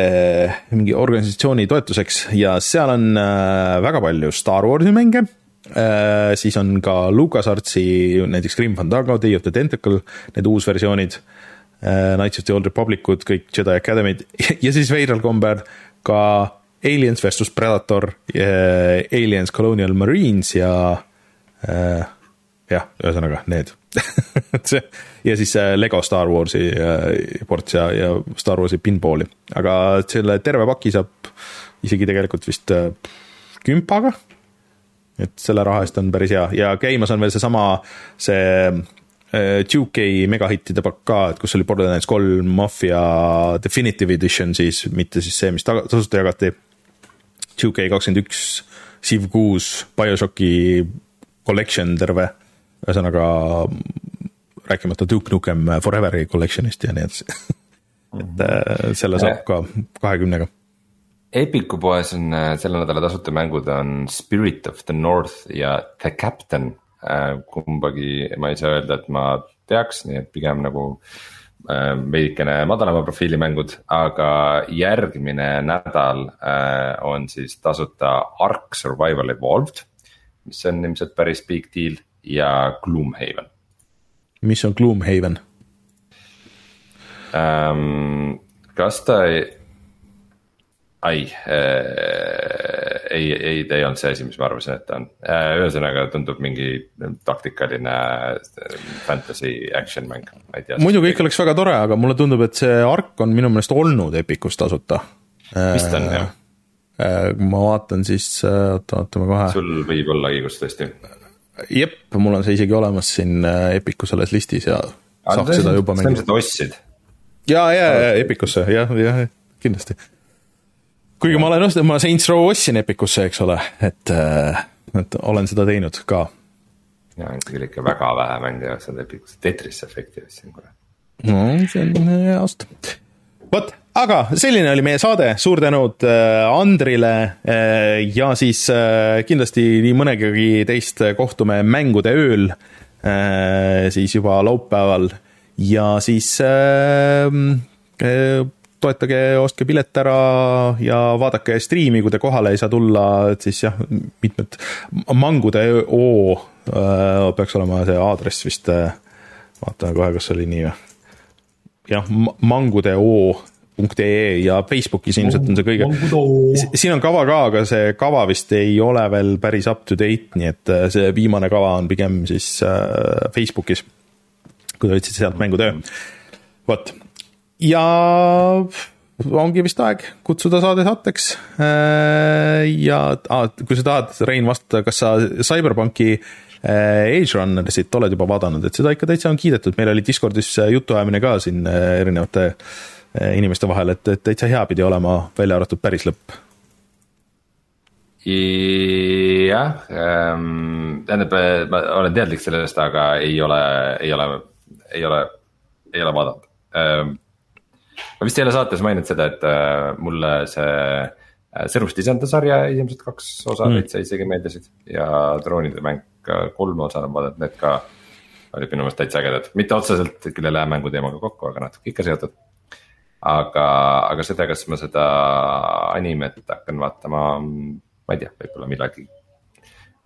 mingi organisatsiooni toetuseks ja seal on äh, väga palju Star Warsi mänge. Äh, siis on ka LucasArtsi näiteks Grim Fandango, Day of the Tentacle, need uusversioonid. Knights of the Old Republicud, kõik Jedi Academy'd ja siis veidral kombel ka Aliens versus Predator, Aliens Colonial Marines ja jah, ühesõnaga need see ja siis Lego Star Warsi ports ja, ja Star Warsi pinballi, aga selle terve paki saab isegi tegelikult vist kümpaga. Et selle raha eest on päris hea. Ja käimas on veel seesama, see, see 2K megahittide pakk ka, et kus oli Borderlands kolm Mafia Definitive Edition siis, mitte siis see, mis tasuta jagati. 2K kakskümmend üks, Civ kuus, BioShocki collection terve, ühesõnaga rääkimata Duke Nukem Foreveri collection'ist ja nii edasi. Et äh, selle saab ka kahekümnega Epiku poes on äh, selle nädala tasuta mängud on Spirit of the North ja The Captain. Äh, kumbagi ma ei saa öelda, et ma teaks, nii et pigem nagu äh, veidikene madalama profiili mängud, aga järgmine nädal on siis tasuta Ark Survival Evolved. mis on ilmselt päris big deal ja Gloomhaven. mis on Gloomhaven um,? kas ta ei ai äh,, ei, ei, ei olnud see asi, mis ma arvasin, et ta on äh,. ühesõnaga tundub mingi taktikaline äh, fantasy action mäng, ma ei tea. muidu kõik oleks väga tore, aga mulle tundub, et see Ark on minu meelest olnud Epicus tasuta. vist on jah. Äh, kui ma vaatan, siis äh, oota, vaatame kohe. sul võib olla õigus tõesti. jep, mul on see isegi olemas siin Epicu selles listis ja saaks seda juba mängida. ostsid. ja, ja, ja Epicusse jah, jah, kindlasti kuigi ma olen ostnud, ma Saints Row ostsin Epicusse, eks ole, et, äh, et olen seda teinud ka. ja küll ikka väga vähe mänge ostnud Epicusse, Tetris efekti ostsin kohe. no see on hea ost. vot, aga selline oli meie saade, suur tänud äh, Andrile äh, ja siis kindlasti nii mõnegagi teist kohtume mängude ööl siis juba laupäeval ja siis toetage, ostke pilet ära ja vaadake striimi, kui te kohale ei saa tulla, et siis jah, mitmed, Mangude O äh, peaks olema see aadress vist, äh, vaatame kohe, kas oli nii või. jah, Mangude O .ee ja Facebookis ilmselt on see kõige, siin on kava ka, aga see kava vist ei ole veel päris up to date, nii et äh, see viimane kava on pigem siis Facebookis, kui te võtsite sealt mängutöö. vot ja ongi vist aeg kutsuda saade saateks. Äh, ja ah, kui sa tahad, Rein, vastata, kas sa CyberPunki äh, Age Runnersit oled juba vaadanud, et seda ikka täitsa on kiidetud, meil oli Discordis äh, jutuajamine ka siin erinevate inimeste vahel, et, et täitsa hea pidi olema, välja arvatud päris lõpp. jah ähm,, tähendab, ma olen teadlik sellest, aga ei ole, ei ole, ei ole, ei ole vaadanud ähm, ma vist ei ole saates maininud seda, et äh, mulle see äh, Sõrmust isanda sarja esimesed kaks osa mm. täitsa isegi meeldisid ja droonide mäng kolm osa olen vaadanud, need ka olid minu meelest täitsa ägedad, mitte otseselt küll ei lähe mängu teemaga kokku, aga natuke ikka seotud. aga, aga seda, kas ma seda animet hakkan vaatama, ma ei tea, võib-olla millalgi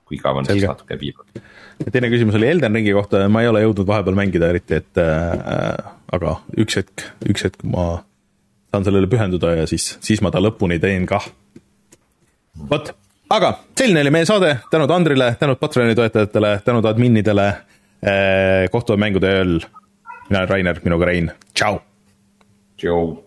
kui kaua on siis natuke piibav. teine küsimus oli Elden Ringi kohta, ma ei ole jõudnud vahepeal mängida eriti, et äh, aga üks hetk, üks hetk ma saan sellele pühenduda ja siis, siis ma ta lõpuni teen kah. vot, aga selline oli meie saade, tänud Andrile, tänud Patreoni toetajatele, tänud adminidele äh,. kohtume mängude ööl. mina olen Rainer, minuga Rein, tšau. tšau.